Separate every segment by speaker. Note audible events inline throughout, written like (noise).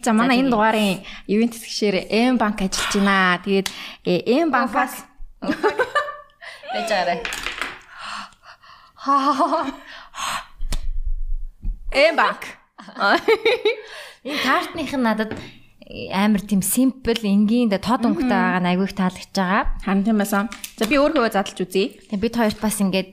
Speaker 1: За манай энэ дугаарын ивент хэсгшээр M банк ажиллаж байна. Тэгээд M банкаас
Speaker 2: байж байгаарай.
Speaker 1: M банк.
Speaker 2: Энэ картных нь надад амар тийм simple энгийн тод өнгөтэй байгаа нь айгүй их таалагдж байгаа.
Speaker 1: Харин тийм байсан. За би өөрөө задлж үзье.
Speaker 2: Тэгээ бид хоёрт бас ингээд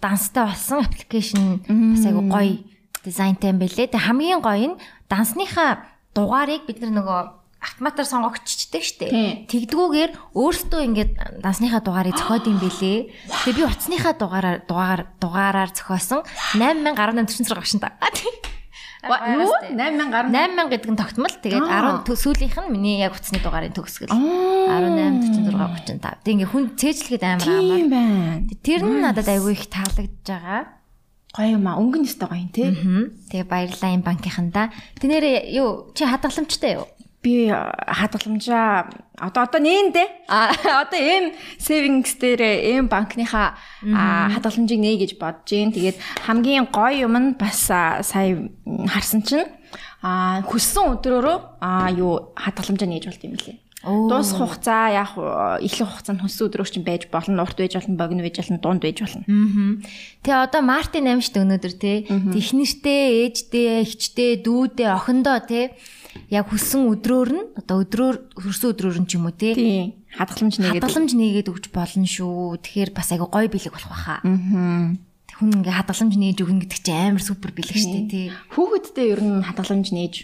Speaker 2: данстай болсон аппликейшн бас айгүй гоё дизайнтай юм бэлээ. Тэгээ хамгийн гоё нь дансныхаа дугаарыг бид нар нөгөө автоматар сонгогччдэг штэ. Тэгдгүүгээр өөртөө ингээд дансныхаа дугаарыг зохиод юм бэлээ. Тэгээ би утасныхаа дугаараар дугаар дугаараар зохиосон 8018 46 багшин та.
Speaker 1: Юу? 8000
Speaker 2: 8000 гэдэг нь тогтмол. Тэгээд 10 сүүлийнх нь миний яг утасны дугаарын төгсгөл. 18 46 35. Тэг ингээ хүн цээжлэхэд амар амар. Тэр нь надад айгүй их таалагдж байгаа.
Speaker 1: Гоё юм аа. Өнгөн өстой гоё юм тий.
Speaker 2: Тэгээ баярлалаа энэ банкийнхандаа. Тэнэрээ юу чи хадгаламжтай юу?
Speaker 1: би хадгаламжаа одоо одоо нээндэ (laughs) а одоо M savings дээр M банкныхаа хадгаламжийг нээ гэж бодож гин тэгээд хамгийн гоё юм нь бас сая харсан чинь а хүссэн өдрөөрөө а юу хадгаламжаа нээж болт юм лээ Дуус хугацаа яг эхлэх хугацаанд хүссэн өдрөөр чинь байж болно, урт байж болно, богино байж болно, дунд байж болно.
Speaker 2: Тэгээ одоо Мартин амжт өнөөдөр те технэртэй, ээжтэй, эхчтэй, дүүдээ, охиндоо те яг хүссэн өдрөөр нь одоо өдрөөр хөрсөн өдрөөр нь ч юм уу те
Speaker 1: хадгаламж нээгээд
Speaker 2: хадгаламж нээгээд өгч болно шүү. Тэгэхээр бас айгу гоё бэлэг болох байхаа.
Speaker 1: Аа.
Speaker 2: Хүн ингээ хадгаламж нээж өгнө гэдэг чинь амар супер бэлэг штэ тий.
Speaker 1: Хүүхэдтэй ер нь хадгаламж нээж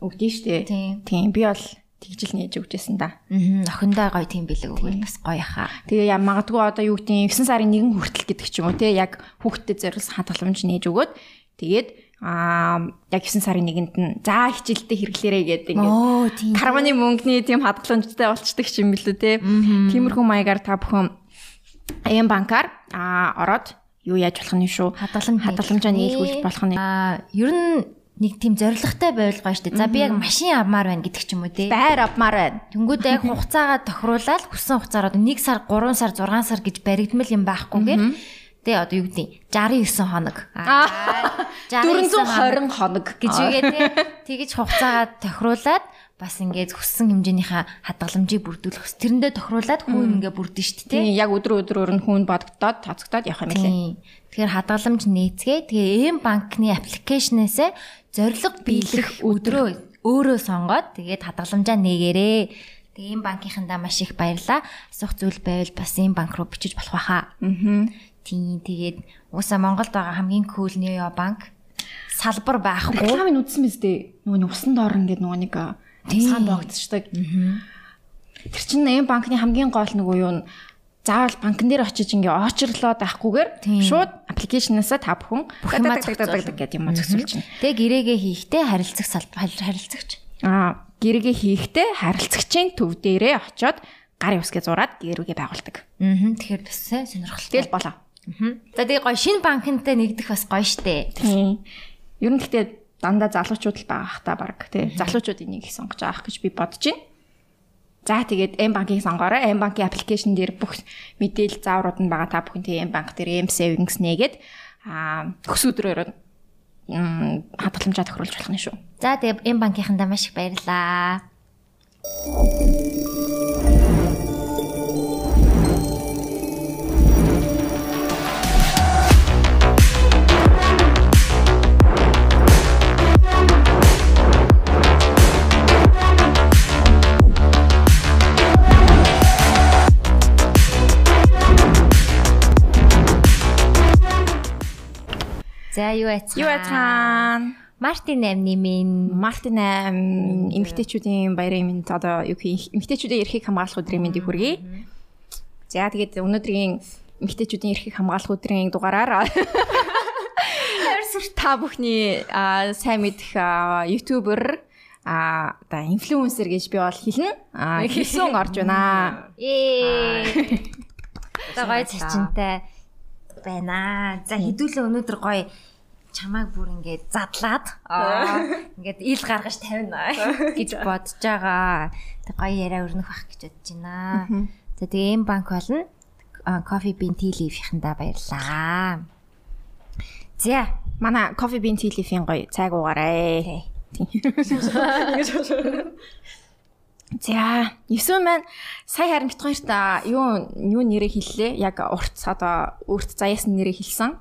Speaker 1: өгдөө штэ. Тийм. Би бол тэгжил нээж өгчээсэн да.
Speaker 2: Аа. Охиндоо гоё тийм бэлэг өгвөл бас гоё хаа.
Speaker 1: Тэгээ яа магадгүй одоо юу гэдэг 9 сарын 1 хүртэл гэдэг ч юм уу те яг хүүхэдтэй зориулсан хадгаламж нээж өгөөд тэгээд аа яг 9 сарын 1-нд нь за хичээлдээ хэрэглээрэй гэдэг
Speaker 2: ингээд
Speaker 1: карманы мөнгөний тийм хадгаламжтай болчдөг юм билүү те. Тиймэрхүү маягаар та бүхэн АМ банкар аа ороод юу яаж болох нь шүү.
Speaker 2: Хадгаламж
Speaker 1: хадгаламжаа нийлгүүлж болох нь.
Speaker 2: Аа ер нь нэг тийм зоригтой байвал гоё штэ. За би яг машин авмаар байна гэдэг ч юм уу те.
Speaker 1: Байр авмаар байна.
Speaker 2: Тэнгүүд яг (laughs) хугацаагаа тохируулаад хүссэн хугацаараа 1 сар, 3 сар, 6 сар гэж баригдмал юм байхгүйгээр Тэ одоо юу гэдэг 69 хоног.
Speaker 1: Аа 420 (laughs) хоног
Speaker 2: гэж үгээ тий. (laughs) Тэгэж хугацаагаа тохируулаад бас ингээд хүссэн хэмжээнийхээ хадгаламжийг бүрдүүлэх. Тэрэндээ тохируулаад хүн ингээ бүрдэн шүү дээ.
Speaker 1: Тийм яг өдрө өдрөөр нь хүн бодогдоод тооцогдоод явах юм лээ.
Speaker 2: Тэгэхээр хадгаламж нээцгээ. Тэгээ эм банкны аппликейшнээс зориг биелэх өдрөө өөрөө сонгоод тэгээд хадгаламжаа нээгээрээ. Тэгээ эм банкийнхандаа маш их баярлаа. Асуух зүйл байвал бас эм банк руу бичиж болох байхаа.
Speaker 1: Аа.
Speaker 2: Тийм тэгээд уусаа Монголд байгаа хамгийн cool Neo банк салбар байхгүй.
Speaker 1: Рекламыг үзсэн биз дээ. Нөгөө усан доор ингээд нөгөө нэг цаан боогдчихдаг. Тэр чинь эм банкны хамгийн гол нөгөө юу нь заавал банкн дээр очиж ингээ очрлоод авахгүйгээр шууд аппликейшнасаа та бүхэн гэдэг юм зөксүүлж байна.
Speaker 2: Тэгээ гэрээгээ хийхдээ харилцах салбар харилцагч.
Speaker 1: Аа гэрээгээ хийхдээ харилцагчийн төв дээрээ очоод гар юусгээ зураад гэрүүгээ байгуулдаг.
Speaker 2: Аа тэгэхээр бас сонирхолтой.
Speaker 1: Тэгэл болоо.
Speaker 2: За тэгээ гоё шинэ банкнтай нэгдэх бас гоё штэ.
Speaker 1: Тийм. Ер нь гэхдээ дандаа залуучууд л байгаа ах та баг тий. Залуучууд энийг их сонгож байгаа гэж би бодож байна. За тэгээд M банкийг сонгоорой. M банкийн аппликейшн дээр бүх мэдээлэл зааврууд нь байгаа та бүхэн тийм M банк дээр M savings нээгээд аа өс өдрөөр хадгаламжаа тохируулж болох нь шүү.
Speaker 2: За тэгээд M банкийнхандаа маш их баярлалаа. За юу яцхан?
Speaker 1: Юу яцхан?
Speaker 2: Мартин 8-ны минь
Speaker 1: Мартин 8 эмгтээчүүдийн баярын минь одоо юу гэх эмгтээчүүдийн эрхийг хамгаалах өдрийн мэндийг хүргэе. За тэгээд өнөөдрийн эмгтээчүүдийн эрхийг хамгаалах өдрийн дугаараар (laughs) та бүхний сайн мэдэх ютубер а одоо инфлюенсер гэж би бол хэлнэ. А хэлсэн орж байна.
Speaker 2: Ээ. Одоо гоё цачинтай байна. За хэдүүлээ өнөөдөр гоё чамайг бүр ингээд задлаад ингээд ил гаргаж тавина гэж бодож байгаа. Тэг гоё яриа өрнөх бах гэж бодож байна. За тэгээ эм банк болно. Bean Tea Leaf-ихэндээ баярлаа.
Speaker 1: За манай Bean Tea Leaf-ийн гоё цайг уугаарай. (laughs) За, 9 маань сая харин бит хоёрт юу юу нэрээ хэллээ? Яг урт одоо өөрт заяасан нэрээ хэлсэн.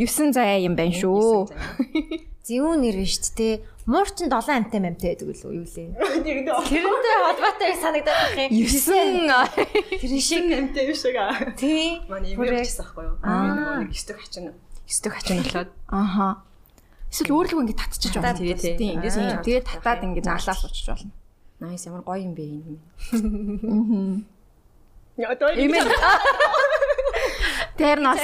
Speaker 1: 9 заяа юм байна шүү.
Speaker 2: Зүүн нэр биш тээ. Муурчин 7 амтай амтай гэдэг үү юу лээ. Тэрнтэй холбоотой санагдаад байх юм.
Speaker 1: 9
Speaker 2: Тэр шиг
Speaker 3: амтай биш аа.
Speaker 2: тий.
Speaker 3: Манай юм ярьчихсан байхгүй юу? Аа. Нэг 9 дэх хачин 9 дэх хачин (laughs) болоод
Speaker 1: Аха. Эсвэл өөрлөгөө ингэ татчихж байна.
Speaker 3: Тэгээд тий.
Speaker 1: Тийм,
Speaker 3: Ингээс
Speaker 1: Тэгээд
Speaker 3: татах
Speaker 1: татаад ингэ наалаас очиж болно.
Speaker 3: Nice ямар гоё юм бэ энэ.
Speaker 1: Аа.
Speaker 3: Яа
Speaker 1: Имэн. (laughs) Тэр нас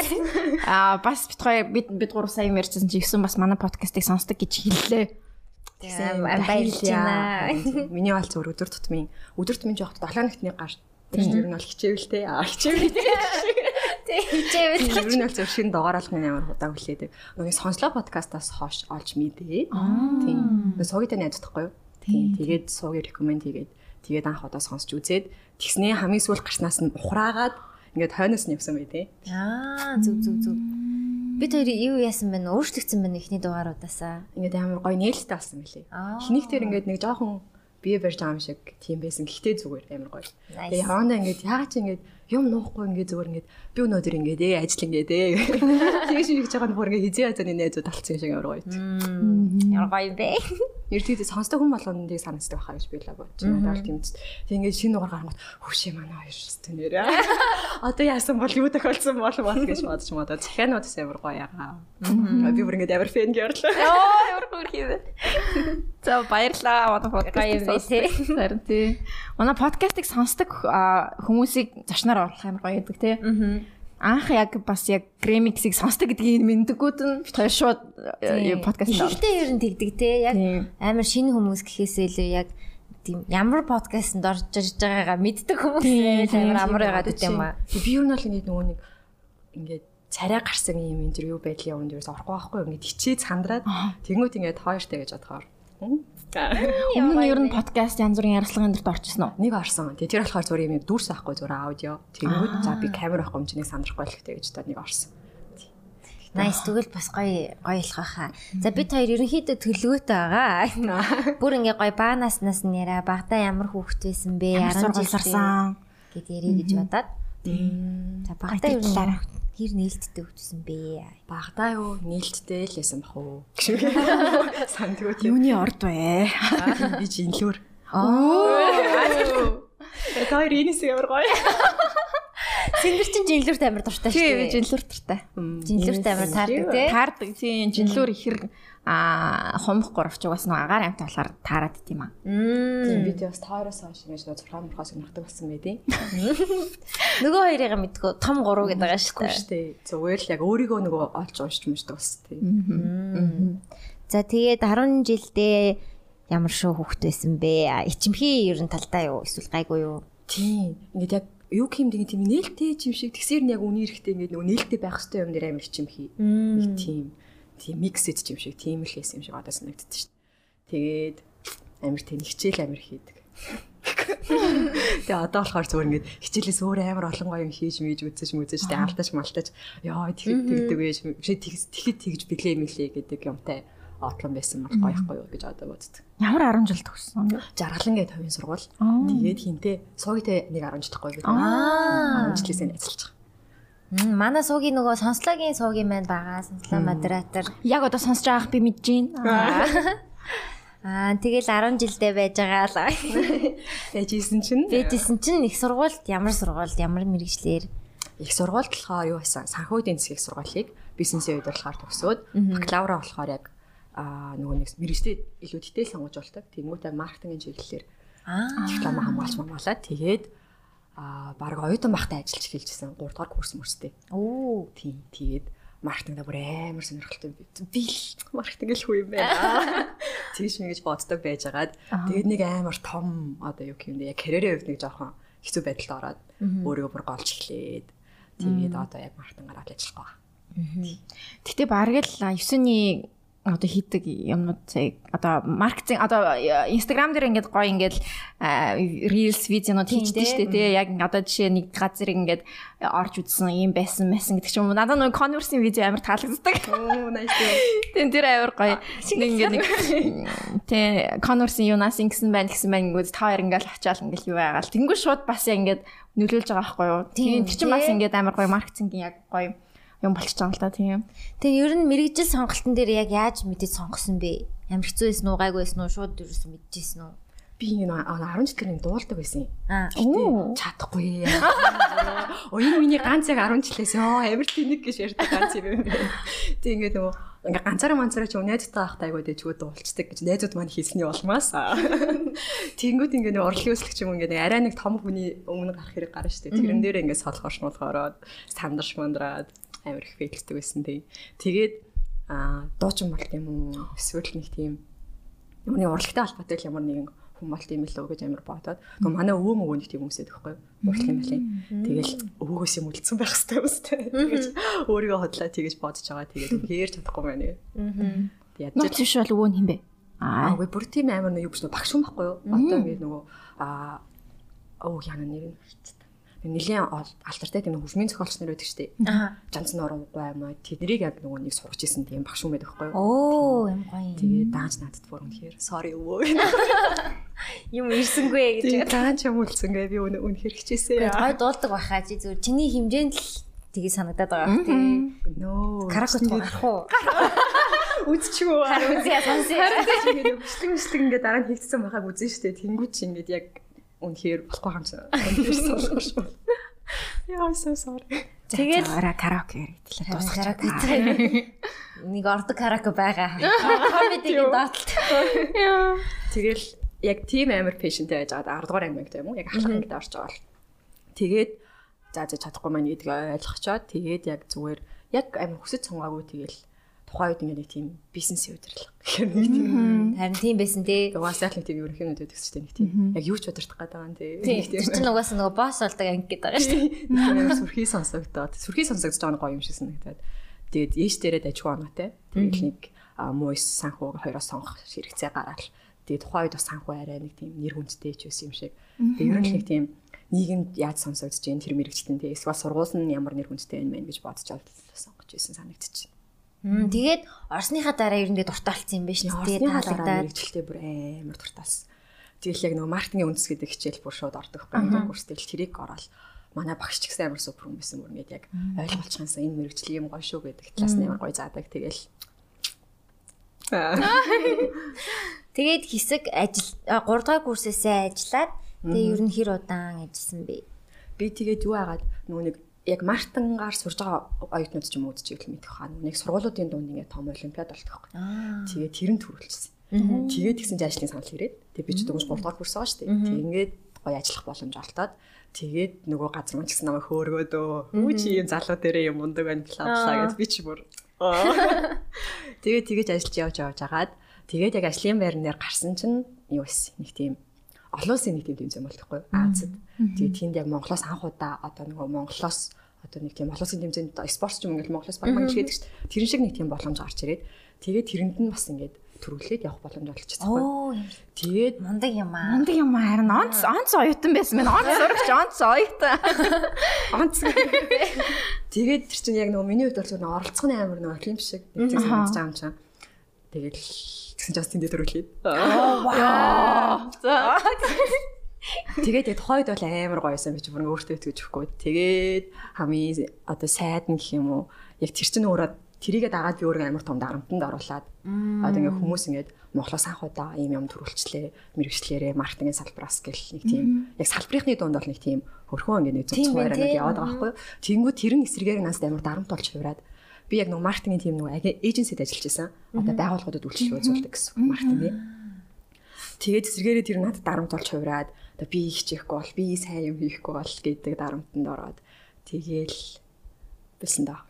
Speaker 1: аа бас бит хоёр бид бид гурав сая ярьжсэн чи 9 бас манай подкастыг сонсдог гэж хэллээ.
Speaker 2: Баярлж байна.
Speaker 3: Миний бол зөв өдөр тутмын өдөр тутмын жоохот 7 ногтны гар. Тэр нь бол хичээвэлтэй. Аа хичээвэлтэй.
Speaker 2: Хичээвэл
Speaker 3: Ер нь бол зөв шинэ дугааруулгын амар удаан хүлээдэг. Нөгөө сонслоо подкастаас хойш олж мэдээ. Тийм. Нөгөө суугитай найздахгүй юу? Тийм. Тэгээд суугийн рекоменд хийгээд тэгээд анх удаа сонсч үзээд тэгснээ хамгийн сүүл гарснаас нь ухраагаад ингээд хойноос нь явсан бай тээ.
Speaker 2: Аа зүг зүг зүг. Бид хоёр юу яасан бэ? Өөрчлөгдсөн байна ихний дугааруудаасаа.
Speaker 3: Ингээд амар гоё нээлттэй болсон мөлий. Эхнийх дээр ингээд нэг жоохон бие барьж байгаа юм шиг тийм байсан. Гэхдээ зүгээр амар гоё. Тэгээ явандаа ингээд яагаад ч ингээд юм нуухгүй ингээд зүгээр ингээд би өнөөдөр ингээд ээ ажил ингээд ээ. (laughs) Тэгээ шиг хийж байгаа нь бүр ингээд хизээ хазааны найзууд талцсан шиг амар гоё.
Speaker 2: Ямар гоё бэ?
Speaker 3: Эрдээд сонсдог хүн болгоно тийг санацдаг байхаа гэж би л бодож байна. Тийм ч. Тэг ингээд шинэ дугаар гаргах хөвшөө манай хоёр шүү нэрэ. (laughs) Одоо яасан бол юу тохиолдсон бол бол гэж бодож модоо. Захианууд бас амар гоё ягаа. Би бүр ингээд амар фэн гэрлээ.
Speaker 1: Оо ямар хөрхий вэ. За баярлаа. Манай
Speaker 2: Гоё юм бэ,
Speaker 1: сонсдог. Харин тий. Манай подкастыг сонсдог хүмүүсийг зочноор оруулах амар гоё байдаг тий. Анх яг бас яг Gramix-ийг сонсдог гэдгийг мэддэггүйд нь бит хоёр шууд подкаст дээр.
Speaker 2: Ихтэй ер нь тэгдэг те. Яг амар шинэ хүмүүс гэхээсээ илүү яг тийм ямар подкастэнд орж ирж байгаагаа мэддэг хүмүүс амар амар байгаад байт юм аа.
Speaker 3: Би ер нь бол ингээд нөгөө нэг ингээд царай гарсан юм интервью байдлын өмнө ерөөс орохгүй байхгүй? Ингээд хичээд сандраад тэнгуут ингээд хоёртой гэж бодохоор.
Speaker 1: Өмнө нь ер нь подкаст янз бүрийн ярилцлагын дэрт орчихсон уу?
Speaker 3: Нэг орсон. Тэгээ тэр болохоор зүгээр юм дүрс авахгүй зүгээр аудио. Тэнгуут за би камер авахгүй юм чиний сандрахгүй л хэрэгтэй гэж та нэг орсон.
Speaker 2: Nice тэгвэл бас гоё гоё болох байхаа. За бид хоёр ерөнхийдөө төлөвөөтэй байгаа. Бүр ингээ гоё баанаснаас нь яриа багада ямар хүүхэд байсан бэ?
Speaker 1: Ямар
Speaker 2: 10
Speaker 1: сургууль
Speaker 2: жилдээ
Speaker 1: сарсан.
Speaker 2: гэд ярих гэж бодоод. За багада ер нь
Speaker 1: Баярлалаа.
Speaker 2: хэр нээлттэй хөвчсөн бэ?
Speaker 3: Багадаа юу нээлттэй л байсан бах уу? (laughs) Сандгууд
Speaker 1: Юуны орд вэ?
Speaker 3: би жинлүүр.
Speaker 1: Оо.
Speaker 3: Тэр энэс ямар гоё.
Speaker 2: Сингэр чин жинлүүрт амар дуртай шүү дээ.
Speaker 1: жинлүүр тартай.
Speaker 2: Жинлүүрт амар таардаг тий.
Speaker 1: Таардаг. Тийм, жинлүүр ихэр а хомх гуравч угаас нэг агаар амт болохоор таарад дим аа.
Speaker 3: Тийм би бас тойроос хойш ингэж нэг 6 мөрхөөс өнөртөг болсон байдیں۔ (laughs)
Speaker 2: Нөгөө хоёрыг мэдгүй том гурав гэдэг байгаа шүү дээ.
Speaker 3: зүгээр л яг өөрийгөө нөгөө олж уншиж мушдаг бас тийм.
Speaker 2: За тэгээд 10 жилдээ ямар шүү хүүхэд байсан бэ? Ичимхий ер нь талдаа юу? Эсвэл гайгүй юу?
Speaker 3: Тийм. Ингээд яг юу юм тийм нээлттэй юм шиг тэгсэр нь яг үний эрэхтэй ингээд нөгөө нээлттэй байх хэрэгтэй юм дээр амар хичим хий. Нэг тийм тийм миксэд юм шиг тийм л хийсэн юм шиг одоо санагддаг шүү дээ. Тэгээд амар тийм хичээл амар хийдэг. Тэгээ одоо болохоор зүгээр ингээд хичээлээс өөр амар олон гоё юм хийж мэж үзэж мүзэж тэгээ алдаж малтаж яа тэгэхэд тэгдэг байж тэгэхэд тэгж билээ мэлээ гэдэг юмтай отлон байсан бол гоёхгүй юу гэж одоо боддог.
Speaker 1: Ямар 10 жил төгссөн.
Speaker 3: Жаргалан гээд хувийн сургууль. Тэгээд хинтээ суугитай нэг 10 жилдахгүй бид.
Speaker 2: Аа.
Speaker 3: 10 жилээс нэцэлж байгаа.
Speaker 2: Манай суугийн нөгөө сонслогийн суугийн маань байгаа. Сонслоо модератор.
Speaker 1: Яг одоо сонсож байгаах би мэдэж байна. (laughs)
Speaker 2: Аа тэгэл 10 жилдээ байж байгаа л.
Speaker 3: Яжсэн (laughs) чинь
Speaker 2: Бэжсэн чинь их сургуульд ямар сургуульд ямар мэрэгчлэр
Speaker 3: их сургуульд болохоор юу байсан? Санхүү эдийн засгийн сургуулийг бизнесийн болохоор төгсөөд бакалавра болохоор яг аа нөгөө нэг мэрэгчтэй илүү дэтэл сонгож болдог. Тэнгүүтээ маркетингийн чиглэлээр
Speaker 2: Аа.
Speaker 3: диплом хамгаалж мамгаалаад тэгээд аа баг оюутан багтаа ажиллаж эхэлжсэн. 3 дугаар курс мөрстэй.
Speaker 2: Оо.
Speaker 3: Тийм тэгээд маркетингда бүр амар сонирхолтой би би л (laughs) маркетинг л хүү юм байна. (laughs) Тэгш мэгэж боддог байжгаад тэгээд нэг амар том одоо юу юм бэ? Яг карьерийн хувьд нэг жоохон хэцүү байдалд ороод өөрийгөө бүр голж эхлээд тэгээд одоо яг маркетингаар л ажиллах байгаа.
Speaker 1: Гэтэ бараг л 9-ний одоо хийдэг юмнууд яг одоо маркетинг одоо инстаграм дээр ингээд гоё ингээд reels видеонууд хийждэг шүү дээ. тий. Яг одоо жишээ нэг газар ингээд орж үзсэн юм байсан байсан гэдэг ч юм уу. Надад нэг converse видео амар таалагддаг.
Speaker 3: Оо nice (laughs)
Speaker 1: тэн тэр амар гоё. Нэг ингээд нэг (laughs) тий converse юунаас ингэсэн байна гэсэн байна ингээд та хоёр ингээд очиад ингээд юу байгаал. Тэнгүү шууд бас ингээд нөлөөлж байгаа байхгүй юу? Тийм тэр чинь бас ингээд амар гоё маркетингийн яг гоё юм болчих жоон л та тийм.
Speaker 2: Тэгээ ер нь мэрэгжил сонголтын дээр яг яаж мэдээд сонгосон бэ? Ямар хэцүү байсан уу, гайгүй байсан уу, шууд ерөөсөө мэдчихсэн үү?
Speaker 3: Би ингэ 10 жилийн дуулдаг байсан.
Speaker 2: Аа.
Speaker 3: Чадахгүй. Оо энэ миний ганц яг 10 жилээс ёо амар тэнэг гэж ярьдаг ганц юм. Тэг ингээд нөгөө ингээ ганцаараа манцаараа ч найзтай байхдаа айгуу дэжгүү дуулцдаг гэж найзууд маань хийсний улмаас. Тэнгүүд ингээ нэг урлагийн өсөлч юм ингээ арай нэг том хүний өмнө гарах хэрэг гарна шүү дээ. Тэрэн дээр ингээ солихош молхороод сандарш мандраад амар их фейлдэг байсан тий. Тэгээд аа дуучин болт юм уу? Эсвэл нэг тийм Нүуний урлагтай холбоотой ямар нэгэн хүн болт юм л гэж амар бодоод. Тэгвэл манай өвөө мөгөө нэг тийм хүмүүсэд байхгүй урлах юм байна. Тэгэл өвөөгөөс юм үлдсэн байх хэрэгтэй юм сте. Тэгэж өөрийгөө хотлоо тэгэж бодож байгаа. Тэгээд хээр чадахгүй байна. Аа.
Speaker 1: Тэгээд ядч биш бол өвөө нь хин бэ?
Speaker 3: Аа үгүй бүр тийм амар нэг юу биш багш хүн байхгүй юу? Одоо ингэ нөгөө аа оо яна нэр нь нэлийн алтартай тийм хөгжмийн зохиолч нар байдаг шүү дээ. Аа. Жанц нуруу гоймоо тэднийг яг нөгөө нэг сурч исэн тийм багш юм байдаг байхгүй юу?
Speaker 2: Оо юм гоё.
Speaker 3: Тэгээд дааж надад бүр үнэхээр sorry өвөө. (laughs)
Speaker 2: Юм ирсэнгүй гэж.
Speaker 3: Дааж юм үлсэнгээ би үнэ үнэхээр хичээсээ.
Speaker 2: Гой дуулдаг байхаа чи зүгээр чиний хэмжээнд л тгий санагдаад байгаа тийм.
Speaker 3: Нөө.
Speaker 2: Каракот гарах уу? (laughs)
Speaker 3: Үзчихгүй.
Speaker 2: Харин үзье сонсъё.
Speaker 3: Харин ингээд хөшлөг хөшлөг ингээд дараа нь хийгдсэн байхаг үзэн штэ. Тэнгүү чи ингээд яг үнэхээр болохгүй хамс. Яа so sorry.
Speaker 1: Тэгээд караоке
Speaker 2: хэрэгтлээ дуусгах. Караоке. Нэг ордог караоке байгаа. Комедигийн доотлт.
Speaker 3: Тэгэл яг тийм амар пэшентэй байж байгаа 10 дугаар анги гэдэг юм уу? Яг ахлах ангид орж байгаа бол. Тэгээд за за чадахгүй маань гэдгийг ойлгочоод тэгээд яг зүгээр яг амар хүсэж сонгоогүй тэгэл тухайн үед ингээд нэг тийм бизнесийн удирдлага гэх юм нэг тийм
Speaker 2: харин тийм байсан тий.
Speaker 3: Угаасаа л нэг тийм ерөнхийдөө гэдэг чинь нэг тийм яг юу ч удирдах гэдэг байгаа юм тий.
Speaker 2: Нэг тийм чинь угаасаа нөгөө босс болдог анги гэдэг байгаа шүү дээ.
Speaker 3: Сүрхий сонсогдоод сүрхий сонсогдож байгаа гоё юм шиг санагдаад. Тэгээд ээш дээрээ дажгүй оноотой. Тэгээд нэг муйс санхуу хоёроос сонгох хэрэгцээ гараад тэгээд тухайн үед бас санхүү арай нэг тийм нэр хүндтэй ч байсан юм шиг. Тэгээд ер нь нэг тийм нийгэмд яаж сонсогдож जैन тэр мэрэгчтэн тий эсвэл сургууль нь ямар нэр хүндтэй юм бэ гэж бодож сонгож байсан санагдчих.
Speaker 2: Тэгээд Орсныхаа дараа ер нь дуртай болсон юм байна шүү дээ.
Speaker 3: Таалагдаад. мэрэгчлээ бүр амар дуртайсан. Тэгэл яг нөгөө маркетингийн үндэс гэдэг хичээл бүр шууд ордог. Байхгүй курс тэгэл тэрийг ороод манай багш ч гэсэн амар супер хүн байсан. Бүр ингээд яг ойлголцохынсаа энэ мэрэгчлэг юм гоё шүү гэдэг. Талаас нь амар гоё заадаг. Тэгэл (laughs)
Speaker 2: Тэгээд хэсэг ажил 3 дахь курсээсээ ажиллаад тэгээ ер нь хэр удаан ажилласан бэ?
Speaker 3: Би тэгээд юу агаад нөгөө нэг яг мартангаар сурж байгаа оюутнууд ч юм уу үзчихвэл мэдэх хаа нэг сургуулиудын дунд ингээд том олимпиад болдог байхгүй. Тэгээд тэр нь төрүүлсэн. Тэгээд тэгсэн чинь ажлын санал ирээд тэгээд би ч дөнгөж 3 дахь курс байгаа шүү дээ. Тэгээд гоё ажиллах боломж олтоод тэгээд нөгөө газар мэлсэн намайг хөөргөөдөө үу чи юм залуу дээрээ юм ундаг бла гэж би ч бүр. (laughs) Тэгээд тэгэж ажиллаж явж явж агаад тэгээд яг ажлын байрнаар гарсан чинь юу байсан нэг тийм олон улсын нэг тийм тэмцээн болтойхгүй Азад. Тэгээд тэнд яг Монголоос анх удаа одоо нөгөө Монголоос одоо нэг тийм олон улсын тэмцээнд спортч юм ингээл Монголоос баг мангал гэдэг чинь тэрэн шиг нэг тийм боломж гарч ирээд тэгээд тэрэнд нь бас ингээд төрүүлээд явах боломж олчихсан
Speaker 2: байхгүй.
Speaker 3: Тэгээд
Speaker 2: мундаг юм аа.
Speaker 1: Мундаг юм аа харин онц онц оюутан байсан мэн онц сурагч онц оюутан. (laughs)
Speaker 3: Онц. Тэгээд тэр чинь яг нөгөө миний хувьд бол зөв оролцооны амар нөгөө олимп шиг нэг тийм санагдаж байгаа юм чинь. Тэгээд Тэгсэн чинь бас тэндээ төрүүлээд.
Speaker 2: Аа. За.
Speaker 3: Тэгээд тухайд бол амар гоёсэн би ч бүр өөртөө итгэж өгөхгүй. Тэгээд хамгийн одоо сайд нь гэх юм уу яг тэр чинь өөрөө тэрийгээ дагаад би өөрөө амар том дарамтанд оруулаад одоо ингээ хүмүүс ингээд Монголоос анх удаа ийм юм төрүүлчлээ мэрэгчлэрээ маркетингийн салбараас гэл нэг тийм яг салбарынхны дунд бол нэг тийм хөрхөө ингээ нэг зөв цуураа нэг яваад байгаа байхгүй юу. Тэнгүү тэр нь эсрэгээр нас амар дарамт болж хувраад би яг нэг маркетингийн тим нэг эйженсид ажиллаж байсан. Одоо байгууллагуудад үйлчлэл үзүүлдэг гэсэн маркетинг. Тэгээд зэрэгээрээ тэр надад дарамт болж хувраад одоо би хичээхгүй бол би сайн юм хийхгүй бол гэдэг дарамтанд ороод тэгээл бэлсэн даа.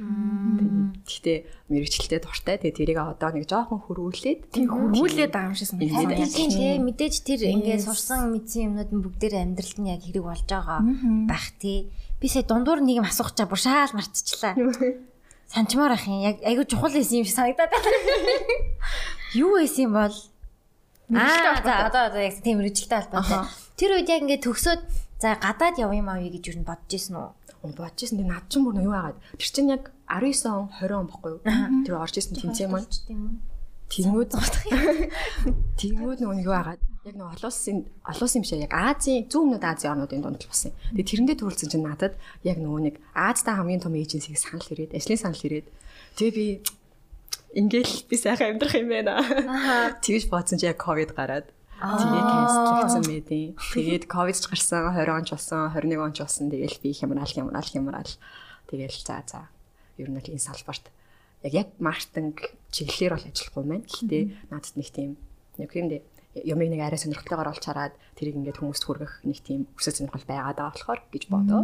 Speaker 3: Гэхдээ мэрэгчлэлтэй дуртай. Тэгээ тэрийг одоо нэг жоохон хөрвүүлээд
Speaker 1: хөрвүүлээд шиг
Speaker 2: санагдаад. Тийм тийм мэдээж тэр ингээд сурсан мэдсэн юмнууд нь бүгдээр амьдралд нь яг хэрэг болж байгаа байх тий. Би сая дундуур нэг юм асуух чаа бүр шаал мартчихлаа. (laughs) санчмаар ах юм. Яг айгу чухал байсан юм шиг санагдаад байна. Юу байсан юм бол Аа за одоо одоо яг тийм мэрэгчлээ албатай. Тэр үед яг ингээд төгсөөд за гадаад явъя юм аа гэж юу бодож исэн үү?
Speaker 3: бодож исэн. Тэгээ над чинь бүр юу яагаад тэр чинь яг 19 он 20 он бохгүй юу? Тэр орж исэн тэмцээн маань. Тэнгүүд (laughs) Тэнгүүд нөгөө юу яагаад яг нөгөө олон улсын олон улсын биш яг Азийн зүүн өмнөд Азийн орнуудын дунд л басан. Тэгээ тэрэндээ төрүүлсэн чинь надад яг нөгөө нэг Аазтай хамгийн том эйженсиг санал ирээд, ажлын санал ирээд тэгээ би ингээл би сайхан амьдрах юм байна. Тэгж бодсон чи яг ковид гараад тэгээ канцлэгдсэн мэдээ. Тэгээд ковид ч гарсан 20 онч болсон, 21 онч болсон. Тэгээл би хямраал хямраал хямраал. Тэгээл за за. Ер нь л энэ салбарт яг яг маркетинг чиглэлээр бол ажиллахгүй маань. Гэхдээ надад нэг тийм нэг юм дээ юмыг нэг арай сонирхолтойгоор олж хараад тэрийг ингээд хүмүүст хүргэх нэг тийм өсөж сонирхол байгаад байгаа болохоор гэж бодоо.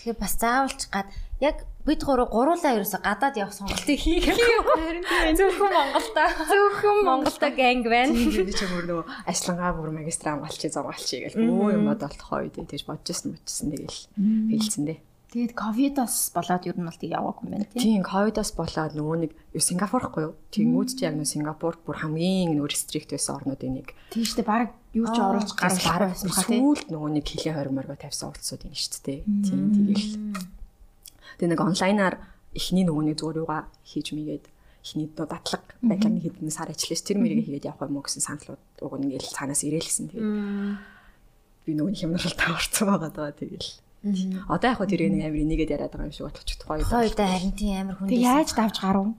Speaker 2: Тэгэхээр бас заавалч гад яг бид гурав гуруулаа ерөөсө гадаад явах сонголтыг хийх.
Speaker 1: Тийм зөвхөн Монголда. Зөвхөн Монголда ганг байна.
Speaker 3: Би ч өөр нөгөө ажиллангаа бүр магистр амгалчи зургалчи гэл өө юм бодолт хойд тэгж бодож ирсэн мөчсөн тэгэл хэлсэн дээ.
Speaker 1: Тэгээд ковидос болоод ер нь бол тийг яваагүй юм байна
Speaker 3: тийм. Тийм, ковидос болоод нөгөө нэг Сингапурхгүй юу? Тэнгүүд ч яг нөгөө Сингапур бүр хамгийн нөгөө рестрикт байсан орнуудын нэг.
Speaker 1: Тийм шүү дээ, баг юу ч оруулж гарах
Speaker 3: бараг сүүлд нөгөө нэг хилийн хориг морго тавьсан улсууд юм шүү дээ. Тийм, тэгэл Тэгээ нэг онлайнаар эхний нөгөөний зүгээр юугаа хийж мэйгээд эхний дадлаг байдлаар нэг хэдэн сар ажиллаж тэр мэрийг хийгээд явах юм уу гэсэн саналууд уг нь ингээл цаанаас ирээлсэн тэгээ. Би нөгөө хямралтай орцсон байгаа даа тэгэл. Одоо яг хөө тэрийг нэг амир нэгээд яриад байгаа юм шиг болчих тухай.
Speaker 2: Хоёр да харин тийм амир хүн.
Speaker 1: Тэг яаж давж гарав?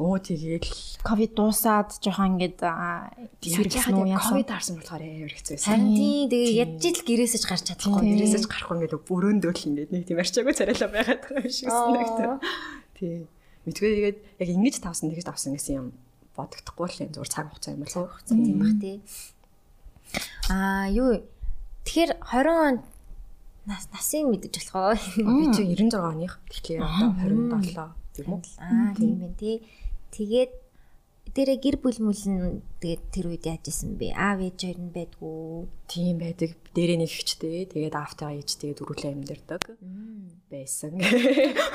Speaker 3: Оо тэгээд
Speaker 1: ковид дуусаад жоохон ингээд
Speaker 3: сэргсэн үү яасан. Ковид харсан болохоор амар хэцүү байсан.
Speaker 2: Харин тийм тэгээд ядж ил гэрээсэж гарч чадахгүй.
Speaker 3: Гэрээсэж гарахгүй ингээд өрөөндөө л ингээд нэг тийм арчаагүй царайлаа байгаад байгаа юм шиг санагдав. Тий. Мэдгүй тэгээд яг ингэж тавсан тэгж тавсан гэсэн юм бодогдохгүй л юм зүгээр цаг хугацаа юм болов.
Speaker 2: Хугацаа тийм бах тий. Аа юу Тэгэхээр 20 он нас насыг мэдэж болох
Speaker 3: уу? Би чи 96 оных. Тэгэхээр одоо 27 тийм үү?
Speaker 2: Аа тийм байна тий. Тэгээд дээрээ гэр бүл мүлэн тэгээд тэр үед яаж исэн бэ? Аав ээж хоёр нь байдгүй.
Speaker 3: Тийм байдаг. Дээрээ нэг ихчтэй. Тэгээд аавтайгаа ээжтэйгээ дөрвөлээ амьдэрдэг. Байсан.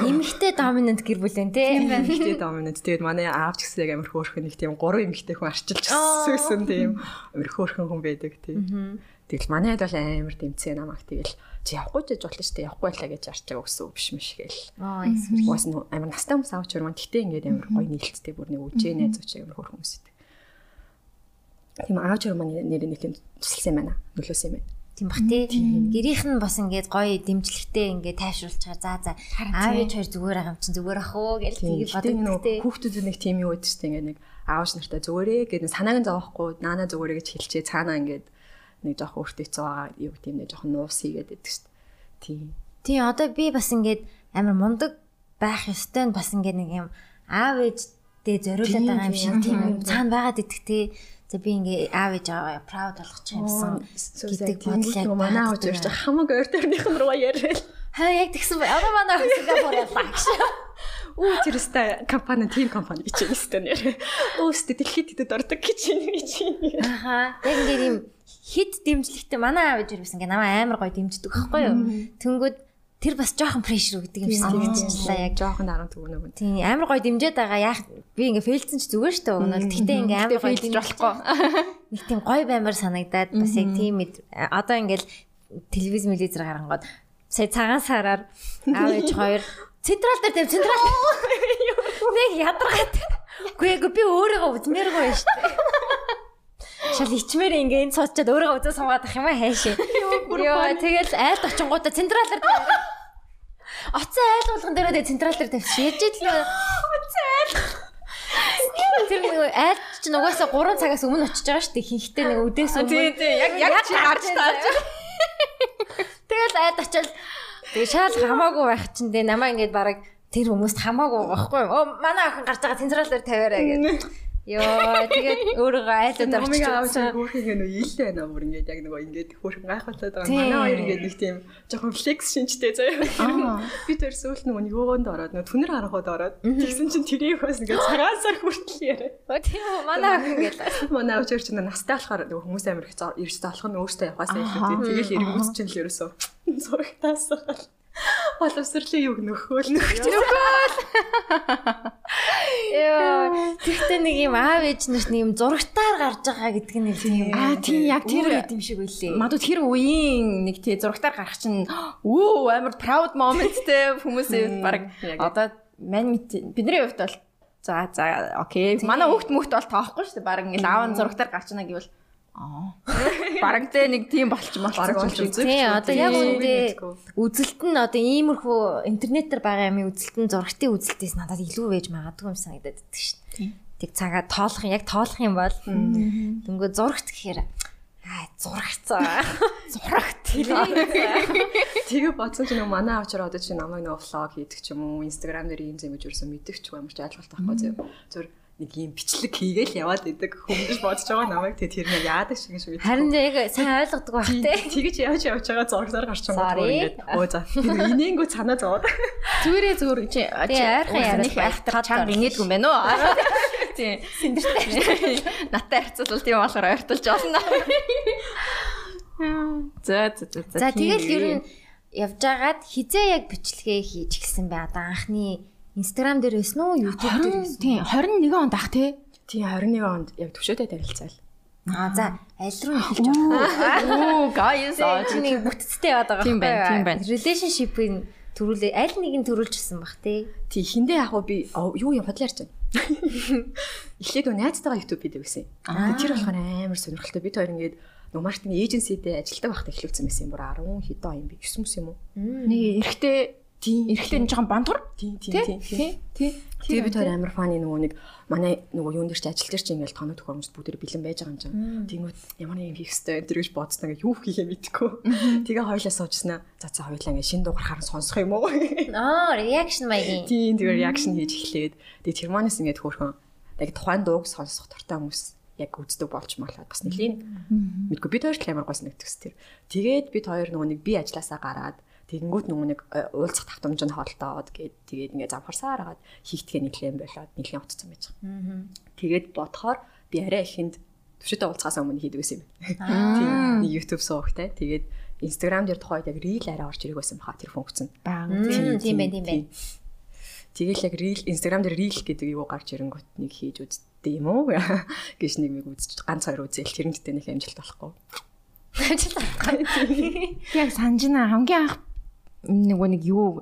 Speaker 2: Эмэгтэй доминант гэр бүл энэ тий.
Speaker 3: Эмэгтэй доминант. Тэгээд манай аав ч гэсэн яг амар хөөрхөн нэг тийм гурван эмэгтэй хүн арчилж өссөн тийм амар хөөрхөн хүн байдаг тий. Тэгэл манайд бол амар дэмцээ намайг тэгэл чи явахгүй ч гэж болно шүү дээ. Явахгүй байлаа гэж арчаага өгсөн биш мэш гээл.
Speaker 2: Аа эсвэл
Speaker 3: нь амар настай хүмүүс авч өрмөн гэтээ ингээд амар гоё нийлцтэй бүр нэг үжээ найз учраас амар хөрх хүмүүс идэг. Тийм авч өрмөн нэр нэг юм тусалсан юм байна. Нөлөөсөн юм байна.
Speaker 2: Тийм бах тий. Гэрийнх нь бас ингээд гоё дэмжлэгтэй ингээд тайвшруулчихаар за за аав ээж хоёр зүгээр байгаа юм чинь зүгээр ах уу гэж тийг боддог тий.
Speaker 3: Хүүхдүүд нэг тийм юу гэдэг чинь ингээд нэг аавч нартай зүгээрээ гэдэг санааг нь зовохгүй наана зүгээрээ гэж хэлчихээ цаанаа ингээд нэг жоох өөртөө хэцүү байгаа юу гэдэг юм нэг жоох нуус хийгээд байдаг шүү дээ. Тийм.
Speaker 2: Тийм одоо би бас ингээд амар мундаг байх ёстой нь бас ингээд нэг юм аав ээжтэй зориулаад байгаа юм шиг тийм юм цаана байгаад идэх тий. За би ингээ аав ээж аваа proud болгох юмсан гэдэг бодлоо
Speaker 3: манай аав ээж хамаг ойр төрнийх нь руу яриад.
Speaker 2: Хаа яг тэгсэн бай. Одоо манай Сингапур явлаа гэж.
Speaker 3: Үу тэрстэй компани тим компани гэж юм өстэй нэр. Өөстө дэлхийд идэд ордог гэж юм гэж юм.
Speaker 2: Аха. Яг ингээ юм хид дэмжлэгтэй манай аав ээж байсан ингээ намайг амар гоё дэмждэг байхгүй юу. Тэнгүүд тэр бас жоохон прешэр өгдөг юм шиг санагдчихлаа яг
Speaker 3: жоохон даран төгнөв.
Speaker 2: Тийм амар гоё дэмжээд байгаа яах би ингээ фейлдсэн ч зүгээр шүү дээ өгнөл. Гэтэ ингээ амар гоё дэмжиж болохгүй. Нэг тийм гоё баймар санагдаад бас яг тийм одоо ингээл телевиз телевизээр гарангууд сая цагаан сараар аав ээж хоёр централ дээр тэв централ нэг ядаргаад. Үгүй би өөрийгөө үзмээргүй байна шүү дээ. Шал ичмээр ингээ энэ цоцчод өөрөө үзээ суугаад ах юм аа хайшээ. Йоо тэгэл айлд очингуудаа централаар Оцсон айл болгон дээрээ централ дээр тавьчих. Яаж ил нөө оцсон айл. Тэр нэг айл чинь угаасаа 3 цагаас өмнө очиж байгаа шүү дээ. Хинхтэй нэг өдөөс
Speaker 1: өмнө. Тийм тийм яг яг чи гарч тааж.
Speaker 2: Тэгэл айлд очил. Тэгээ шаал хамаагүй байх чинь дээ намаа ингээд бараг тэр хүмүүст хамаагүй байхгүй юу? Оо манай охин гарч байгаа централ дээр тавиараа гэдэг. (laughs) Йоо тэгээд өөрийгөө айлууд
Speaker 3: авчиж байгаа. Хөөхийг нөө ийлээ байна бүр ингээд яг нөгөө ингээд хөөхөн гайхалтай байгаа. Манай хоёр ингээд нэг тийм жоохон флекс шинжтэй заяа. Би тэр сүүлд нөгөө нөгөөнд ороод нөгөө түнэр харахад ороод тэгсэн чинь тэрийг бас ингээд цагаан сар хүртэл яриа.
Speaker 2: Оо тийм үү манай ах ингээд.
Speaker 3: Манай ч чинь настай болохоор нөгөө хүмүүс амар их ирж залах нь өөртөө явахаас илүү тийм тэгэл ирэнгүүц чинь л ерөөсөө зурагтаас. Боловсрлын юг нөхөөл. Нөхөж.
Speaker 2: Яа, тэгтээ нэг юм аав ээж нарт нэг юм зурагтаар гарч байгаа гэдэг нь юм.
Speaker 1: Аа, тийм, яг тэр
Speaker 2: юм шиг үлээ.
Speaker 1: Мадуу тэр үеийн нэг тий зурагтаар гарах чинь өө амар proud moment те хүмүүсээ баг одоо мань бидний хувьд бол за за окей манай хүүхд мөхт бол тоохгүй шүү дээ баг ингээл аав зурагтаар гарч ийна гэвэл Аа. Бараг тэ нэг тийм
Speaker 3: Бараг
Speaker 1: болчих
Speaker 3: болж үзэх.
Speaker 2: Тий, одоо яг
Speaker 3: мэдгүй.
Speaker 2: үзэлт нь одоо иймэрхүү интернетээр байгаа юм үзэлт нь зурагтын үзэлтээс надад илүү байж магадгүй юм санагдаад байдаг шин. Тэг цагаа тоолох юм яг тоолох юм бол дөнгөө зурагт гэхээр аа зурагцаа. (laughs) Зурагт
Speaker 3: Тэгээ бодсон ч нэг манай аавчаар одоо чи намайг нэг влог хийдэг ч юм уу, инстаграм дээр ийм зэм гэж юусэн мэддэг ч юм ямар ч ойлголт байхгүй зөв. Зөв нэг ийм бичлэг хийгээл яваад идэг хүмүүс бодож байгаа намайг тэгээ тэр нэг яадаг шиг юм шиг.
Speaker 2: Харин яг сайн ойлгодог бах те.
Speaker 3: Тэгэж явж явж байгаа зурглаар гарч байгаа
Speaker 2: Sorry.
Speaker 3: ингээд өө за тэр инээнгүй цанаа зовоод
Speaker 1: Зүгээрээ зүгээр чи
Speaker 2: Тий, ойрхон яриад
Speaker 1: нэг байхтар чанга инээдгүй юм байна уу? (laughs) Тий. Синдэртэй. Наттай харьцуулбал тийм болохоор ойртолж олно. За за за за.
Speaker 2: Тэгэл ер нь явж агаад хизээ яг бичлэгээ хийж гисэн бай. Одоо анхны Instagram дээр байсан уу, YouTube дээр
Speaker 1: 20 тий 21 онд ах тий.
Speaker 3: тий 21 онд яг төвшөөтэй танилцаал.
Speaker 2: Аа за аль руу эхэлж байгаа.
Speaker 1: Оо guys аа
Speaker 2: Чи нэг бүтцтэй яваад байгаа
Speaker 1: Тийм байна, тийм байна.
Speaker 2: Relationship-ийн төрүүлээ аль нэг нь төрүүлжсэн бах те.
Speaker 3: Тий хиндэ яг уу би юу юм бодлоо ярьж байна. (laughs) Эхлээд нөө найзтайгаа YouTube хийдэг гэсэн. Тэр болохоор амар сонирхолтой. Бид хоёр ингээд нөгөө маркетинг эйженситэй ажилдаг байхдаа эхлүүлсэн байсан юм. Бүр 10 хэдэн он юм би. 9 мөс юм уу?
Speaker 1: нэг эрэгтэй
Speaker 3: Тийм.
Speaker 1: эрэгтэй нэг жоохон бантур.
Speaker 3: Тийм тийм тийм.
Speaker 1: Тий. Тий.
Speaker 3: Тэгээ бид хоёр амар фаны нөгөө нэг манай нөгөө юун дээр ч ажил дээр ч ингээл тоног төхөөрөмж бүгд бэлэн байж байгаа юм чинь. Тэнгүүд ямар нэг юм хийх ёстой энэ гэж бодсон ингээ юу хийхээ мэдэхгүй. Тэгээ хоёлаа суужснаа. За за хоёлаа ингээ шин дуу гарахаар сонсох юм уу?
Speaker 2: Аа, reaction маягийн.
Speaker 3: Тийм тэгээ реакшн хийж эхлээд тэгээ тэрманаас ингээд хөөрхөн яг тухайн дууг сонсох дуртай хүмүүс яг үздэг болж малаад бас нэлийн мэдгүй бид хоёр ч амар гойс нэгтгэс тэр. Тэгээд бид хоёр нөгөө нэг би ажилласаа гараад тэгэнгүүт нөгөө нэг э, уулзах тавтамж нь холтоод гээд тэгээд ингээд замхарсаар хагаад хийхтгээ нэглэн болоод нэглэн утцсан байж байгаа. Тэгээд бодохоор би арай ихэнд төвшөдөө уулзахаас өмнө хийдэг байсан юм. Тийм YouTube суухтай. Тэгээд Instagram дээр тухайд яг reel арай орж ирэх байсан баха тэр функц нь.
Speaker 1: Баг.
Speaker 2: Тийм байна, тийм байна.
Speaker 3: Тэгэл яг reel Instagram дээр reel гэдэг юу гарч ирэнгүүт нэг хийж үзтээ юм уу (laughs) гэж нэг нэг үзэж ганц хоёр үзэл тэрнтэй нэг амжилт болохгүй. (laughs)
Speaker 1: Яг санжина хамгийн анх нөгөө нэг юу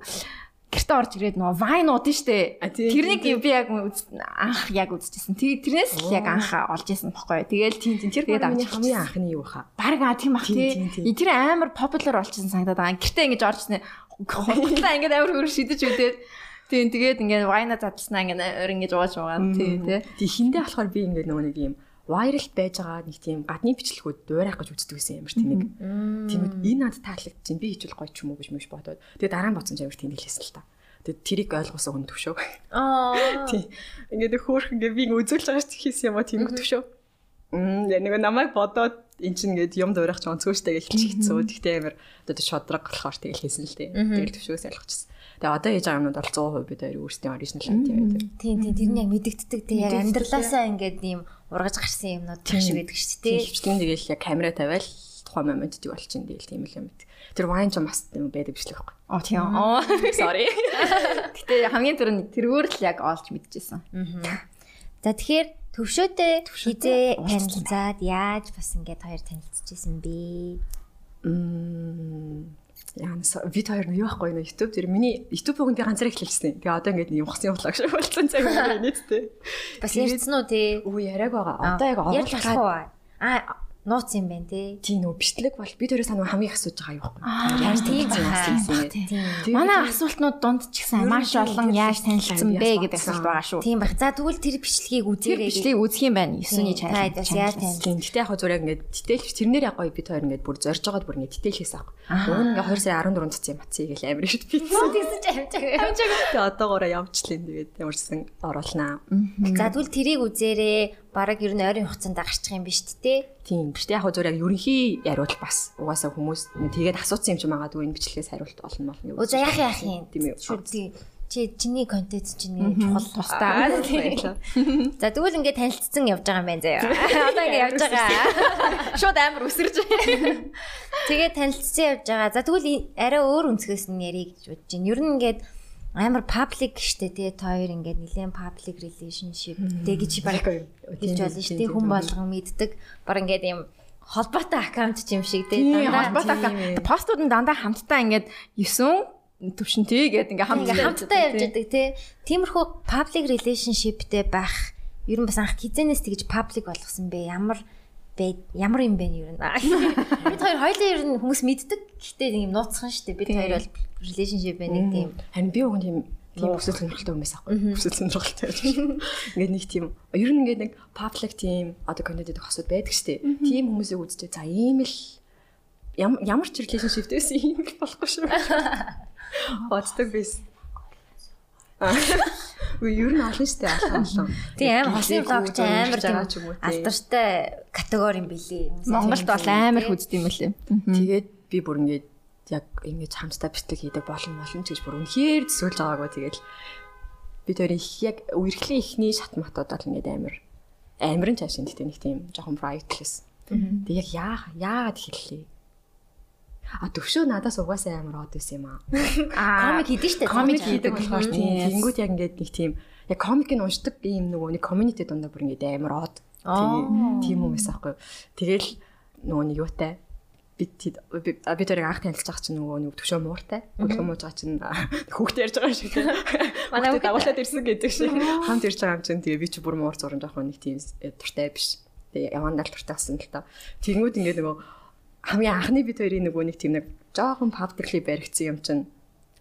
Speaker 1: гэрте орж ирээд нөгөө вайн уудын штэ.
Speaker 3: А, тийм,
Speaker 1: Тэрнийг
Speaker 3: тийм,
Speaker 1: би яг анх яг үзчихсэн. Тэг тэрнээс л яг анх олж исэн бохгүй. Тэгэл тийм тийм
Speaker 3: Тэр миний
Speaker 1: авч
Speaker 3: хамгийн анхны юу хаа.
Speaker 1: Бараг аа тийм ах
Speaker 3: Тийм, тийм,
Speaker 1: тий. Тэр амар популяр болчихсон санагдаад байгаа. Гэртээ ингэж орж ирсэн. Хултаа (laughs) ингэж амар хөр шидэж үдээд тийм тэгээд ингээд вайна задлснаа ингээд өөр ингэж ууж байгаа. Тий, тий.
Speaker 3: Тэг хиндэ болохоор би ингээд нөгөө нэг юм viral байж байгаа нэг тийм гадны бичлэгүүд дуурайх гэж үздэг байсан ямар тэнэг. Тиймүүд энэ над таалагдчих чинь би хичүүл гоё ч юм уу гэж мэж бодоод тэгээд дараа нь бодсон ч амар тэнэглэсэн л та. Тэгээд тэрийг ойлгосон хүн төвшөө.
Speaker 2: Аа.
Speaker 3: Тийм. Ингээд хөөх ингээд би үзүүлж байгаа ч хийсэн юм а тийм төвшөө. Мм яг нэг намайг бодоод эн чинь ингээд юм дуурайх ч онцгой штэ гэж хэлчихсэн. Тэгтээ амар одоо шодраг болохоор тэгэл хийсэн л дээ. Тэгэл төвшөөс ойлгочихсон. Тэгээ одоо байгаа юмнууд бол 100% бид хоёр өөрсдийн оригинал юм тийм.
Speaker 2: Тийм тийм тэр нь яг мэдэгддэг тийм яг амьдралаасаа ингээд ийм ургаж гарсан юмнууд тийм шиг байдаг шүү дээ.
Speaker 3: Хөвчлэн тэгэл яг камера тавиал тухайн момент юу болчихин тэгэл тийм л юм бит. Тэр вайн ч бас юм байдаг бичлэг байхгүй.
Speaker 1: Оо тийм. Оо.
Speaker 3: Sorry. (laughs)
Speaker 1: Гэтэ хамгийн түрүүнд тэргээр л яг олж мэдчихсэн.
Speaker 2: За тэгэхээр төвшөөтэй хизээ танилцаад яаж бас ингээд хоёр танилцчихсэн бэ?
Speaker 3: Мм Янс вид хоёр нь юу байхгүй нэ YouTube дээр миний YouTube бүгд би ганцаар эхлэлсэн. Тэгээ одоо ингээд юм ухсан явуулаа гэж болсон цаг юм (laughs) нийтдээ.
Speaker 2: Бас ярьсан уу тий?
Speaker 3: Үгүй яриаг байгаа. Одоо яг оруулах?
Speaker 2: Аа нууц юм байна тий.
Speaker 3: тийм нөө бичлэг бол бид хоёроос санаа хамгийн их асууж байгаа юу
Speaker 2: Аа,
Speaker 3: Яаж
Speaker 2: тийм баха.
Speaker 3: юм.
Speaker 1: Манай асуултнууд дунд ч гэсэн маш олон яаж танилцсан бэ гэдэг асуулт байгаа шүү.
Speaker 2: Тийм бах. За тэгвэл тэр бичлэгийг
Speaker 1: Тэр
Speaker 2: үзээрэй.
Speaker 1: бичлэгийг үзэх юм байна. 9-ний
Speaker 2: Та
Speaker 1: чанал.
Speaker 2: бас яаж танилцсан?
Speaker 3: Гэтэ яг зураг ингээд дитэйл тэрнэр яг гоё бид хоёр ингээд бүр зорж байгаад бүр ингээд аахгүй. Уг нь ингээд 2 сая 14 цэцэн мацыг гэл амир шүү.
Speaker 2: Тэгсэн чи амжаагүй.
Speaker 3: Тэгээ одоогоороо явчихлаа тэгээд ямарсан оруулнаа.
Speaker 2: За тэгвэл тэрийг үзээрэй. Бараг ер нь ойрын хугацаанд гарчих юм биш үү?
Speaker 3: Тийм. Гэтэ яг хөө зураг ерөнхий яриул бас угаасаа хүмүүс тэгээд асуусан юм чи магадгүй энэ бичлэгээс хариулт олно болно
Speaker 2: Оо за яах яах юм.
Speaker 3: Тийм үү.
Speaker 2: Шүү дээ. чи чиний контент чинь нэг чухал
Speaker 1: тусдаа. (laughs) (laughs)
Speaker 2: За тэгвэл ингээд танилцсан явж байгаа юм байна заяа. (laughs) Одоо ингээд явж байгаа.
Speaker 1: Шууд амар үсэрж.
Speaker 2: Тэгээд танилцсан явж байгаа. За тэгвэл арай өөр өнцгөөс нь ярих гэж бодож байна. Ер нь ингээд амар паблик штэ та хоёр ингээд нэлээд паблик relationship. Тэг гэж баг хэлж болно штэ хүн болгон мэддэг. Баг ингээд юм холбоотой аккаунт юм шиг тий
Speaker 1: дандаа. холбоотой аккаунт постууд нь дандаа хамтдаа ингээд 9 төвшөнтэй гэдэг ингээ хамтдаа
Speaker 2: хамтдаа явж байдаг тий. Тиймэрхүү public relationshipтэй байх ер нь бас анх хизэнээс тэгж public болгосон бэ? Ямар бэ? Ямар юм бэ ер нь? (laughs) Бид хоёр хоёулаа ер нь хүмүүс мэддэг. Гэхдээ юм нууцхан шүү дээ. Бид хоёр бол relationship байна нэг тийм.
Speaker 3: Харин би уг тийм тийм өсөл сонирхолтой хүмүүс аахгүй. Өсөл сонирхолтой. Ингээд нэг тийм ер нь ингээд нэг public тийм одоо контент гэдэг хосууд байдаг шүү дээ. Тийм хүмүүсийг үзчихээ за ийм л ямар ч relationship дэвсэн ийм (laughs) болохгүй шүү. (laughs) Боддог биш. Үгүй ер нь олон штэ алхам олон.
Speaker 2: Тийм амар хосын блогч амар тийм алдартай категори юм билий.
Speaker 1: Монголд бол амар хүзд юм лээ.
Speaker 3: Тэгээд би бүр ингээд яг ингэж хамтдаа бичлэг хийдэг болон молон ч гэж бүр үнэхээр төсөөлж байгаагүй тэгээд бид хоёр их яг үерхлийн ихний шат матууд бол ингээд амар амар нь цааш энэ нэг тийм жоохон brightless. Тэг яг яа яагаад хэллээ А төвшөө надаас угаасаа амар од байсан юм аа. (laughs)
Speaker 2: Комик хийдэг штэ.
Speaker 3: Комик хийдэг болохоор тийм. Тэнгүүд яг ингээд нэг тийм яг комикийг уншдаг ийм нөгөө нэг community дундаа бүр ингээд амар од. Тийм юм байсан аахгүй. Тэгэл нөгөө нэг юутай бид бид тэрийг анх танилцж байгаа чинь нөгөө нэг төвшөө мууртай. Өглөө мууж байгаа чинь хүүхдээ ярьж байгаа шиг. (laughs) Манай хүүхдээ дагуулад ирсэн гэдэг шиг. Хамт ирж байгаа юм чинь тэгээ би чи бүр муур зурж жоохон нэг тийм дуртай биш. Тэгээ явандаа л дуртай болсон л та. Тэнгүүд ингээд нөгөө хамгийн анхны бид хоёрын нөгөө нэг тийм нэг жоохон publicly баригдсан юм чинь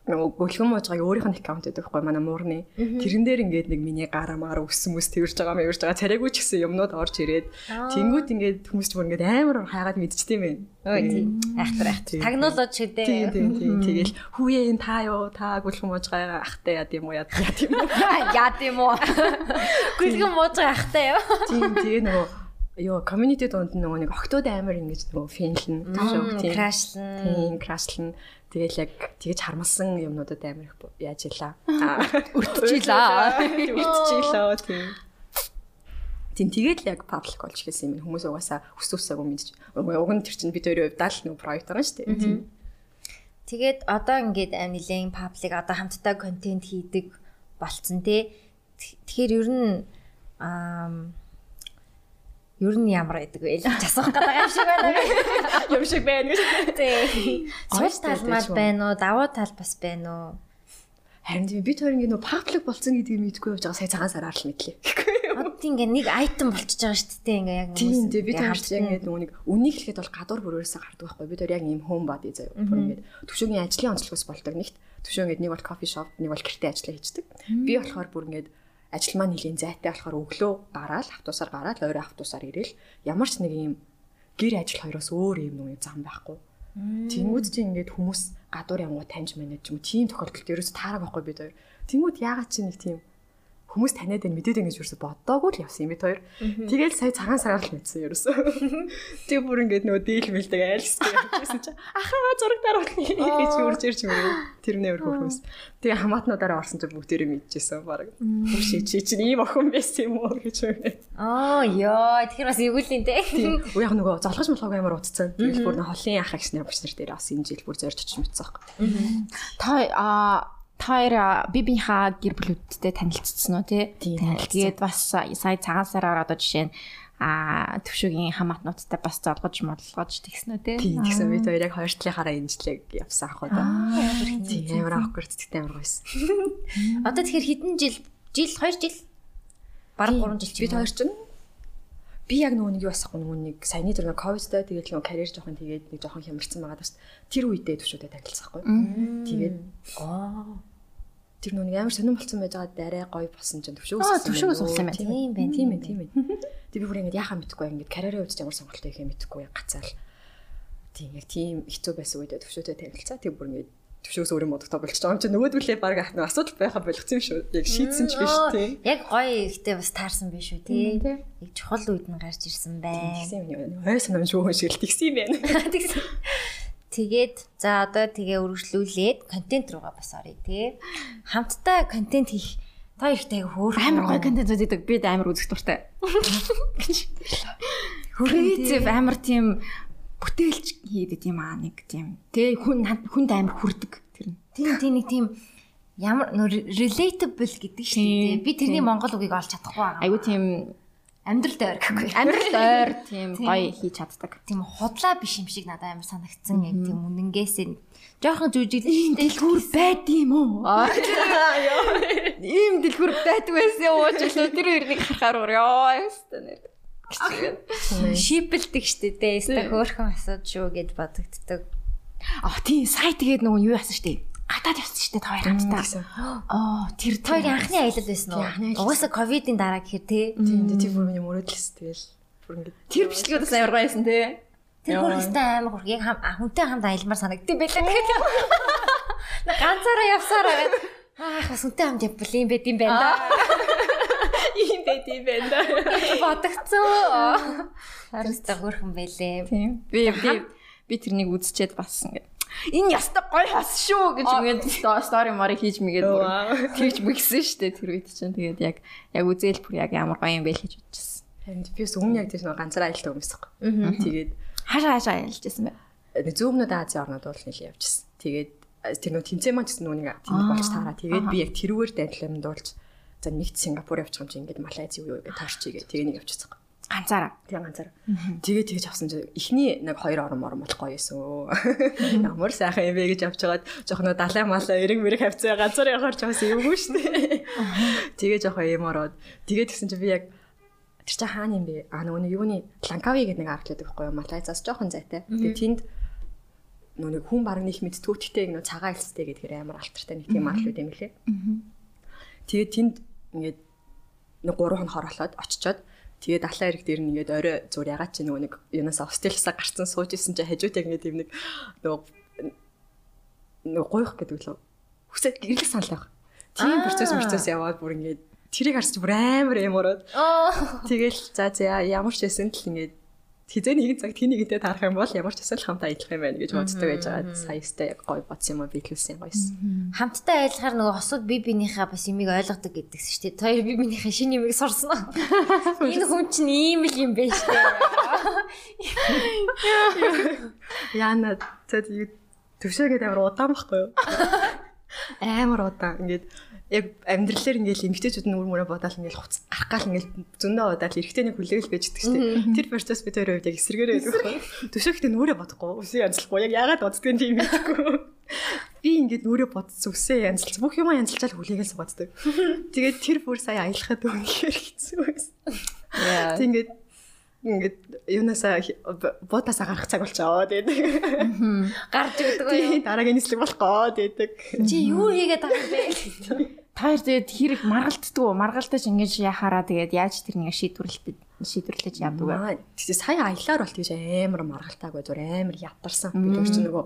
Speaker 3: нөгөө гөлгөн муужгааг өөрийнх нь аккаунт гэдэг байхгүй манай муурны. Тэрэн дээр ингээд нэг миний гараа маар өссөн мэс тэрж байгаа мэрж байгаа. Царайгүй ч гэсэн юмнууд орж ирээд тэнгууд ингээд хүмүүс ч бүр ингээд амар хайгаад мэдчихдээ юм байна.
Speaker 2: Айхтар айхтар. Технологи ч гэдэг.
Speaker 3: Тийм тийм тийм. Тэгэл хүүе энэ та юу та гөлгөн муужгаа ахтай яд юм уу яд юм уу?
Speaker 2: Яд юм уу? (laughs) (laughs) Гөлгөн муужгаа ахтай юу.
Speaker 3: Тийм тэгээ нөгөө ёо community донд нөгөө нэг октод амар ингэж нөгөө финлэн
Speaker 2: ташууг тийм крашлан
Speaker 3: тийм крашлан тэгэл яг тэгэж хармалсан юмнуудад амар их яаж илаа
Speaker 1: өртчихлаа (laughs)
Speaker 3: өртчихлаа тийм Тийм тэгээд л яг паблик болж хэлсэн юм. Хүмүүс угаасаа хүс үсээгөө мэдчих. Уг нь тэр чинь бид хоёрын хувьд л нэг проект байгаа шүү дээ. Тийм.
Speaker 2: Тэгээд одоо ингээд нэлээд паблик одоо хамтдаа контент хийдэг болцсон тий. Тэгэхээр ер нь аа ер нь ямар байдаг вэ асуух гэдэг юм шиг байна. (laughs)
Speaker 3: Юм шиг байна гэж.
Speaker 2: Тий. Цус талмал байна уу? Давуу тал бас байна уу?
Speaker 3: Харин тийм бид хоёр ингэ нөө паблик болсон гэдгийг мэдгүй явж байгаа сая цагаан сараар л мэдлээ.
Speaker 2: Тийм ингээ нэг айтем болчихж байгаа шүү дээ ингээ яг
Speaker 3: хүмүүс. Тийм тийм бид хоёр яг ингээ нөгөө нэг үнийг хэлэхэд бол гадуур бүрөөсөө гардаг байхгүй. Бид хоёр яг ийм home body заяа. Бүр ингээ төвшөөгийн ажлын онцлогоос болдог нэгт. Төвшөө ингээ нэг бол кофе шоп, нэг бол гэртээ ажиллаа хийдэг. Би болохоор бүр ингээ ажил маань нэлийн зайтай болохоор өглөө гараад автобусаар гараад орой автобусаар ирээл ямар ч нэг юм гэр ажил хоёроос өөр юм нэг зам байхгүй. Тэнгүүд чи ингээд хүмүүс гадуур явгуу таньж манайд ч юм тийм тохиолдолд ерөөс таараг байхгүй бид хоёр. Тэнгүүд яагаад чи нэг тийм хүмүүс таниад байна мэдээд ингэж юусе боддоогүй л явсан юм бид хоёр. Тэгэл сая цагаан сараар л мэдсэн ерөөсөө. (laughs) Тэг бүр ингэж нөгөө дийл мэлдэг айлсдаг явчихсан чи ахаа зураг даруулна (laughs) гэж үрж ирж мөрөө. Тэр нээр хөрхөөс. Тэгээ хамаатнуудаараа орсон чи бүгдээрээ мэдчихсэн баг. Чи чи чи ийм охин байсан юм уу гэж байна.
Speaker 2: Аа ёо тэр бас эвгүүлийн те.
Speaker 3: Уу яг нөгөө золгож молгог амар утцсан. Тэгэл бүр холын ах агч нар багш нар дээр бас энэ жил бүр зорж очиж мэдсэн байхгүй.
Speaker 1: Та аа Таяр би бинхаа гэр бүлүүдтэй танилцсан уу тий? Тэгээд бас сая цагаан сараар одоо жишээ нь а төвшөгийн хамаатнуудтай бас золгож модлгож тэгсэн үү те.
Speaker 3: Тийм тэгсэн бид хоёр яг хоёр талынхаараа инжлэг явсан ах уу да. Тийм амар awkward гэдэгтэй амар гойсон. (laughs)
Speaker 2: Одоо тэгэхээр хэдэн жил жил 2 жил бараг 3 жил
Speaker 3: чи бид хоёр чинь би яг нөгөө нэг юу асахгүй нөгөө нэг саяны тэр нөгөө ковидтай тэгээд нөгөө карьер жоохон тэгээд нэг жоохон хямарсан байгаа даа. Тэр үедээ төвшөөдөө танилцсахгүй. Тэгээд аа тэр нүг амар сонирн болсон байж байгаа дарай гоё болсон чинь төвшөө
Speaker 1: өссөн. Төвшөө юм байна.
Speaker 2: Тийм байна.
Speaker 3: Тийм ээ, тийм ээ. Тэг би бүр ингэж яхаа мэдхгүй ингэж карьерийн хувьд ямар сонголтоо хийхээ мэдхгүй гацаал. Тийм яг тийм хэцүү байсан үедээ төвшөөтэй танилцаа. Тэг бүр ингэж төвшөөс өөрөө модогтой болчих жоо юм чи нөгөөдгөлээ баг ахна асуудал байха болгоцсон юм шүү. Яг шийдсэн ч биш тий.
Speaker 2: Яг гоё ихтэй бас таарсан биш үү тий. Яг чухал үед нь гарч ирсэн байна.
Speaker 3: Тэгсэн юм. Ой санам шүү шиг л тэгсэн юм байна. (laughs) Тэгсэн.
Speaker 2: Тэгээд за одоо тэгээ үргэлжлүүлээд контент руугаа бас оръё тий. Хамтдаа контент хийх та ихтэй хөөр
Speaker 1: амар гоё контент үздэг. Би амар үзэх дуртай. (laughs) (laughs) Creative амар тийм бүтээлч хийдэг тийм аа нэг тийм. Тэгээ хүн хүнд амар хүрдэг тэр нь.
Speaker 2: Тийм тийм нэг тийм ямар relatable гэдэг шүү дээ. Би тэрний монгол үгийг олж чадахгүй байгаа.
Speaker 1: Айгу тийм
Speaker 2: амьдрал дээр гэхгүй.
Speaker 1: Амьдрал ойр (laughs) тийм гоё хийж чаддаг.
Speaker 2: Тийм худлаа биш юм шиг надад амар санагдсан. Яг тийм үнэнгээсээ жоохон жүжиглэн
Speaker 1: дэлгүүр байд юм уу? (laughs) Ийм дэлгүүр байдаг байсан ууч л тэр хоёрыг харахаар ёо ястаа нэр.
Speaker 2: Шипэлдэг штэ дээ. Яста хөөхөн асууд шүү гэд бодогддог.
Speaker 1: А тийм сая тэгээд нөгөө юу яасан штэ гадаад явсан шүү дээ та хоёр хамтдаа. Аа тэр
Speaker 2: хоёр анхны аялал байсан уу? Угаасаа ковидын дараа гэхэр тий.
Speaker 3: Тийм тийм бүр миний мөрөөдлөс тэгэл.
Speaker 1: Бүр ингэ тэр бичлэгүүдээс амар гоё байсан тий.
Speaker 2: Тэр хөрөстэй амар хург яг хүнтэй хамт аялмаар санагддаг байлаа тэгэхээр. Ганцаараа явсараа Ах бас үнтэй хамт явбал юм байд юм байна да.
Speaker 1: Ийм байд юм байна да.
Speaker 2: Бодогцоо. Харин хөөрхөн байлээ.
Speaker 1: Тийм. Би би би тэрнийг үзчихэд бас ингэ энэ ястаа гой хас шүү гэж ингээд стори морыг хийж мэгээд тэгж мэгсэн дээ тэр үед чинь тэгээд яг яг үзэл бүр яг ямар гоё юм бэ гэж бодчихсон.
Speaker 3: Энд би бас өмнө яг тийм нэг ганцаараа аялалтай хүмүүсэг. Тэгээд
Speaker 1: хаашаа хаашаа аялж байсан бэ?
Speaker 3: Зүүмнүүд Азийн орнууд бол нэлээд явжсэн. Тэгээд тэр нөө тэмцээн маань гэсэн нүг тийм болж таараа. Тэгээд би яг тэрүүгээр данилам дуулж за нэгт Сингапур явчих юм чи ингээд Малайз юу юу гэж таарчигээ. Тэгээ нэг явчихсан.
Speaker 1: Ганцаараа.
Speaker 3: Тэгээ ганцаараа. Тэгээ тэгж авсан чи эхний нэг хоёр орон морон болох гоё юусэн. Ямар сайхан юм бэ гэж авчгаад жоох нөө далай малаа эрэг мэрэг хавцаа ганцаар явахаар жоос юмгүй шүү дээ. Тэгээ жоох юм ороод тэгээ тэгсэн чи би яг тэр чи хаана юм бэ? А нөгөө юуны Ланкави гэдэг нэг арт байдаг байхгүй юу? Малайзаас жоохон зайтай. Тэгээ тэнд нөгөө нэг хүн баг нэг мэдтгүүтгтэй нөгөө цагаан элстэй гэдгээр амар алтартай нэг тийм арт юм лээ. Тэгээ тэнд ингээд нэг 3 хон хороолоод очичоод Тэгээд далайн эрэг дээр нь ингээд орой зур ягаад чи нөгөө нэг юунаас Австралиасаа гарцсан сууж исэн чи хажууд яг ингээд юм нэг нөгөө нөгөө гойх гэдэг лөө. Хүсээд гэрлэх санал байх. Тийм процесс процесс яваад бүр ингээд тэрийг харч бүр амар юм ороод. Тэгэл за за ямар ч байсан л ингээд хизээ нэгэн цаг тэнийг идэ таарах юм бол ямар ч эсвэл хамтаа ажиллах юм байна гэж боддог байж байгаа. Саястай гоё бодсон юм уу биелүүлсэн гоёсэн.
Speaker 2: Хамтдаа ажиллахаар нөгөө хосууд би бинийхээ бас юмыг ойлгодог гэдэгс шүү дээ. Хоёр би бинийхээ шинэ юмыг сурсан уу? (laughs) Энэ хүн чинь ийм л юм байна шүү
Speaker 3: дээ. Яна цад төвшөөгээд амар удаан байхгүй юу? (laughs) Амар удаан. Ингээд яг амьдралаар ингээл эмгтээчүүд нь үр мөрөө бодоол ингээл хуц гарах гал ингээл зөндөө удаал эргэтэйний хүлээгэл байж идэг штеп. Тэр процесс бид өөрөө яг эсэргээрээ байдаг байхгүй. Төшөөхтэй нүрээ бодохгүй. Үсээ янзлахгүй. Яг яагаад боддгийг тийм мэдэхгүй. Би ингээд нүрээ бодсон үсээ янзлж бүх юм янзлчаал хүлээгэл сугацдаг. Тэгээд тэр бүр сая аялахад үнэхээр хэцүү байсан. Тэгээд ингээд юунасаа буудасаа гарах цаг болчоо тэгээд
Speaker 2: гарч өгдөг үү
Speaker 3: дараагийн нислэг болох гээд
Speaker 2: чи юу хийгээд байгаа юм бэ
Speaker 1: Таар тэгээд хэрэг маргалтдаг уу? Маргалтаж ингэж яхаараа тэгээд яаж тэр нэг шийдвэрлэлтэд шийдвэрлэж яадаг вэ?
Speaker 3: Тэгээд сая аялаар бол тийж амар маргалтаагүй зүр амар ядарсан. Бид ч нөгөө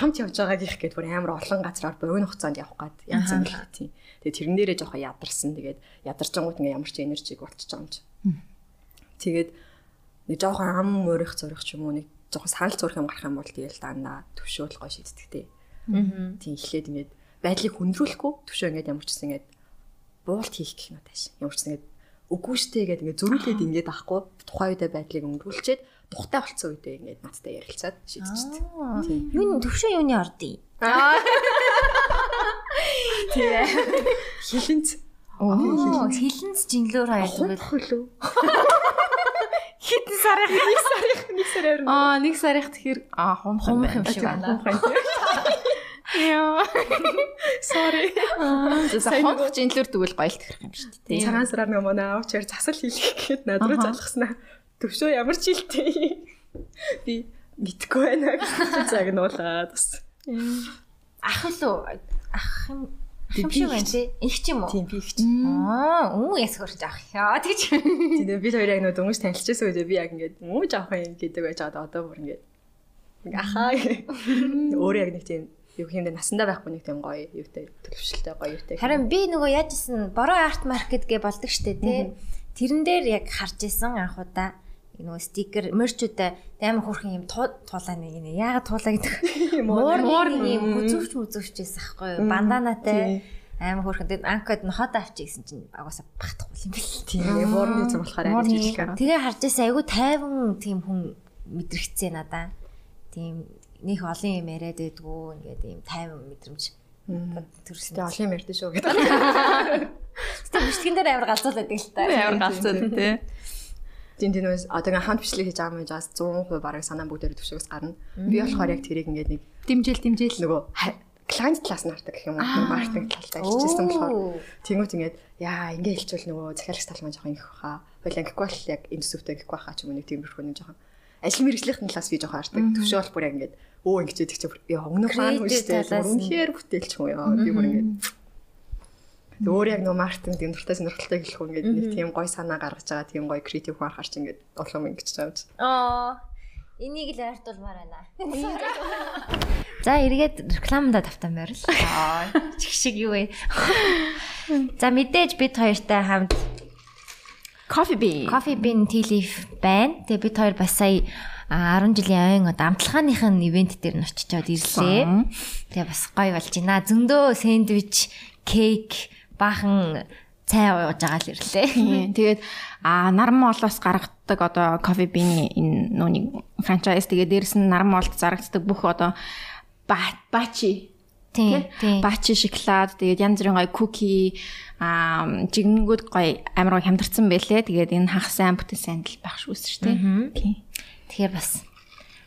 Speaker 3: хамт явж байгаа гих гээд бүр амар олон газраар богино хугацаанд явах гад янз бүр тийм. Тэгээд тэрэн дээрээ жоохон ядарсан. Тэгээд ядарчангууд ингээ ямар ч энержиг болчихж байгаа юм чи. Тэгээд нэг жоохон ам мөрөх зурх ч юм уу нэг жоохон санал зурх юм гарах юм бол тэгэл дандаа төвшөөл гоо шийддэг те. Аа. Тийм эхлээд ингээд байдлыг хүндрүүлэхгүй төвшөө ингээд ямар ч гэсэн ингээд буулт хийх гэх юм тааш. Ямар ч гэсэн ингээд үгүй штэ гэдэг ингээд зөрүүлээд ингээд ахгүй тухайн үедээ байдлыг өнгөрүүлчихэд тухтай болцсон үедээ ингээд надтай ярилцаад шийдчихдэг.
Speaker 2: Тийм. Юу төвшөө юуны ордын?
Speaker 3: Тийм. Хилэнц.
Speaker 2: Оо, хилэнц жинлөөр
Speaker 3: хаяад хөлөө.
Speaker 1: Хитэн сарын
Speaker 3: нэг сарын нэг сарын
Speaker 1: Аа, нэг сарих тэгэхээр аа хум хум
Speaker 2: юм шиг байна.
Speaker 1: Яа.
Speaker 3: Sorry.
Speaker 1: За хонх жинлэр тэгвэл гоёлт хэрэг юм шүү дээ.
Speaker 3: Цагаан сараар нэг манай аавчаар засал хийлгэх гээд над руу залгаснаа. Төвшөө ямар ч жилтэй. Би мэдгүй байна гэж загнуулаад бас.
Speaker 2: Ах л ах юм Ах юм шиг байна тий. Их ч юм уу?
Speaker 3: Тийм (laughs) би их ч.
Speaker 2: Аа, өө яс хөрч авах яа тэгж.
Speaker 3: Тийм би хоёр яг нөө дөнгөж танилцчихсан үедээ би яг ингээд муу жоох юм гэдэг байж байгаа одоо бүр ингээд ахаа өөрөө яг нэг тийм юу юм дэ насандаа байхгүй нэг тийм гоё юутай төлөвшөлтэй гоё юутай.
Speaker 2: Харин би нөгөө яажсэн бороо арт маркет гэ болдог штэ тий. Тэрэн дээр яг харж исэн анхудаа нөгөө стикер мерчүүдээ амар хөрхэн юм туулаа нэг нэ. Яагаад туулаа гэдэг. (laughs) Муур нэг юм хүзүүч мүзүүчээс ахгүй юу? Банданатай амар хөрхэн тэгээд анкод нохот авчи гэсэн чинь агаасаа багтахгүй юм бэл.
Speaker 3: Тийм муурны зүг болохоор амар жижиг.
Speaker 2: Тэгээ харж байсан айгүй тайван тийм хүн мэдрэгцээ надаа. Тийм нөх олон юм яриад байдгүй ингээд ийм тайван мэдрэмж
Speaker 3: төрсөн. Тэгээ олон юм ярьдэн шүү гэдэг.
Speaker 2: Тэгээ бичлэгэн дээр амар галзуулаад байдаг л та.
Speaker 1: Амар галзууд тий.
Speaker 3: Тийм тийм нөөс одоо хамт бичлэг хийж байгаа юм жаас 100% бараг санаа бүгдээр төвшөөс гарна. Би болохоор яг тэрийг ингээд нэг
Speaker 1: дэмжээл дэмжээл
Speaker 3: нөгөө клиент талаас нь хардаг гэх юм уу? Маркетинг талтай ажиллажсэн болохоор. Тэнгуут ингээд яа ингээ хэлчихвэл нөгөө захиалагч тал маань жоохон их баха. Хойлоо ингэхгүй бол яг институтаа гэхгүй баха ч юм уу нэг тиймэрхүү нэг жоохон. Ажил мэргэжлийн талаас би жоохон хардаг. Төвшөө бол бүр яг ингээд өө ингэчээд их чинь яа өмнөх маань хүчтэй үнэхээр бүтээлч юм яа. Би бүр ингээд өөр яг нөө маркетинг тийм дуртай сонирхолтой хэлэх үү ингээд нэг тийм гой санаа гаргаж байгаа тийм гой креатив хүн харж ингээд улам ингэж чамж.
Speaker 2: Аа энийг л ойртуулмаар байна. (laughs) За эргээд рекламада тавтан байрал. Аа чих шиг юу вэ? За мэдээж бид хоёртай хамт
Speaker 1: Coffee Bean.
Speaker 2: Coffee Bean Tea Leaf байна. Тэгээ бид хоёр бас сая 10 жилийн ойн одоо амтлагааныхын ивент дээр нь очичоод ирлээ. Тэгээ бас гоё болж байна. Зөндөө сэндвич, кейк, баахан цай ууж байгаа л ирлээ.
Speaker 1: Тэгээд а наран молоос гаргадаг одоо Coffee Bean энэ нүуний франчайз тэгээд дээрэс нь наран молд зарагддаг бүх одоо бачи
Speaker 2: Тийм.
Speaker 1: Бачи шоколад, тэгээд янз бүрийн гоё куки, аа жигнэнгүүд гоё амар хямдарсан байлээ. Тэгээд энэ хах сайн бүтэн сандал байх шүүс шүү дээ.
Speaker 2: Тэгэхээр бас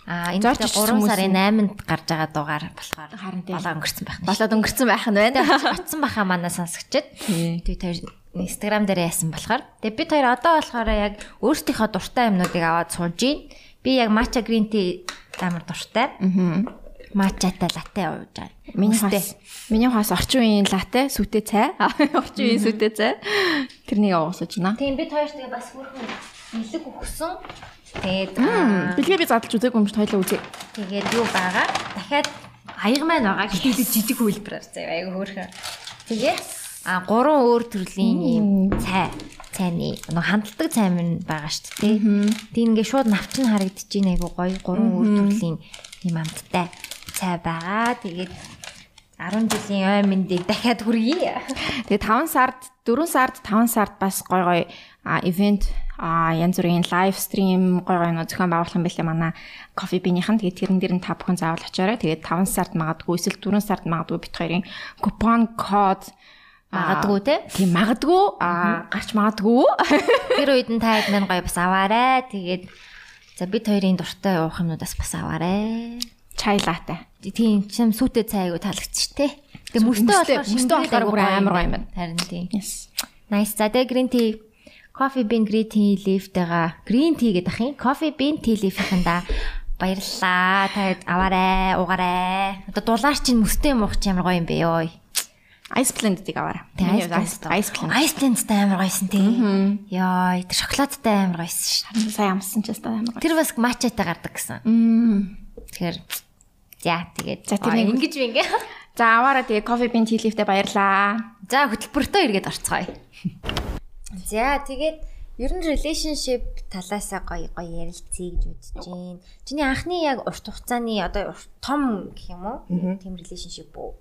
Speaker 2: А энэ 3 сарын 8-нд гарч байгаа дугаар болохоор болоо өнгөрцөн байх
Speaker 1: нь. Болоод өнгөрцөн байх нь байна.
Speaker 2: Утсан баха манай сонсогчд. Тэгээд хоёр Instagram дээр яасан болохоор. Тэгээд бид хоёр одоо болохоор яг өөрсдийнхөө дуртай юмнуудыг аваад сууж гин. Би яг matcha green tea амар дуртай. Аа Мачатай латте ууж байгаа.
Speaker 1: Миний хас миний хас орчин үеийн латте сүтэ цай. Орчин үеийн сүтэ цай. Тэрнийг уусаж байна.
Speaker 2: Тийм бид хоёр тэгээ бас хүрхэн нэлэг өгсөн. Тэгээд
Speaker 1: бэлгээ би задлж үзээгүй юм шиг хоёлаа үзье.
Speaker 2: Тэгээд юу байгаа? Дахиад аяг маань байгаа. Гэтэл жижиг хөлбрээр заяа аяга хөөрхөн. Тэгээд а гурван өөр төрлийн юм цай цайны нэг хандлагдаг цай минь байгаа шүү дээ. Тийм ингээ шууд навчин харагдаж байна айгу гоё гурван өөр төрлийн юм амттай цай байгаа. Тэгээд 10 жилийн ой мэндийг дахиад хүргэе.
Speaker 1: Тэгээд 5 сард 4 сард 5 сард бас гой гой ивент а янз бүрийн лайв стрим гой гой нөө зохион байгуулах юм байлээ манай кофе бинийхэн тэгээд тэрэн дээр нь та бүхэн заавал очиорой. Тэгээд 5 сард магадгүй эсвэл 4 сард магадгүй бит хоёрын купон код
Speaker 2: магадгүй те.
Speaker 1: Тийм магадгүй а гарч магадгүй. (laughs)
Speaker 2: Тэр үед нь та хэд гоё бас аваарай. Тэгээд за бид хоёрын дуртай уух юмнуудаас бас аваарай
Speaker 1: чай латте.
Speaker 2: Тийм чим сүтэ цай айгу таалагдчих те. Тэгээ мөстөө болохоор
Speaker 1: мөстөө болохоор бүр амар гоё юм байна.
Speaker 2: Харин тийм. Nice. За тэгээ green tea coffee bean green tea leaf-тэйга green tea гэдэг ах юм. Coffee bean tea leaf-ийнда баярлалаа. Та аваарай, уугаарай. Одоо дулаар чинь мөстөө юм уух чи ямар гоё юм бэ ёо.
Speaker 1: Ice blend-ийг аваарай.
Speaker 2: Тэгээ ice blend. Ice blend-тай амар гойсон тий. Йоо, тэр шоколадтай амар гойсон
Speaker 1: шүү. Сайн амссан ч гэсэн амар гоё.
Speaker 2: Тэр бас матчатай гардаг гэсэн. Тэгэхээр За тэгээд
Speaker 1: за тэрийг
Speaker 2: ингэж би ингээ.
Speaker 1: За аваараа тэгээ кофе бин тилифтэй баярлаа.
Speaker 2: За хөтөлбөртөө эргээд орцгоё. За тэгээд ер нь relationship талаасаа гоё гоё ярилцъя гэж бодож байна. Чиний анхны яг урт хугацааны одоо том гэх юм уу? Тийм relationship үү?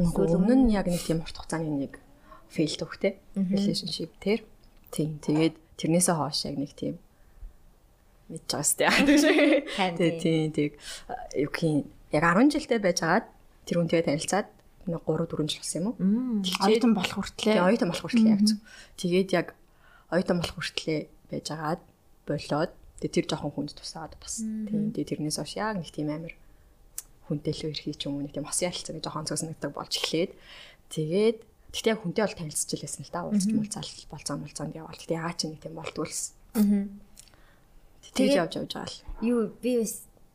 Speaker 3: Эсвэл өмнө нь яг нэг тийм урт хугацааны нэг fail төвхтэй relationship тэр. Тийм. Тэгээд тэрнээсээ хойш яг нэг тийм мэдж байгаас тий. Тийм тийм. Юу гэх яг 10 жилдээ байжгаад тэр үнтэй танилцаад 3 4 жил болсон юм уу?
Speaker 1: Оюутан болох хүртлээ.
Speaker 3: Тэгээ оюутан болох хүртлээ яг зөв. Тэгээд яг оюутан болох хүртлээ байжгаад болоод тэгээ тэр жоохон хүнд тусаад бас тийм тэгээ тэрнээс хойш яг нэг тийм амир хүнтэй л өрхий ч юм уу нэг тийм хос ялцсан гэж жоохон цогсногдаг болж эхлээд тэгээд тэгтээ яг хүнтэй бол танилцж илсэн л да уулзч муулцаал болцоо муулцаанд яваал тэгтээ ягаа ч нэг тийм болтгуулсан. Тэгж явж явж байгаа л.
Speaker 2: Юу би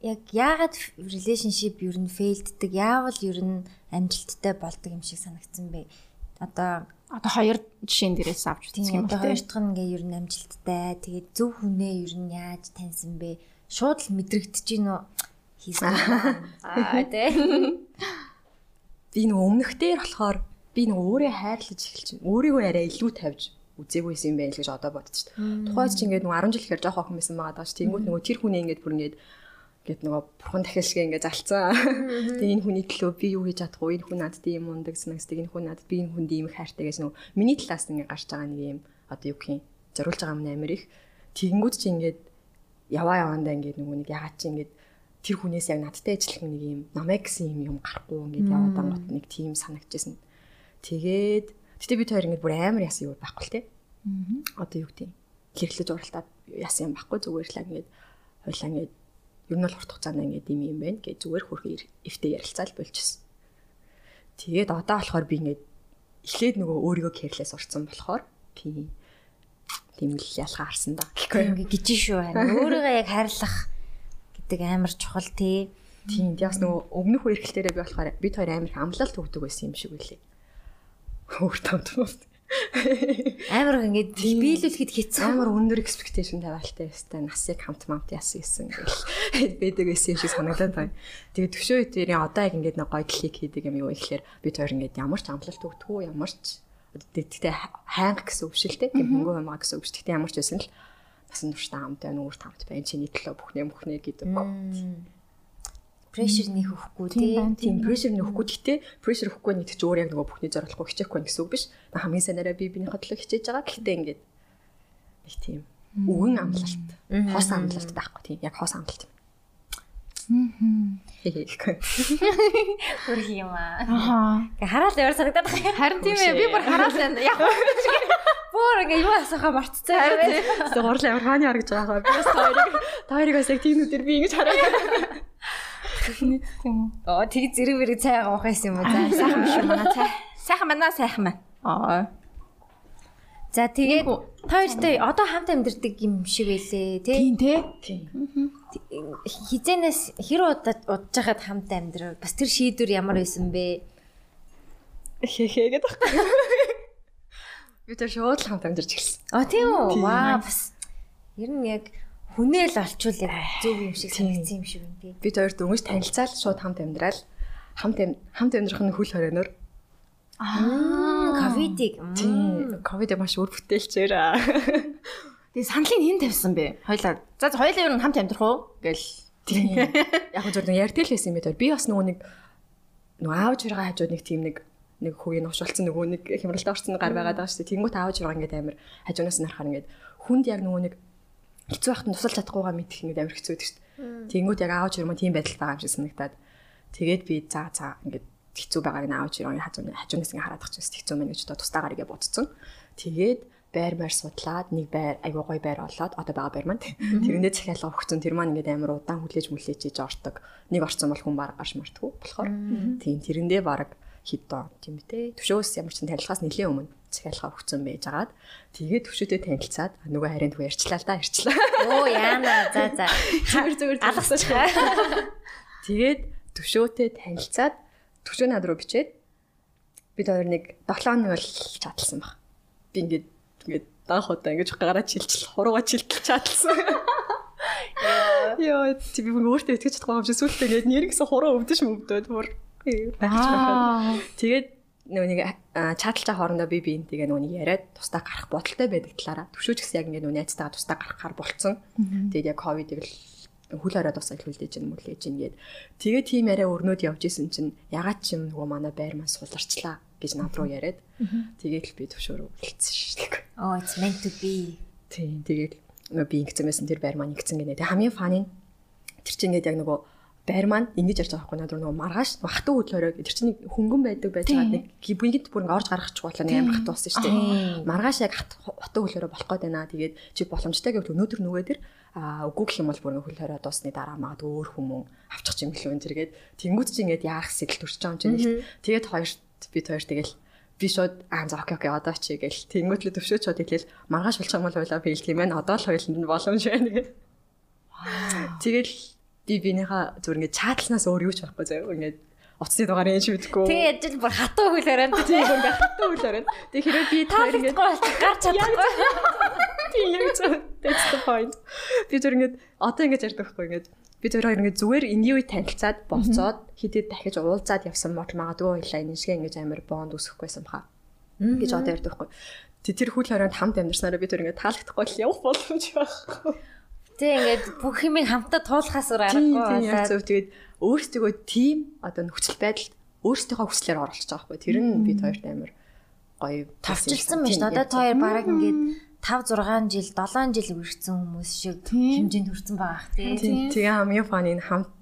Speaker 2: яг яагаад relationship ер нь failддэг яавал ер нь амжилттай болдог юм шиг санагдсан бэ? Одоо
Speaker 1: одоо хоёр жишээн дээрээс авч
Speaker 2: үзэх юм байна. Хоёр дахь нь ингээ ер нь амжилттай. Тэгээд зөв хүнээ ер нь яаж таньсан бэ? Шууд л мэдрэгдэж гин үү? Хийсэн. (laughs) Аа тий.
Speaker 3: Би нэг өмнөх дээр болохоор би нэг өөрөө хайрлаж эхэлж. Өөрийгөө арай илүү тавьж үзээгүйсэн юм байна л гэж одоо дээ. Тухайд чи ингээд нөгөө 10 жил ихээр жоох охин байсан байгаа даа ш. Тэнгүүт нөгөө тэр хүний ингээд бүр ингээд гэт нөгөө бурхан дахил шиг ингээд залцсан. Тэгээ энэ хүний төлөө би юу хийж чадахгүй энэ хүн надад ийм ундаг санагсдаг энэ хүн надад би энэ хүнд ийм хайртай гэж нөгөө миний талаас ингээд гарч байгаа нэг юм одоо юу гэх юм зориулж байгаа юм амар их. Тэгэнгүүт чи ингээд яваа явандаа ингээд нөгөө нэг ягаад чи ингээд тэр хүнээс яг надтай ажиллах нэг юм намайг гэсэн юм юм гарахгүй ингээд яваад ангот нэг тийм санагдчихсэн. Тэгээд гэтээ бид хоёр ингээд бүр амар ясан юу байхгүй л те. Одоо юу гэдэг гэрлэж уралтаад ясан юм байхгүй зүгээр л ингээд хойлоо ингээд ер нь бол урт хугацаанд ингээд юм юм байна гэж зүгээр хөрхөн эвтэ ярилцаал болчихсон. Тэгээд одоо болохоор би ингээд эхлээд нөгөө өөрийгөө кэрлээс урцсан болохоор тийм тийм л ялгаа харсан да.
Speaker 2: Ингээд гिजी шүү харин өөрийгөө яг хайрлах гэдэг амар чухал тий.
Speaker 3: Тийм яг нөгөө өмнөх үе эрхлэлтээрээ би болохоор бид хоёр амар амлалт өгдөг байсан юм шиг үлээ. Хөөр тамт. (laughs)
Speaker 2: Амар ингээд биелүүлэхэд хэцүү.
Speaker 3: Амар өндөр expectation тавиалтай байстай насыг хамт мамт яасан гэсэн гэл (laughs) байдаг байсан юм шиг санагдаад байна. Тэгээд төвшөө үеэрийн одоо яг ингээд нэг клик хийдэг юм юу ихлээр бид хоёр ингээд ямар ч амлалт өгдөг ямар ч тэгтээ хайнг гэсэн үг шилтэй тийм хөнгөө юмаа гэсэн. Тэгтээ ямар ч байсан л насан туршдаа хамт байна, үүрт хамт байна. Чиний төлөө бүхнээ бүхнээ гэдэг.
Speaker 2: Прешэр нэг өгөхгүй тийм.
Speaker 3: Тийм прешэр нөхгүй. Гэтэ прешэр өгөхгүй нэг ч өөр яг нөгөө бүхний зориулахгүй хичээхгүй гэсэн үг биш. Хамгийн санаараа би биний хөдлөө хичээж байгаа. Гэхдээ ингээд нэг тийм өвгөн амлалт. Хос амлалт байхгүй тийм. Яг хос амлалт.
Speaker 2: Хөрх юм аа. Аха. Хараал яваар санагдаад байна.
Speaker 1: Харин тийм ээ би бүр хараал байна. Яг
Speaker 2: Бүр ингээ юу асуухаа мартцсан харин.
Speaker 3: Тэгээ гурлаа ямар хааны харагдж байгаа хаа. Би бас таарыг таарыг бас яг тийм нүдээр би ингэж хараад.
Speaker 1: Тийм үү.
Speaker 2: Оо тэг зэрэг зэрэг цай авах байсан юм уу? За
Speaker 1: Сайхан биш юм аа цай. Сайхан байна сайхан байна. Аа.
Speaker 2: За тэгээд та хоёртай одоо хамт амьдэрдэг юм шиг байлээ тий.
Speaker 1: Тийм те.
Speaker 3: Тийм.
Speaker 2: Хизэнээс хэр удаа удаж хахад хамт амьдрав? Бас тэр шийдвэр ямар байсан бэ?
Speaker 3: Хээ гэдэг. Би тэр шууд л хамт амьдарч эхэлсэн.
Speaker 2: А тийм үү? Ваа бас ер нь яг хүнээл олчвол яг зөв юм шиг санагдсан юм шиг байна тий.
Speaker 3: Бид хоёр дөнгөж танилцаал шууд хамт амьдрал хамт хамт амьдрах нь хөл хорионоор
Speaker 2: Аа, ковидыг.
Speaker 3: тийм ковид маш үр бүтээлчээр
Speaker 1: Тэгээ саналыг хэн тавьсан бэ? Хоёлаа. За хоёлаа нь хамт амьдрах уу? Гэл.
Speaker 3: тийм яг хөө зөвхөн ярьдаг л байсан юм бид. Би бас нөгөө нэг нөгөө аав жиргээ хажууд нэг тийм нэг нэг хүүгийн уушуулсан нөгөө нэг хямралтай орсон гар байгаад байгаа шүү дээ. Тэнгүүт аав жиргээ ингээд амир хажуунаас нь харахаар ингээд хүнд яг нөгөө нэг хэцүү байхад нь тусалж чадахгүйгаа мэдэх ингээд амир хэцүү байдаг шүү дээ. Тэнгүүт яг аав жиргээ тийм байдалтай байгаа юм шиг санагдаад. Тэгээд би заа заа ингээд хэцүү байгааг нь аав жиргээ хажуун хажуунаас ингээд хараад тахчих хэцүү мэн гэж одоо тустаагаар игээ бодсон. Тэгээд байр байр судлаад нэг байр айгуу гой байр олоод одоо байгаа байр маань. Тэрэндээ захиалга өгсөн. Тэр маань ингээд амар удаан хүлээж мүлээж иж ордог. Нэг орцсон бол хүн баг гарч мартгүй болохоор. Тийм тэрэндээ баг хиддоо тийм үү төвшөөс ямар ч танилцахаас нэлээд өмнө захиалга өгсөн байж агаад тэгээд төвшөөтэй танилцаад нөгөө харин тгүү ярьчлаа л да ярьчлаа
Speaker 2: Оо яана. За за. (laughs)
Speaker 3: зүгээр зүгээр
Speaker 2: Алгасч. (laughs)
Speaker 3: тэгээд төвшөөтэй танилцаад төвшөө над руу бичээд бид хоёр нэг 7 хоног бол чадлсан баг би ингээд ингээд данх удаа ингэж гараа чилчил хурууга чилтэл чадлсан. Яа, чи би өөртөө итгэж чадахгүй юм шиг сүултээ ингээд нэр гэсэн хуруу өвдөж мөвдөд бүр. Тэгээд нөгөө нэг чаталчаа хоорондоо би биен тэгээ нөгөө нэг яриад тусдаа гарах бодолтой байдаг талаараа төвшөөч гэсэн яг ингээд нөгөө найзтайгаа тусдаа гарахаар болцсон. Тэгээд яг ковидыг л хүл ороод бас илүүлдэж ин мүлээж ин гээд тэгээ тийм яриа өрнөд явж исэн чинь ягаад ч юм нөгөө манай байр маань суларчлаа гэж над руу яриад тэгээд л би төвшөөрөө үлдсэн шүү дээ.
Speaker 2: Oh, it's meant to be.
Speaker 3: Тийм тэгээд би ингэсэн байсан тэр байр маань ингэсэн гинэ. Тэг хамгийн фаны тэр чинь ингээд яг нөгөө байр маань ингэж ярьж байгаа байхгүй надад нөгөө маргааш хатуу хөдлөөрөө тэр чинь хөнгөн байдаг байж байгаа нэг гибгийд бүр ингээд орж гаргачих болоо нэг амар хат болсон шүү дээ. Маргааш яг хатуу хөдлөөрөө болох гээд байна. Тэгээд чи боломжтой гэвэл өнөөдөр нөгөө тэр а үгүй гэх юм бол бүр ингээд хөл хороо дуусны дараа магадгүй өөр хүмүүн авчих юм билүү энэ зэрэгэд тэнгуүт чи ингээд яах сэтэл төрч байгаа юм чинь. Тэгээд хоёрт бид хоёр тэгэл би шууд аа за окей окей одоо чи гэл тэнгуүтлээ төвшөөч шууд хэлээл маргааш болчих юм бол хойлоо биелдэг юм байна. Одоо л хойлонд нь боломж байна гэх. Тэгэл би бинийхээ зүгээр ингээд чаатлнаас өөр юу ч байхгүй заяа ингээд утасны дугаар юм шиг мэдгүй.
Speaker 2: Тэгээ ажил бүр хатуу хөл өрөөнд.
Speaker 3: Тийм ингээд хатуу хөл өрөөнд. Тэг хэрэг би тэр ингээд
Speaker 2: гарч чадахгүй. (laughs)
Speaker 3: тийм яг зөв. That's the point. Би тэр ингээд одоо ингээд ярьдаг байхгүй ингээд би тэр хоёр ингээд зүгээр энэ үе танилцаад болцоод хитэд дахиж уулзаад явсан бол магадгүй хоёлаа энэ шиг ингээд амар бонд үсэхгүйсэн баха гэж одоо ярьдаг байхгүй. Тэ тэр хүл хорионд хамт амьдарснараа бид тэр ингээд таалагдахгүй л явах боломж байхгүй.
Speaker 2: Тэг ингээд бүх юмыг хамтаа туулахаас өөр аргагүй
Speaker 3: тийм яг зөв. Тэгээд өөрсдөө тийм одоо нөхцөл байдалд өөрсдийнхөө хүслээр гэж байгаа байхгүй. Тэр нь бид хоёрт амар гоё
Speaker 2: тавчилсан байна дээ. Одоо та хоёр бараг ингээд 5 6 жил 7 жил үргэлжсэн хүмүүс шиг хэмжээнд хүрсэн байгаа х тий.
Speaker 3: Тийм тэгээ хамгийн фаны нь хамт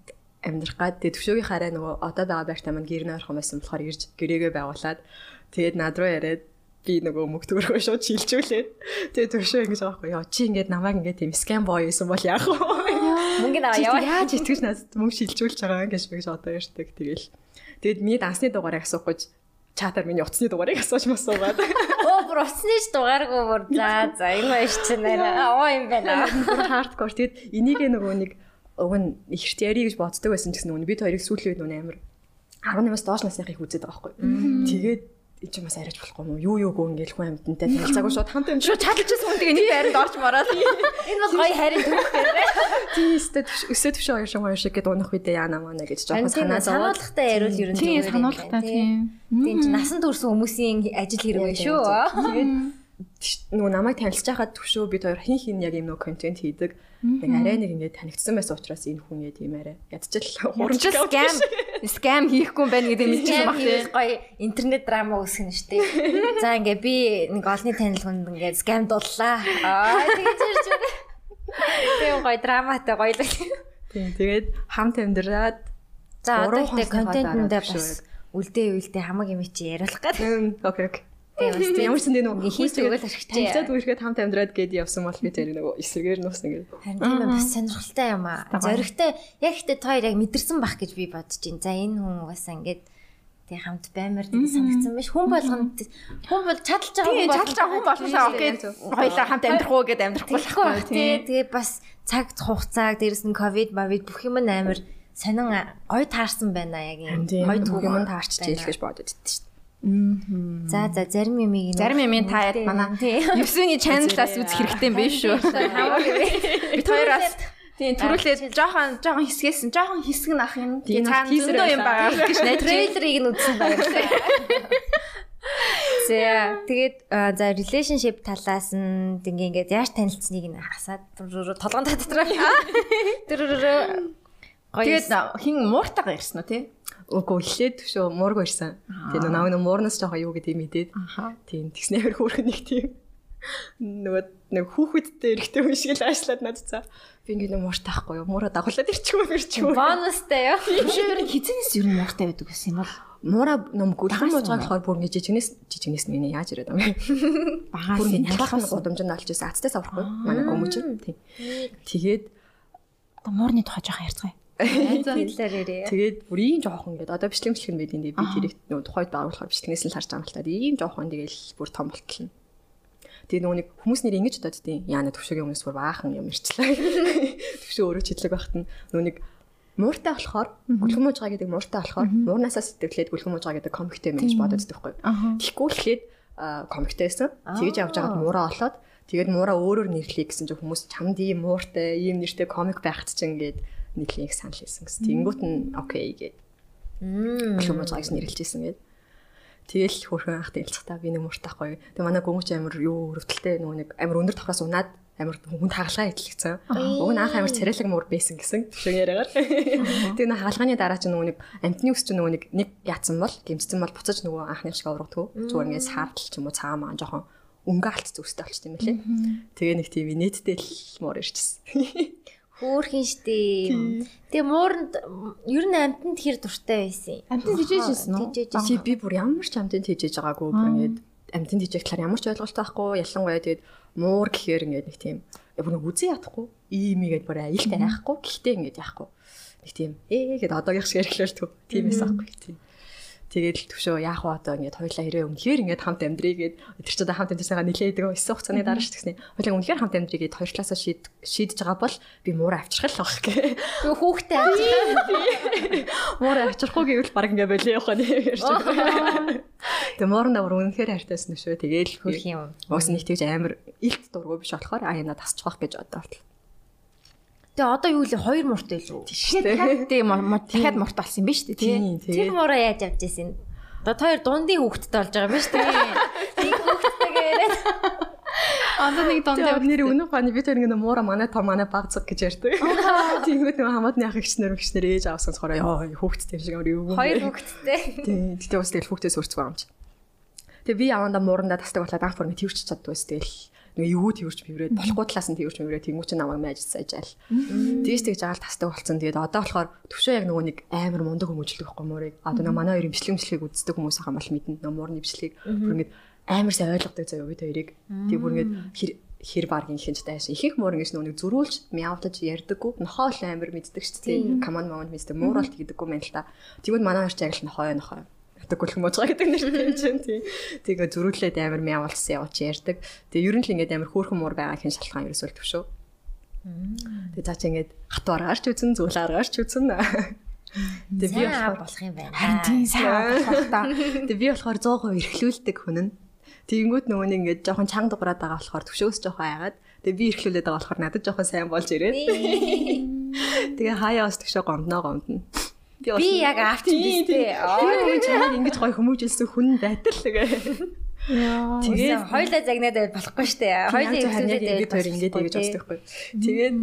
Speaker 3: амьдрах гад тэгээ төвшөөгийн хараа нөгөө одоо байгаа байртаа маань гэрнэ орхон байсан болохоор ирж гэрээгээ байгуулад тэгээд над руу яриад би нөгөө мөнгө төгрөгөө шууд шилжүүлээд тэгээ төвшөө ингэж байгаа байхгүй. Яа чи ингээд намайг ингээд тийм скам бой байсан бол яах вэ?
Speaker 2: Мөнгө наваа яваа.
Speaker 3: яаж итгэж надад мөнгө шилжүүлж байгаа гэж би одоо ярьдаг тэгэл. Тэгээд миний дансны дугаарыг асуух гэж чатаар миний утасны дугаарыг асууж масуугаад (laughs)
Speaker 2: Оо бүр уцны ч дугааргүй бүр. За за энэ байж чинь нэрээ оо юм байна.
Speaker 3: бүр хардкор тэгэд энийг нөгөө нэг уг нь ихэрт яри гэж боддог байсан гэсэн нөгөө бид хоёрыг сүүлийн үед нөгөө амар 18-аас доош насныхыг үзээд байгаа байхгүй. Тэгээд энэ ч бас арайж болохгүй юм юу юу гоо ингээл хүн амьтантай танилцаагүй шууд хамт юм шүү чадчихсан хүн тэгээ нэг байранд орч мараад.
Speaker 2: Энэ бол гоё харин түүх гэрээ.
Speaker 3: тийм өстө өсөө төвшөө хоёр шиг хоёр шиг гэдэг унах үедээ яана маана гэж жоохон санаа зовоод.
Speaker 2: сануулгатай яриул ер нь
Speaker 1: Тийм сануулгатай тийм.
Speaker 2: Тийм чи насан турш хүмүүсийн ажил хэрэг байх шүү.
Speaker 3: тэгээд нөгөө намайг танилцж байхад төвшөө бид хоёр хин хин яг юм нөгөө контент хийдэг яг арай нэг ингээд танигдсан байсан учраас энэ хүн яа тийм арай ядчил хурамч
Speaker 1: скам скам хийхгүй байна гэдэг мэдчихсэн баг
Speaker 2: Тийм гоё интернет драма үсгэн штэ. За ингээ би нэг олны танилцуулганд ингээ скам дуллаа. Аа тэгэж ирж байна. Тийм гоё драматай гоё л.
Speaker 3: тийм тэгээд хамт амьдраад
Speaker 2: За одоо ихтэй контентэндээ бас үлдээ үлдээ хамаг юм чи яриулах гэдэг.
Speaker 3: окей окей
Speaker 2: Тийм бас
Speaker 3: Ямар ч нэг нөгөө
Speaker 2: хийж өгөөл хэрэгтэй.
Speaker 3: Танилцаад үргэлжлээд хамт амьдраад гээд явсан бол би тэр нөгөө эсрэгээр нуусан гэдэг.
Speaker 2: Харин тийм бас сонирхолтой юм аа. Зоригтой яг ихтэй тоо яг мэдэрсэн бах гэж би бодож байна. За энэ хүн угаасаа ингээд тэг хамт баймар тэг санагдсан биш. Хүн болгонд хүн бол чадлж байгаа хүн
Speaker 1: чадж байгаа хүн болсоо окей. Хоёлаа хамт амьдрах уу гэдээ амьдрахгүй болохгүй
Speaker 2: тий. Тэгээ бас цаг хугацааг дээрэс нь ковид мавид бүх юм амар сонин гой таарсан байна яг юм. Гой түүх
Speaker 3: юм таарч ийл гэж бодод идсэн шүү дээ.
Speaker 2: За за зарим юмыг
Speaker 1: Зарим юм та яд манай
Speaker 2: тий.
Speaker 1: Юсүний чаналаас үзэх хэрэгтэй юм биш шүү. Бид хоёроос тийм төрүүлээд жоохон жоохон хэсгээс нь жоохон хэсэг нь ах юм.
Speaker 3: Тийм,
Speaker 1: цаана зөндөө юм байгаа гэж найдаж байна.
Speaker 2: трейлерыг нь үзсэн баярлалаа. За тэгээд за relationship талаас нь ингээ ингээд яаж танилцсныг нь хасаад толгоон дотроо. Тэр
Speaker 1: Тэгээд хин мууртайгаа ирсэн үү тий?
Speaker 3: Үгүй эхлээд төвшөө муург ирсэн. Тэгээ нөгөө нөгөө муурнаас жоохон юу гэдэг мэдээд. Тийм тэгснээр (laughs) хөөрхөн нэг тийм нөгөө нэг хүүхэдтэй эрэхтэй хүн шиг л аашлаад надад цаа. Би ингэ нэг мууртай ахгүй юу? Муураа дагуулад ирчихгүй ирчихгүй.
Speaker 2: бонустай юу?
Speaker 1: Түшээр хизэнээс ер нь мууртай байдаг гэсэн юм бол
Speaker 3: Муура ном гүлхэн муужгаа болохоор бүр ингэ жижигнээс жижигнээс нэг яаж ирээд юм.
Speaker 1: багаас
Speaker 3: Бүр
Speaker 1: нь
Speaker 3: ингэ ялгаахан гудамжинд олж ирсэн. Ацтаас авахгүй. Манай көмөч. Тийм. Тэгээд
Speaker 1: муурны тухай жоохон ярьцгаая. (laughs)
Speaker 2: Хэлээр ирээ.
Speaker 3: Тэгээд бүр ийм жоохон ингээд одоо бичлэг бичлэг байд энэ би тэрийг нөгөө тухайд байгуулахаар бичлэгнээс нь харж байгаа юм л та. Ийм жоохон тэгэл бүр том болтол нь. Тэгээ нөгөө нэг хүмүүс нэр ингэж бодод тийм яана төвшөгийн өмнөөс бүр баахан юм ирчлээ. (laughs) Төвшөө өөрөө чидлэг багт нь нөгөө нэг мууртай болохоор гүлхэн муужгаа гэдэг мууртай болохоор муурнасаа сэтгэлээд гүлхэн муужгаа гэдэг комиктэй юм гэж бодод байхгүй. Тэгэхгүй ихэд комиктэй байсан. Тэгж явж байгаад муураа олоод тэгээд муураа өөрөөр нэрлэе гэсэн чинь хүмүүс чамд ийм мууртай ийм нэртэй комик байхад чинь ингээд нэлийн их санал хийсэн гэсэн. Тэнгүүт нь окей гээд гүлхэн муужгааг нэрлэжсэн гээд. Тэгэл хөрхөн анх тэлцэхтаа би нэг мууртайхгүй. Тэгээ манай гүмч амир юу өрөвдөлтэй нөгөө нэг амир өндөр тавхаас унаад амир хүн хагалгаа идэлгцэн. Уг нь анх амир царайлаг муур байсан гэсэн төвшөө яриагаар. Тэгээ нэг хагалгааны дараа ч нөгөө нэг амтны ус ч нөгөө нэг нэг яатсан бол гимцсэн бол буцаж нөгөө анхны шиг ургадгүй. Зүгээр ингээд саардл ч юм уу цаамаа жоохон өнгө алт зүстэй болчт юм лээ. Тэгээ нэг тийм нийтдээ л муур ирчихсэн. (laughs)
Speaker 2: Хөөхин штэ. Тэгээ мууранд ер нь амтнд хэр дуртай байсан юм.
Speaker 1: Амтэн жижижсэн үү?
Speaker 2: Жижиж.
Speaker 3: Чи би бүр ямар ч амтнд хийж байгаагүй бүр ингээд амтнд байгаа талаар ямар ч ойлголт байхгүй ялангуяа тэгээд муур гэхээр ингээд нэг тийм бүр нэг үзээ ядахгүй ийм игээд бүр аюултай айхгүй гэхдээ ингээд яахгүй нэг тийм ээ гэд одоогийнх шиг ярьхлаар түү тиймээс аахгүй тийм Тэгээд л төвшөө яах вэ одоо ингээд хоёлаа хэрэг үнэхээр ингээд хамт амьдрий гэд тэр ч одоо хамт амьдрсагаа нилээдэг өссөн хугацааны дараа ш тэгснэ. Хоёлаа үнэхээр хамт амьдрий гэд хоёр талаасаа шийд шийдэж байгаа бол би муура авчрах л байх гэ.
Speaker 2: Юу хүүхдэд амт. (laughs)
Speaker 3: Муура авчрахгүй гэвэл баг ингээд болоо явах нь ярьж байгаа. (laughs) Тэгээ муурна бүр үнэхээр хайртайсан шүү. Тэгээл
Speaker 2: Хөрх юм.
Speaker 3: Уус нэг тэгж амар илт дургу биш болохоор аяна тасчих гэж одоо бол.
Speaker 2: Тэгээ одоо юу лээ хоёр муртай илүү.
Speaker 1: Дахиад тийм дахиад мурт болсон юм биш үү
Speaker 2: Тэр мураа яаж авч ирсэн? Одоо хоёр дундын хүүхдэд болж байгаа юм биш үү? Тийм хүүхдтэйгээ яриад. (laughs)
Speaker 1: Одоо нэг
Speaker 3: Яг нэр өнөө баны бид хоёр ингэ муура манай та манай багцэг гэж ярьдаг. Тэнгүүд нөгөө хамаатны ах ихснэр ихснэр ээж авсан болохоор яа хүүхдтэй шиг амар юу.
Speaker 2: Хоёр хүүхэдтэй.
Speaker 3: Тийм. Тэгтээ бас тэгэл хүүхдээс өрцгөө амж. Тэгээ би яванда мууранда тасдаг болоод анх бүр ингэ тэрч чаддгүй тэгэл нэг юу тэрч биврээд болохгүй талаас нь тэрч биврээд тэнгуү чи намайг байж саажаал. Тэгж тэгж жаал тасдаг болсон. Тэгээд одоо болохоор төвшөө яг нөгөө нэг амар мундаг хүмүүжлэг байхгүй муурыг. Одоо нөгөө манай хоёр имжлэг имжлэгийг үздэг хүмүүс ахаа мал мэднэ. Нөгөө муурны имжлэгийг бүр ингэ амар сайн ойлгодог заяа бид хоёрыг. Тэг бүр ингэ хэр баргийн хинж дайш. Ихэнх муур ингэж нөгөө зөрүүлж мяудаж ярьдаггүй. Нохоо л амар мэддэг шүү дээ. Command moment мэддэг. Мууралт гэдэггүй мэн л та. Тэгвэл манай хоёр ч яг л нохоо нохоо ятдаг гөлх можгаа гэдэг нэртэй юм чинь тий. Тэгээ зөрүүлээд амар мяавалсан явуулж ярьдаг. Тэгээ ер нь л ингээд амар хөөрхөн муур байгаа хин шалтгаан ерөөсөө төвшөө. Тэгээ цаа чи ингээд хат аргаарч үзэн зүйл аргаарч үзэн. Тэгээ би
Speaker 2: болох юм байна.
Speaker 1: Харин тийм сайн болох та.
Speaker 3: Тэгээ би болохоор 100% эрхлүүлдэг хүн нь. Тэгэнгүүт нөгөө нэг ингээд жоохон чанга дуграад байгаа болохоор төвшөөс жоохон айгаад тэгээ би эрхлүүлээд байгаа болохоор надад жоохон сайн болж ирээд. Тэгээ хаяа бас төвшөө гомдноо гомдно.
Speaker 2: Би яг авч юм дээ.
Speaker 3: Тэгээд чамайг ингэж гоё хүмүүжүүлсэн хүн байтал тэгээ.
Speaker 2: Яа. Тэгээд хоёлаа загнаад байвал болохгүй штэ. Хоёлаа
Speaker 3: хэрэглээд ингэж хоёр ингэж ингэж бодсохгүй. Тэгээд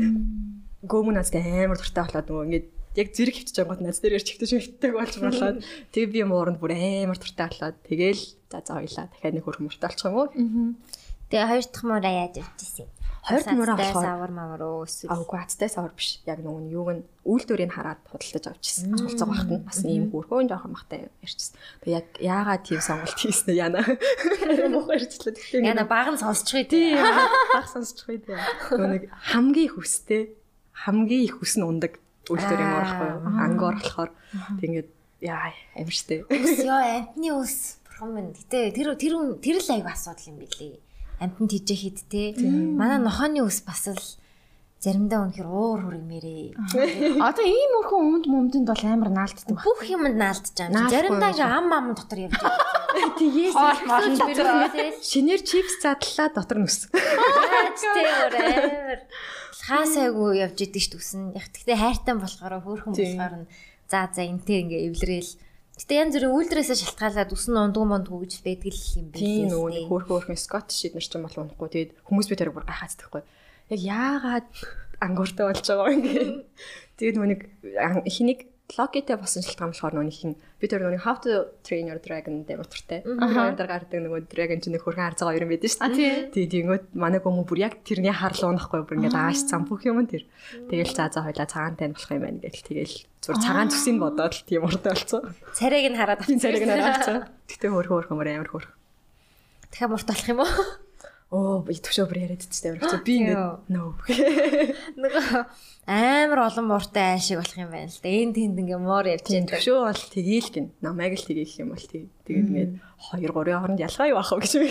Speaker 3: гөөмөн настай амар дуртай болоод нөгөө ингэж яг зэрэг байгаа гот нац дээр чигтэж хөвтдөг болж болоод тэг би мууранд бүр амар дуртай болоод тэгэл за за хоёлаа дахиад нэг хөрх мөртэй болчих юм уу.
Speaker 2: Тэгээ хоёр дахь мураа яаж өвчсөн юм?
Speaker 3: Хоёр мураа болохоор
Speaker 2: савар мавар уу эсвэл
Speaker 3: Аагүй хацтай савар биш. Яг нөгөө нь юуг нь үйлдвэрийг хараад худалдаж авчихсан. Цуцаг багт нь бас ийм бүрхөн жоохон багтай ярьчихсан. Тэгээ яг яагаад тийм сонголт хийснэ яана. (laughs) Мохоо ярьчлаа. Тэгтээ
Speaker 2: яна баг нь сонсчихъя тий.
Speaker 3: баг сонсчихъя тий. Нэг хамгийн хүстэй хамгийн их хүс нь ундаг үйлдвэрийн муурахгүй юу? Ангоор болохоор тэгээд яа амир штэ.
Speaker 2: Ёо амтны ус бурхан минь. Гэтэ тэр тэр тэр л аяг асуудал юм билий амтнд хижээхэд те манай нохооны ус бас л заримдаа үнэхэр уур хүрэмээрээ.
Speaker 1: Одоо ийм өрхөн өмд момдонд бол амар наалтдаг.
Speaker 2: Бүх юмд наалтж байгаа. Заримдаа ингээ ам ам дотор явж байгаа. (laughs)
Speaker 1: Дотор
Speaker 3: шинээр чипс задлаа дотор нүс.
Speaker 2: Тэ өөр. Хаасайгу явж идэг ш төсөн. Яг тэгтээ хайртай болохоор хөөрхөн болохоор за за энтэй ингээ эвлэрээл Гэтэ янз бүрийн үйлдвэрээс шалтгаалаад үсэн ундуу мондгүй гэж байдаг л юм байна.
Speaker 3: Тийм нөгөө хөөх хөөхөн скот шид нар ч юм бол унахгүй. Тэгээд хүмүүс би тэрийг бүр гахаацдаггүй. Яг яагаад ангууртай болж байгаа юм ингээ. (laughs) Тэгээд нөгөө нэг эхнийг логитэй болсон шалтгаан болохоор нөгөө хин би тэр нөгөө how to train your dragon дээр утгартай. Аа дээр гардаг нөгөө dragon чинь хөрхөн харцгаа хоёр юм байдаг шүү дээ. Тий Тэгэнгүүт манай гомө бүр яг тэрний харлуу нахгүй бүр ингээд ааш цам бүх юм тэр. Тэгэл заа заа хойлоо цагаантай нь болох юм байна гэл тэгэл зур цагаан төсийг бодоод л тийм уртай болцсон.
Speaker 2: Царайг нь хараад
Speaker 3: авчихсан. Царайг нь хараад авчихсан. Гэтэ хөрхөн хөрхөн амар хөрх.
Speaker 2: Дахиад мурт болох юм уу?
Speaker 3: Оо би төвшөө бүр яриад амар хэцүү. Би ингээд нөө. (laughs)
Speaker 2: Нөгөө амар олон мууртай аашиг болох юм байна л да. Энд тэнд ингээ муур явж
Speaker 3: байгаа. Төвшөө бол тгийл гин. Намайг л тгийлэх юм бол тгий. Тэгээд ингээд 2 3-ын хооронд ялгаа юу ах вэ гэж би.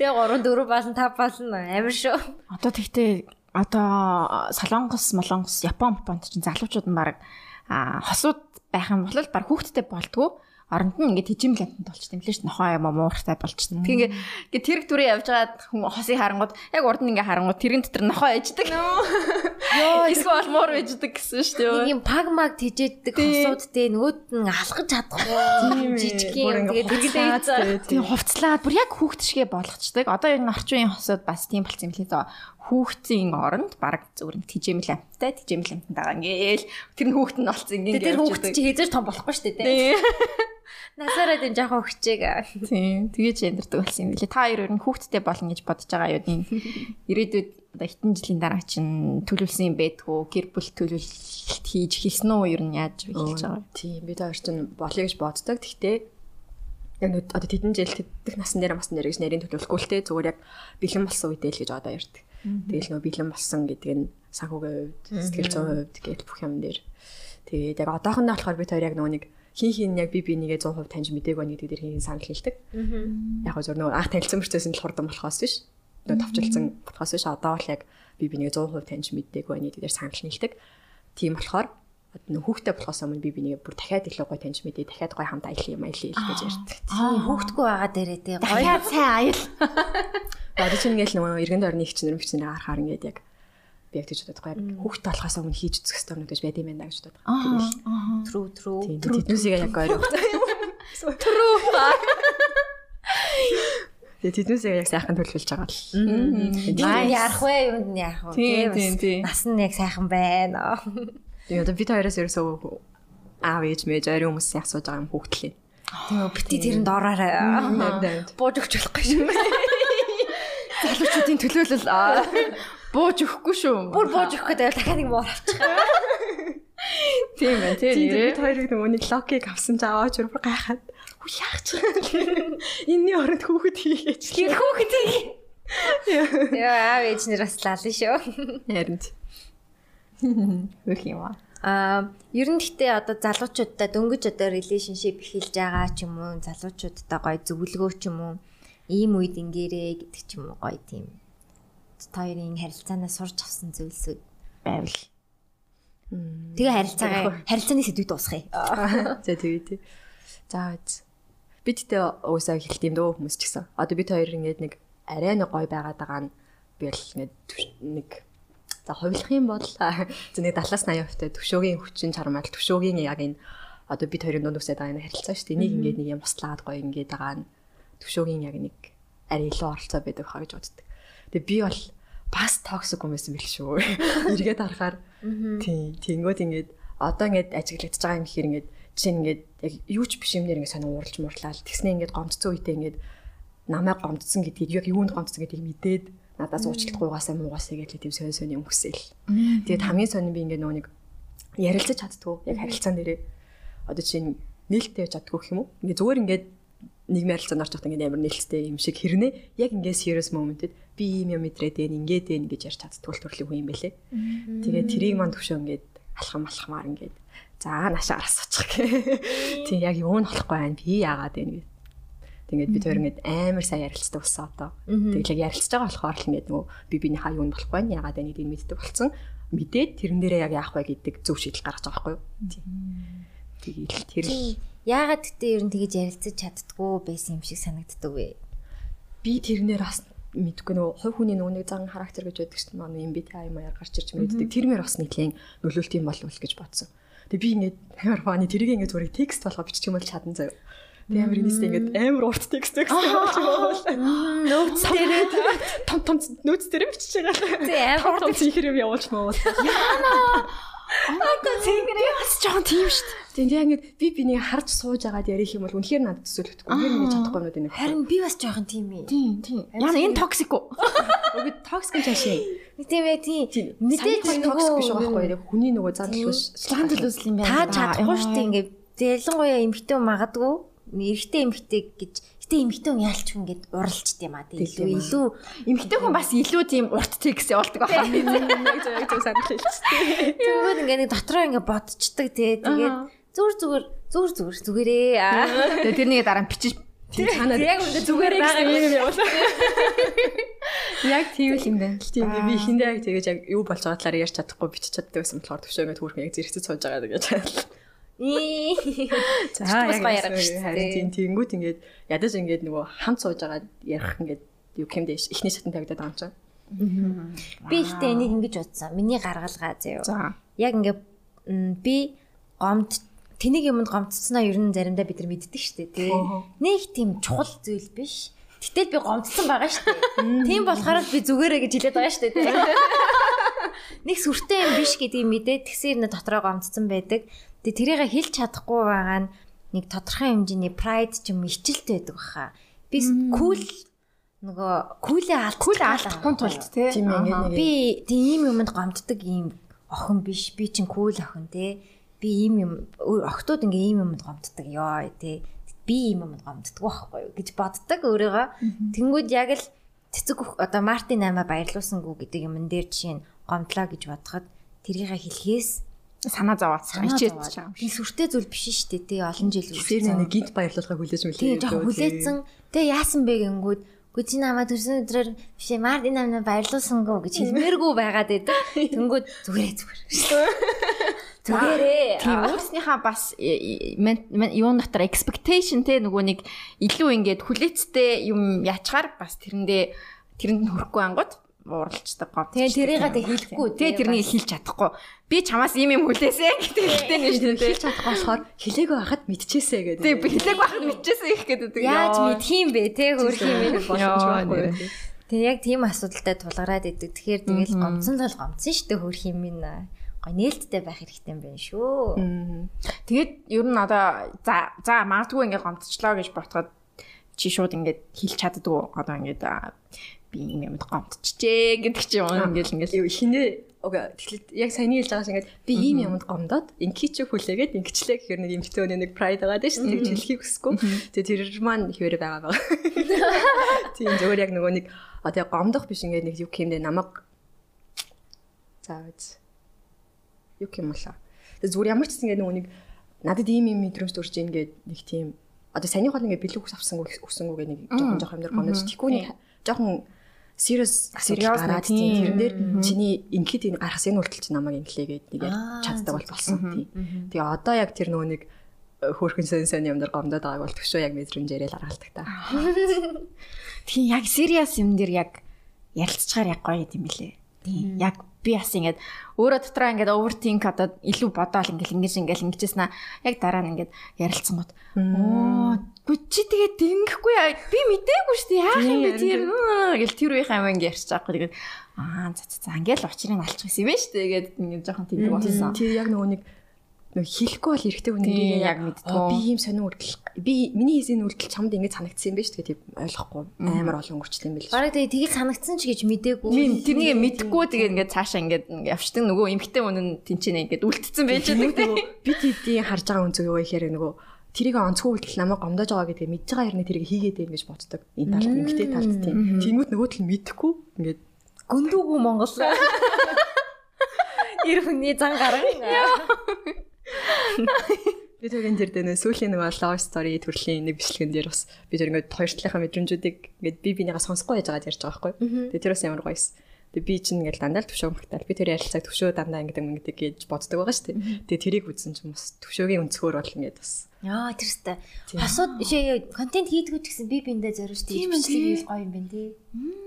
Speaker 2: Тэгээ 3 4 баасан 5 баасан амар шүү.
Speaker 1: Одоо тэгтээ одоо Солонгос, Молонгос, Япон, Японд чинь залуучууд нь баг хосууд байх юм бол баг хүүхдтэй болтгоо оронд нь ингээд тижим лантанд болчих юм лээ ш нохоо юм мууртай болчихсон. Тэгээ ингээд тэрэг дүрээ явж байгаад хүн хосыг харангууд яг урд нь ингээд харангууд тэрэн дотор нохоо ээждэг. Йоо эсвэл муур ээждэг гэсэн ш тийм.
Speaker 2: Нэг юм пагмаг тижээддэг хосууд те нөгөөд нь алхаж чадахгүй жижиг юм. Тэгээ тэргэлээ
Speaker 1: тийм хувцлаад бүр яг хүүхд шигэ болгочдөг. Одоо энэ орчин үеийн хосууд бас тийм болсон юм лээ хүүхдийн оронд баг зүгээр тижээмэл амттай тижээмэл амтанд байгаа ингээл тэр нь хүүхд нь болцсон ингээл
Speaker 2: тэр хүүхд чи хэзээ том болохгүй шүү дээ Насаараа дэм жоохон өгчээг.
Speaker 1: Тийм. Тэгэж яндардаг болсон юм билээ. Та хоёр өөр хүүхдтэй болно гэж бодож байгаа юу? Энэ ирээдүйд хитэн жилийн дараа чинь төлөвлөсөн юм байдгүй гэр бүл төлөвлөлт хийж хэлсэн үү ер нь яаж хэлж байгаа.
Speaker 3: Тийм. Бид хоёр чинь болъё гэж боддог. Гэхдээ яг нэг одоо тэдэн жил тэдэх насан дээр бас нэр гэж нарийн төлөвлөхгүй л те зүгээр яг бэлэн болсон үедээ л гэж одоо ярьдаг. Тэгэл нөө бэлэн болсон гэдэг нь санхүүгийн хувьд, сэтгэл зүйн хувьд гэл бүх юм дээр. Тэгээд яг одоохондоо болохоор бид хоёр яг нөгөө нэг хин хин яг би бинийгээ 100% таньж мдэггүй байна гэдэг дээр хин санал хэлдэг. Яг зөв нөгөө анх танилцсан мөрчөөс нь л хурдан болохоос биш. Нөгөө товчлцсан болохоос биш. Одоо л яг би бинийгээ 100% таньж мдэггүй байна гэдэг дээр санал хэлдэг. Тийм болохоор нөх хүүхдтэй болохоос өмнө би бинийгээ бүр дахиад илүү гоё таньж мэдээ дахиад гоё хамт аялах юм аялъя гэж ярьдаг.
Speaker 2: Тийм хүүхдгүй байгаа дээрээ тий
Speaker 1: гоё сайн аял. (laughs)
Speaker 3: Одоо чинь ингээл нөгөө эргэн дорны их чинь бичнээр харахаар ингээд яг би яг тийж боддог. Яг хүүхдтэй болохоос өмнө хийж үзэх хэрэгтэй юм гэж байд юм байна гэж боддог.
Speaker 2: Тэгэл true true.
Speaker 3: Тэднүүсийг яг ойроо.
Speaker 1: True. (laughs)
Speaker 3: Тэгээ тэднээс яг сайхан төлөвлөж байгаа л.
Speaker 2: Nice. Ярах вэ? Юунд нь ярах вэ?
Speaker 1: Тийм, тийм, тийм.
Speaker 2: Нас нь яг сайхан байна.
Speaker 3: Тэгээ одоо бид хоёроос ерөөсөө аав ээж мэж ари хүмүүсийн асууж байгаа юм.
Speaker 2: Тийм үү. Бити тэрэнд ороорой. Бууж өгч болохгүй шүү.
Speaker 1: Залуучуудын төлөөлөл бууж өгөхгүй шүү.
Speaker 2: Бүр бууж өгөх гэдэг дахиад нэг муур авчих.
Speaker 1: Тийм байна. Тийм нэрээ.
Speaker 3: бид хоёрыг нөгөө нэг локийг авсан ч аваач бүр гайхаад хүү яах ч юм. Энийний оронд хүүхэд хийгээч.
Speaker 2: Тэр хүүхэд. Яа, аав ээж нэр бас лална шүү.
Speaker 3: Харин ч.
Speaker 1: Хөх юм аа.
Speaker 2: Аа, ер нь гэхдээ одоо залуучуудтай дөнгөж одоо relationship эхэлж байгаа ч юм уу, залуучуудтай гоё зөвлөгөө ч юм уу, ийм үед ингээрээ гэдэг ч юм уу гоё тийм. Хоёрын харилцаанаас сурч авсан зүйлсүүд
Speaker 1: байвал.
Speaker 2: Тэгээ харилцаагаа харилцааны сэдвүүд дуусгая. (laughs)
Speaker 3: За тэгээ тий. За үз. Бид тэ уусаа хэлт юм дөө хүмүүс ч гэсэн. Одоо бид хоёр ингээд нэг арай нэг гой байгаад байгаа нь би л ингээд нэг за хувилах юм бол (laughs) нэг 70-80% та төвшөөгийн хүчин чармаал төвшөөгийн яг энэ одоо бид хоёрын дунд үсээд байгаа энэ харилцаа шүү дээ. Нэг ингээд нэг юм туслаад гой ингээд байгаа нь төвшөөгийн яг нэг арай илүү оролцоо байдаг хаа гэж боддог. Тэгээ би бол бас токсик юм байсан бэл шүү. (laughs) Эргээд харахаар тий тэнгүүд ингээд одоо ингээд ажиглагдж байгаа юм хэрэг ингээд жишээ нь ингээд яг юу ч биш юмнэр ингээд сонио ууралж муурлаа л тэгснэ ингээд гомдцсон үедээ ингээд намайг гомдсон гэдгийг яг юунд гомдсон гэдгийг мэдээд надаас уучлалт гуйгаасаа муугаасаа гэж тийм сонь сонь хүсэл. Тэгээд хамгийн сонь би ингээд нөгөө нэг ярилцаж чаддгүй яг харилцаан дээрээ одоо чинь нээлттэй байж чаддгүй гэх юм уу? Ингээд зүгээр ингээд нийгмийн харилцаанд орж байхдаа ингээд амар нээлттэй юм шиг хэрнээ яг ингээд serious moment-д би ийм юм мэдрээд байна ингээд байна гэж ярьж чаддгүй төрлийн хүн юм байлээ. Тэгээд тэрийг мань төвшөө ингээд алхам алхамаар ингээд за нашаар асуучих гэ. Тийм яг юу нь болохгүй байна би яагаад байна гэд. Тэгээд бид хоёр ингээд амар сайн ярилцдаг болсон одоо. Тэгээд яг ярилцж байгаа болохоор л ингээд нөгөө би биенийхээ юу нь болохгүй байна яагаад байна гэдгийг мэддэг болсон. Мэдээд тэрэн дээрээ яг яах вэ гэдэг зөв шийдэл гаргаж байгаа байхгүй юу? Тэгээд тэр л
Speaker 2: Яагаад гэдэг ер нь тэгэж ярилцаж чаддгүй байсан юм шиг санагддаг вэ?
Speaker 3: би тэрнэр бас мэдгүй нөгөө хувь хүний нэг зан характер гэж байдаг юм би тай маяар гарч ирж мэддэг. Тэрмэр бас нэгэн нөлөөлт юм болов уу гэж бодсон. Тэгээ би ингээд амар фаны тэрийг ингээд зүгээр текст болгоо бичих юм бол чадан заяа. Амар инээсээ ингээд амар урт текст текст болж байгаа.
Speaker 2: Нөөц
Speaker 3: Тэрээ том том нөөц дээр бичиж байгаа.
Speaker 2: Тий, амар
Speaker 3: том чихэр юм явуулж маа.
Speaker 1: Тэнгэрээ бас жоон тийм дээ.
Speaker 3: Тэгээ яг ингээд би бинийг харж сууж агаад ярих юм бол үнэхээр надад төсөөлөхгүй. Үнэхээр миний чадахгүй юм байна.
Speaker 2: Харин би бас жоохон тийм ээ.
Speaker 1: Тийм, тийм. Яна энэ токсик уу? (laughs)
Speaker 3: Үгүй токсик чашаа.
Speaker 2: Тийм ээ тийм. Мэдээж
Speaker 3: токсик биш байгаа байхгүй яг хүний нөгөө зан төлөөс
Speaker 1: Зан төлөөсөл юм байна.
Speaker 2: та чадахгүй дээ ингээд ялангуяа эмхтэн магадгүй эрэгтэй эмхтэй гэж гэтээ эмхтэн яалч хүн ингээд уралчд юм а тийм илүү илүү
Speaker 1: Эмэгтэй хүн бас илүү тийм урт текст явуулдаг байна.
Speaker 3: яг зөв яг зөв санал хэлчихсэн.
Speaker 2: тэгвэл ингээд нэг дотроо ингээд бодцдаг тий тэгээд зүгээр зүгээр зүгээр зүгээр зүгээрээ аа
Speaker 1: тэрнийг дараа нь бичиж
Speaker 3: Тийм цаанаа
Speaker 2: яг үндэ зүгээрээ
Speaker 3: байгаа юм явуулаа.
Speaker 1: яг тийм л юм байна.
Speaker 3: Тийм би хиндэ яг тэгэж яг юу болж байгаа талаар ярьж чадахгүй бичиж чаддаг байсан болохоор төвшөө ингээд хүүхэн яг зэрэгцэж сууж байгаа гэж. За
Speaker 2: дээ.
Speaker 3: харин тийм тэнгүүт ингээд ядаж ингээд нөгөө хамт сууж байгаа ярих ингээд юу хэмдэ ихний шатан тавигдаад байгаа юм чинь.
Speaker 2: Би ихтэй энийг ингэж бодсон. Миний гаргалгаа заяа.
Speaker 1: За.
Speaker 2: Яг ингээд м, би гомд тэнийг юмд гомдцсноо ер нь заримдаа бид нар мэддэг шүү дээ тий. Нэг тийм чухал зүйл биш. Гэтэл би гомдсон байгаа шүү дээ. Тийм болохоор би зүгээрээ гэж хэлээд байгаа шүү дээ тий. (laughs) Нэг сүртэй юм биш гэдгийг мэдээд тэгсээр нэ дотроо гомдсон байдаг. Тэгээ тэрийг хэлж чадахгүй байгаа нь нэг тодорхой хэмжээний pride ч юм ичэлтэй байдаг баха. Би кул нөгөө
Speaker 1: Кул алдахгүй тулд тий.
Speaker 3: Тийм ээ, ингээд нэг-
Speaker 2: Би тийм юм юмд гомддог ийм охин биш. Би чин кул охин те. Би ийм юм охтууд ингээ ийм юмд гомддог ёо те. Би ийм юмд гомддог байхгүй юу гэж боддог өөрийгөө. Тэнгүүд яг л цэцэг одоо Мартин аймаа баярлуулсангүй гэдэг юм дээр жишээ нь гомдлоо гэж бодоход тэрийг хэлхээс
Speaker 1: Санаа
Speaker 2: санаа
Speaker 1: ичээд
Speaker 2: зовоод.
Speaker 1: чам.
Speaker 2: Би сүртэй зүйл биш шүү дээ тий олон жил
Speaker 3: Тэр нэг гинт баярлуулга хүлээж мүлээ.
Speaker 2: Тэгээ жоо хүлээсэн. Тэгээ яасан бэ гингүүд Гү чи намаа төрсөн өдрөөр биш ээ Мартин намаа баярлуулсангүй гэж хэлмээргүй байгаад байдаг. Тэнгүүд зүгээрээ зүгээр. Зүгээрээ. (laughs)
Speaker 1: Тийм өөрснийхөө бас э, э, юун дотор expectation те нөгөө нэг илүү ингээд хүлээцтэй юм ячгаар бас тэрэндээ тэрэнд нь хүрэхгүй ангууд уралцдаг гомд.
Speaker 2: Тэгээ тэрийг тэ хэлэхгүй.
Speaker 1: Тэгээ тэрнийг хэлж чадахгүй. Би чамаас ийм юм хүлээсэ гэдэг хэлтэй нэг шүү дээ.
Speaker 3: Хэлж чадахгүй болохоор хэлээгүй байхад мэдчихээсэ гэдэг.
Speaker 1: Тэгээ би хэлээгүй байхад мэдчихсэн их гэдэг.
Speaker 2: Яаж мэдх юм бэ те хөрх юм бэ?
Speaker 3: боломж байхгүй.
Speaker 2: Тэгээ яг тийм асуудалтай тулгараад идэг. Тэгэхээр тэгэл гомцсон л гомцсон шүү дээ хөрх юм минь гой нээлттэй байх хэрэгтэй юм байна шүү.
Speaker 1: Тэгээд ер нь одоо за за магадгүй ингээд гомдчлоо гэж ботход чи шууд ингээд хэлж чаддгүй одоо ингээд би юм юмд гомдчихжээ гэдэг чи юм ингээд ингээд
Speaker 3: хинээ Ога тэгэхээр яг саяны хэлж байгаа шиг ингээд би ийм юмд гомдоод инки чи хүлээгээд ингэчлээ гэхээр нэг эмхтэн өнөө нэг прайд байгаа дээ шүү дээ хэлхийг хүсэхгүй. Тэгээ тэр маань хിവэр байгаа байгаа. Тийм зөвөр яг нөгөө нэг одоо гомдох биш ингээд нэг юу хэмдэ намайг заавч юу юм болоо. Тэгээ зүгээр ямар ч гэсэн ингээд нөгөө нэг надад ийм юм мэдрэмж төрж ийн гээд нэг тийм одоо саяны хол ингээд бэлэг ус авсан өсөнгөө гэх нэг жоохон жоохон юм дээр гомдож тийхгүй нэг жоохон serious
Speaker 1: serious
Speaker 3: гараад тийм. тэрэн дээр чиний ингээд энэ гарах энэ хүртэл чи намайг инглээгээд нэг чаддаг бол болсон. тийм. Тэгээ одоо яг тэр нөгөө нэг хөөрхөн сэн сэн юм дээр гомдоод байгааг бол төшөө яг мэдрэмжээрээ л аргалдаг та. (laughs)
Speaker 1: Тийм яг serious юм дээр яг ярилцчихаар яг гоё юм билэ. Тийм яг би бас ингээд өөрөө дотроо ингээд overthink одоо илүү бодоол ингээд ингэж ингээд ингэжсэн аа яг дараа нь ингээд ярилцсан гот оо гү чи тэгээд ингэхгүй би мдээгүй шүү дээ. Яах юм бэ тэр? гэл тэр үеийн амаа ингээд ярьчих жоохгүй тэгээд аа за за ингээд л учрыг алчих гэсэн юм байна шүү дээ. Тэгээд ингээд жоохон тэмдэг болсон.
Speaker 3: тий яг нөгөө нэг нэг хэлэхгүй бол эрэгтэй хүн нэрийг яг мэдтгөө. Би ийм сонин үрдэл би миний хийсэн үрдэл чамд ингэж санагдсан юм байна шүү дээ. Тийм ойлгохгүй амар олон өнгөрчлөө юм байл.
Speaker 2: Бараг тэгээ тгийг санагдсан ч гэж мдээгүй.
Speaker 1: Тийм тэрнийг мэдэхгүй тэгээд ингээд цаашаа ингээд явчдаг нөгөө эмхтэй хүн нь тэнцэнэ ингээд үлдсэн байж байгаа.
Speaker 3: Би тийдийн харж байгаа үнцэг юу гэхээр нөгөө тэрийг онцгой үлдэл намайг гомдож байгаа гэдгээ мэдж байгаа хэрнээ тэрийг хийгээд байм гэж боддог. Энэ талд эмхтэй талд тийм. Тэнгүүд нөгөө тал мэдэхгүй ингээд
Speaker 2: гүндүүгүй Монгол. (laughs) Ир хүний зан гарan.
Speaker 3: Би тэгэн тэр дэнэ сүүлийн нэг love story төрлийн нэг бичлэгэн дээр бас би тэр ингээд хоёр талынхаа мэдрэмжүүдийг ингээд би бинийгаа сонсохгүй яж байгаа ярьж байгаа байхгүй. Тэгээ тэр бас ямар гоёс. Тэгээ би чинь ингээд дандаа л төвшөө магтаал. Би тэр ярилцааг төвшөө дандаа ингээд ингээд гэж боддог байгаа шүү дээ. Тэгээ тэрийг үзсэн чинь бас төвшөөгийн өнцгөр бол ингээд бас.
Speaker 2: Яа тэр өстэй. Хосууд шээ контент хийдгүү гэсэн би биндээ зориулж тийм бичлэг гоё юм байна тий.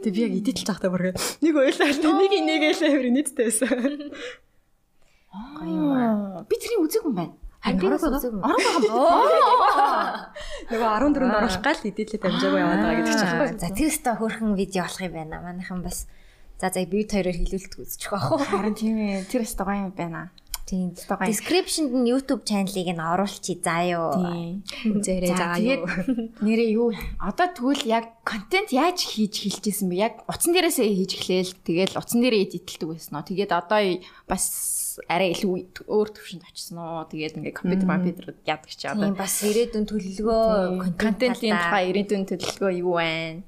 Speaker 3: Тэгээ би яг эдитэлж байхдаа бүр нэг ойлаа. Нэг инээгээл амир нийттэй байсан. (laughs)
Speaker 2: Гоё юм.
Speaker 1: Би тэрийг үзег юм байна.
Speaker 2: Харин би бас үзег юм.
Speaker 3: Нөгөө 14-нд оруулах гал эдэлээд амжаагүй яваад байгаа гэдэг чинь
Speaker 2: байхгүй. За тэр өстой хөрхөн видео болох юм байна. Манайхан бас за за би хоёроор хилүүлэлт үзчих واخ.
Speaker 1: Харин тийм ээ. Тэр өстой гоё юм байна.
Speaker 2: Тийм. Description-д нь YouTube channel-ыг нь оруулчих заа юу.
Speaker 1: Тийм.
Speaker 3: Үзээрэй заа юу.
Speaker 1: Нэрээ юу? Одоо тэгвэл яг контент яаж хийж хэлжсэн бэ? Яг утсан дээрээсээ хийж эхлээл. Тэгэл утсан дээрээ эдитэлдэг байсан уу? Тэгээд одоо бас арай илүү өөр төвшөнд очсон уу. Тэгээд ингээ компьютер компьютер яадаг чи одоо.
Speaker 2: Тийм бас ирээдүйн төлөвлөгөө
Speaker 1: контентын тухай ирээдүйн төлөвлөгөө юу вэ?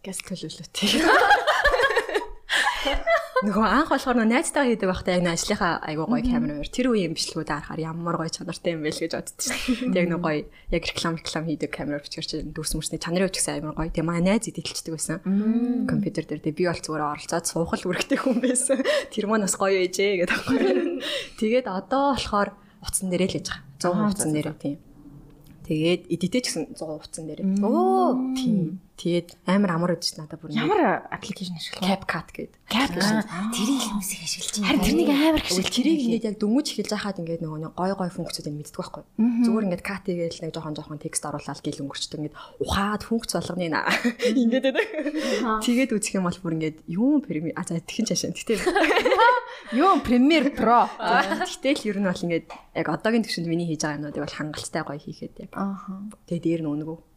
Speaker 3: Тэгээс төлөвлөлттэй. (laughs) Нөгөө анх болохоор нөө найзтайгаа хийдэг байхдаа яг ажлынхаа айгуу гоё камер мөр тэр үеийн бичлэгүүд харахаар ямар гоё чанартай юм бэ л гэж боддоо шүү (laughs) дээ. Яг нөгөө гоё яг реклам реклам хийдэг камер бичгэр чи дүүс мөрсний чанарын үуч гэсэн амар гоё. Тэгээ манай найз эдэлчдэг байсан. Компьютер дээр тэгээ би бол зүгээр оролцоод суухал үргэлтэй хүн байсан. (laughs) Тэр маань бас гоё ээжээ гэдэг байхгүй. (laughs) Тэгээд одоо болохоор утсан дээрээ л яж байгаа. 100 утсан дээрээ тийм. Тэгээд эдитээ ч гэсэн 100 утсан дээр.
Speaker 2: Оо
Speaker 3: тийм. Тэгээд амар амар өгч надад бүр
Speaker 1: ямар аппликейшн ашиглах
Speaker 3: CapCut гэдэг.
Speaker 2: CapCut тэрийг хүмүүсийг ашиглаж байна.
Speaker 1: Харин тэрнийг амар
Speaker 3: ашиглаж тэрийг ингээд яг дөнгөж эхэлж байхад ингээд нөгөө нэг гой гой функцүүдийг мэддэг байхгүй. Зүгээр ингээд cut хийгээл нэг жоохон жоохон текст оруулаад гэл өнгөрчдөг ингээд ухаад функц болгоны наа. (laughs) Ингээд байдаг. Тэгээд үзэх юм бол бүр ингээд юу преми а за тэгин чашаа. Тэгтээ (laughs)
Speaker 1: Юу Premiere Pro.
Speaker 3: Тэгтэл ер нь бол ингээд яг одоогийн төвшөнд миний хийж байгаа юмнуудыг бол хангалттай гоё хийхэд яг.
Speaker 1: Аа.
Speaker 3: Тэгээ дээр нь өнгөө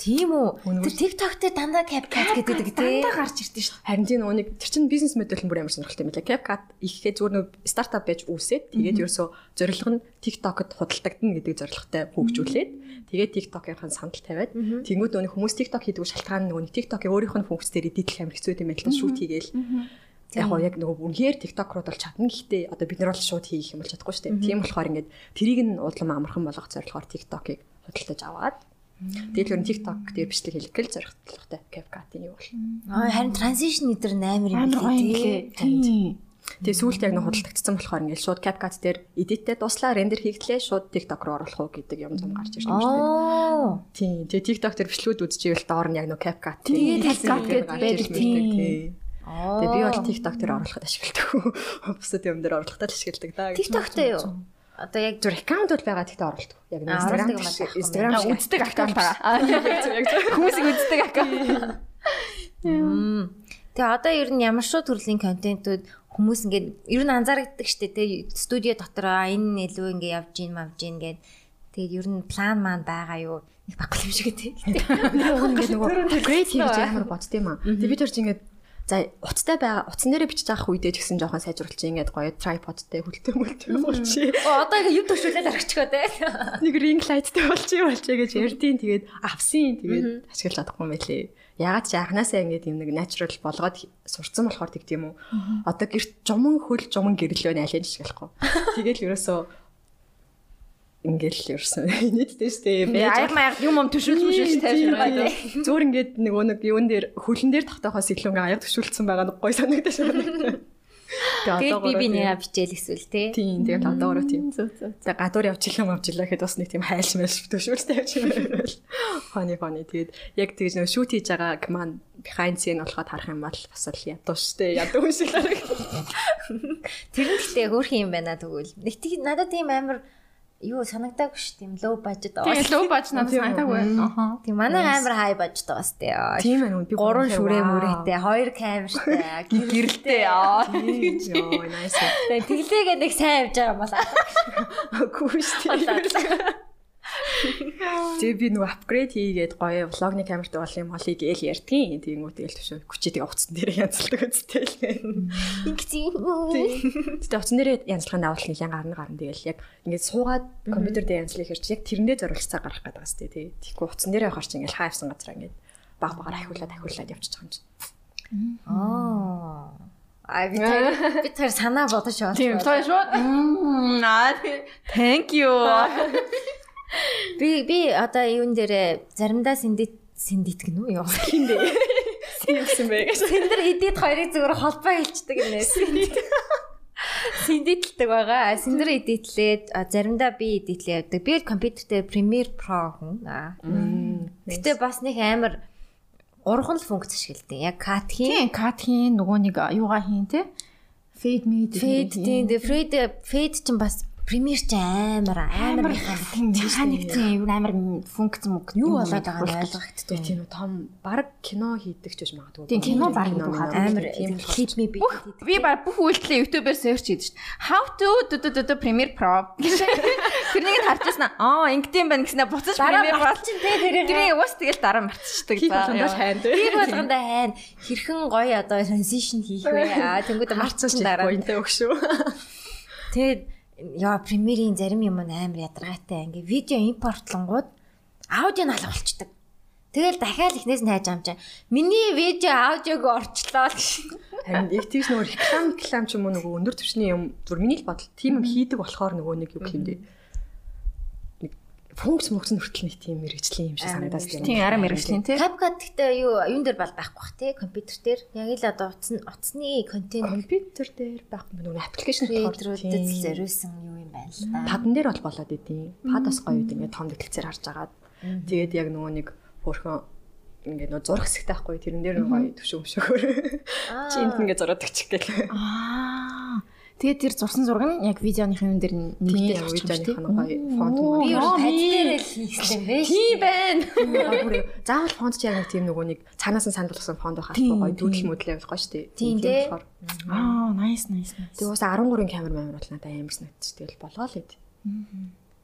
Speaker 2: Тийм үү. Тэр TikTok дээр дандаа CapCut гэдэг тий.
Speaker 1: Дандаа гарч ирдэ шүү.
Speaker 3: Харин тийм нэг тэр чинь бизнес модель нь бүр ямар сонирхолтой юм бэ? CapCut ихэхэд зүгээр нөгөө стартап байж үүсээд тэгээд ерөөсөө зорилго нь TikTok-д худалдагдана гэдэг зорилготой хөгжүүлээд тэгээд TikTok-ийн сандал тавиад тэнгууд нөгөө хүмүүс TikTok хийдэг шалтгаан нөгөө TikTok-ийн өөрийнх нь функц дээр эдитлэх амар хэцүү юм байл та шүүт хийгээл. Яг гоо яг нөгөө үнээр TikTok руу бол чадна гэхдээ одоо бид нар бол шууд хийх юм бол чадахгүй шүү дээ. Тийм болохоор ингээд тэрийг нь удлам амархан болгох зорилгоор TikTok-ыг худалдаж аваад Тэгэл өөр TikTok дээр бичлэг хийх гэл зоригтлогтой CapCut-ийн юу бол.
Speaker 2: Аа харин transition эдэр амар
Speaker 1: юм билээ.
Speaker 3: Тэгээ сүүлд яг нэг худалдагдсан болохоор ингээд шууд CapCut дээр edit-тэй дуслаа рендер хийгдлээ шууд TikTok руу оруулах уу гэдэг юм зам гарч ирсэн юм шүү дээ.
Speaker 2: Оо.
Speaker 3: Тийм. Тэгээ TikTok дээр бичлэгүүд үзчихвэл доор нь яг нэг CapCut
Speaker 1: Тэгээд CapCut гэдэг байдаг, тийм.
Speaker 3: Тэгээ би бол TikTok дээр оруулахад ашигладаг. (laughs) Бусад юм дээр оруулахад ашигладаг даа.
Speaker 2: TikTok дээр юу? Одоо яг
Speaker 3: зүр аккаунт бол байгаа гэхдээ оруулдаг. Яг Instagram. Instagram
Speaker 1: үздэг аккаунт байгаа. Хүмүүсийг үздэг аккаунт.
Speaker 2: Тэгээ одоо ер нь ямар шүү төрлийн контентууд хүмүүс ингээд ер нь анзаардаг штэ тэгээ студио дотор энэ илүү ингээд явж гин мавж гин гэд тэгээд ер нь план маань байгаа юу нэг баггүй юм шиг тий.
Speaker 3: ингээд нөгөө great хийж амар бодд юм аа. Тэгээ бид тэр чинь ингээд за утастай байгаа утсан дээрээ бичиж авах үедээ ч гэсэн жоохон сайжруулчих ингээд гоё tripodтэй хөлтөө мөлтөө болчих.
Speaker 2: Оо одоо ингээд юм төвшүүлээд аргачихоо тий.
Speaker 3: Нэг ring lightтэй болчих болчих гэж ярдیں۔ Тэгээд авсан. Тэгээд ашиглаж чадахгүй юм байлээ. Ягаад ч анханасаа ингээд юм нэг natural болгоод сурцсан болохоор тэгт юм уу. Одоо гэрт жуман хөл жуман гэрлөө найлж ашиглахгүй. (laughs) Тэгэл ерөөсөө ингээл ерөөсөн нийтдээ штэ
Speaker 1: Аяг маяг юм юм төшөөл төшөөл тайвширгаа.
Speaker 3: зөөр ингээд нөгөө нэг юун дээр хөлн дээр тогтоохоос илүү ингээ аяг төшүүлсэн байгаа нэг гой санагдаж байна. (laughs)
Speaker 2: Тэгээд би би нэгэ бичээл эсвэл тий.
Speaker 3: Тийм тэгэл одоогоор тийм. За гадуур явчихлаа мавчлаа гэхэд бас нэг тийм хайлш мэлш төшөөлтэй явчихсан. Хоны хоны тэгээд яг тэгж нөгөө шүүт хийж байгааг маань behind scene болоход харах юм бол бас л ядуу штэ ядуу шиг харагдав. (laughs)
Speaker 2: Тэр нь гэхдээ хөөрхөн юм байна тэгвэл. Нэг тийм надад тийм амар юу санагдаагүй ш тийм low budget аа.
Speaker 1: Тэгээ лөө бач надад санагдаагүй. Аха.
Speaker 2: Тийм манай амар high budget байгаас тий.
Speaker 3: Тийм ээ би
Speaker 2: Гурван шүрээ мүрээтэй, хоёр камертай, (laughs)
Speaker 1: Гэрэлтэй аа.
Speaker 3: Йоо nice.
Speaker 2: Тэгээ тэглээгээ нэг сайн явж байгаа юм байна.
Speaker 3: Гүү штэ. Тэгээ би нөгөө апгрейд хийгээд гоё влогны камертай бол юм холыг ээл ярьдгийн. Тэнгүү тэгэл төшөө хүчээ тэгээ уцсан дээр янзлдаг үстэй л.
Speaker 2: Ингэсэн.
Speaker 3: Тэгээ уцсан дээр янзлахын давалт нэлээд гарна гарна тэгэл яг ингээд суугаад компьютер дээр янзлах хэрч яг тэрэндээ зориулж цаг гарах гэдэг бас тий. Тэгэхгүй уцсан дээр явахаар чи ингээд хайвсан газар ингээд баг багаар ахиулаад ахиулаад байгаа юм чи.
Speaker 2: Аа. А би тэр би тэр санаа бодож байна.
Speaker 1: Тийм, тоо шүү. Мм, аа. Thank you. (laughs)
Speaker 2: Би би одоо юун дээр заримдаа сэндит сэндит гэнэ үү юу?
Speaker 3: Хин бэ? Синсэн бэ?
Speaker 2: Сэндэр эдит хоёрыг зүгээр холбоо хэлцдэг гинэ. Сэндитлдэг байгаа. Сэндэр эдитлээд заримдаа би эдитлээ явдаг. Би компьютер дээр Premiere Pro хүн. Аа. Гэтэ бас нэг амар урган л функц ашигладаг. Яг cut хийн.
Speaker 1: Тийм, кат хийн нөгөө нэг юугаа хийн те. Fade made.
Speaker 2: Fade тийм. Fade fade чинь бас Premiere ч амар амар
Speaker 1: механик тийм юу амар функц мөнгө
Speaker 2: юу болоод байгааг нь ойлгогддог.
Speaker 3: Тийм үү том баг кино хийдэг ч гэж магадгүй.
Speaker 1: Тийм кино баг духаад
Speaker 2: Амар
Speaker 3: тийм
Speaker 2: clip me би.
Speaker 1: Би баг бүх үйлдэлээ YouTube-аар search хийдэг шүү дээ. How to Premiere Pro. (laughs) Тэрнийг нь харж байсан аа ингэдэм байна гэснээр буцаж Premiere Pro
Speaker 2: чинь те тэрийг
Speaker 1: уус тэгэл дараа мартчихдаг.
Speaker 3: хийх болгондоо дээ.
Speaker 2: би (laughs) болгондоо хайн хэрхэн гоё одоо transition хийх вэ? (laughs) Аа тэнгууд марцсан дараа.
Speaker 3: Поинтээ өгшөө.
Speaker 2: Тэгээд яа премьерийн зарим юм амар ядаргаатай ингээ видео импортлонгууд аудио нь алга болчдөг. Тэгэл дахиад ихнээс нь хайж чинь. Миний видео аудиог орчлоо.
Speaker 3: Харин яг тийш нөгөө реклам реклам ч юм уу нөгөө өндөр түвшний юм зүр миний л бодол тийм юм хийдэг болохоор нөгөө нэг гэх юм бэ? Функц мөнгөс нь хүртэл нэг тийм мэрэгжлийн юм шиг санагдаад байна.
Speaker 1: Тийм арай мэрэгжлийн тий.
Speaker 2: CapCut гэхдээ юу юун дээр бол байхгүй бах тий компьютер дээр яг л одоо утасны утасны контент
Speaker 3: компьютер дээр байхгүй нөгөө аппликейшн
Speaker 2: creator-уудад зориулсан юу юм байна л да.
Speaker 3: падан дээр бол болоод идэв. Падас гоё үед ингээд том дэлгэцээр харж агаад тэгээд яг нөгөө нэг хөөрхөн ингээд нөгөө зурх хэсэгтэй байхгүй тэрэн дээр гоё төвшөө өмшөөр. Чи энд ингээд зураад өгчих гээл.
Speaker 1: Аа. Тэгээд тэр зурсан зураг нь яг видеоныхын юм дээр нэгдэж
Speaker 3: Тийм
Speaker 1: авчих юм
Speaker 3: видеоны
Speaker 1: шүү дээ.
Speaker 3: хана гоё фонт мөн.
Speaker 2: Би юу тань дээр л хийсэн бэ?
Speaker 1: Тийм байна.
Speaker 3: Заавал фонт ч яг нэг тийм нөгөө нэг цаанаас нь санд болгосон фонт байх
Speaker 1: Тийм,
Speaker 3: гоё
Speaker 1: тийм.
Speaker 3: дүүдэл мөдлөө байх гоё шүү дээ.
Speaker 2: Тийм,
Speaker 3: болохоор.
Speaker 1: Аа, nice nice.
Speaker 3: Тэгээ бас 13-ын камер маамир бол надад амар санагдчих. Тэгэл болгоо л ид.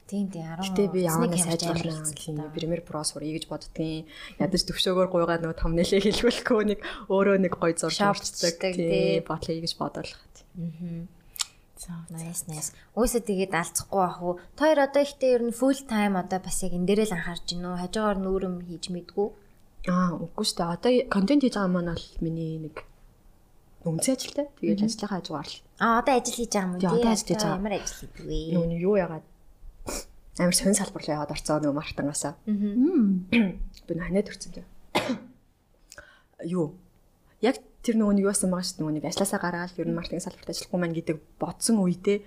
Speaker 2: Тийм тийм 10.
Speaker 3: Гэтэ би сайжруулах
Speaker 2: амар
Speaker 3: тийм Premiere Pro сурах гэж боддгийн. Ядаж төвшөөгөр гуйгаад нөгөө thumbnail-ийг хэлбэлэхгүй нэг өөрөө нэг гоё зурж
Speaker 2: тий.
Speaker 3: тийм бодлоо гэж бодоолох.
Speaker 1: За.
Speaker 2: Nice nice. Үсэ тэгээд алцахгүй ах уу. Тэр одоо ихтэй ер нь full time одоо бас яг энэ дээрээ л анхаарч гинөө. Хажуугаар нүүрэм хийж мэдгүү.
Speaker 3: Аа, үгүй шүү дээ. Одоо контент хийж байгаа маань бол миний нэг үнцэн ажилтай. Тэгээд ажлынхаа хажуугаар л
Speaker 2: Аа одоо ажил хийж байгаа юм
Speaker 3: Тий, одоо ажил хийж байгаа.
Speaker 2: Ямар ажил хийдэг вэ?
Speaker 3: нэг юу ягаад амар сонь салбар руу яваад орцоо нөгөө мартангаасаа.
Speaker 1: Мм.
Speaker 3: Би нанад төрсөн дээ. (coughs) Юу? Яг тэр нөгөө нэг юусан байгаа шүү дээ нөгөө нэг ажилласаа гараад ер нь маркетинг салбарт ажиллахгүй маань гэдэг бодсон үедээ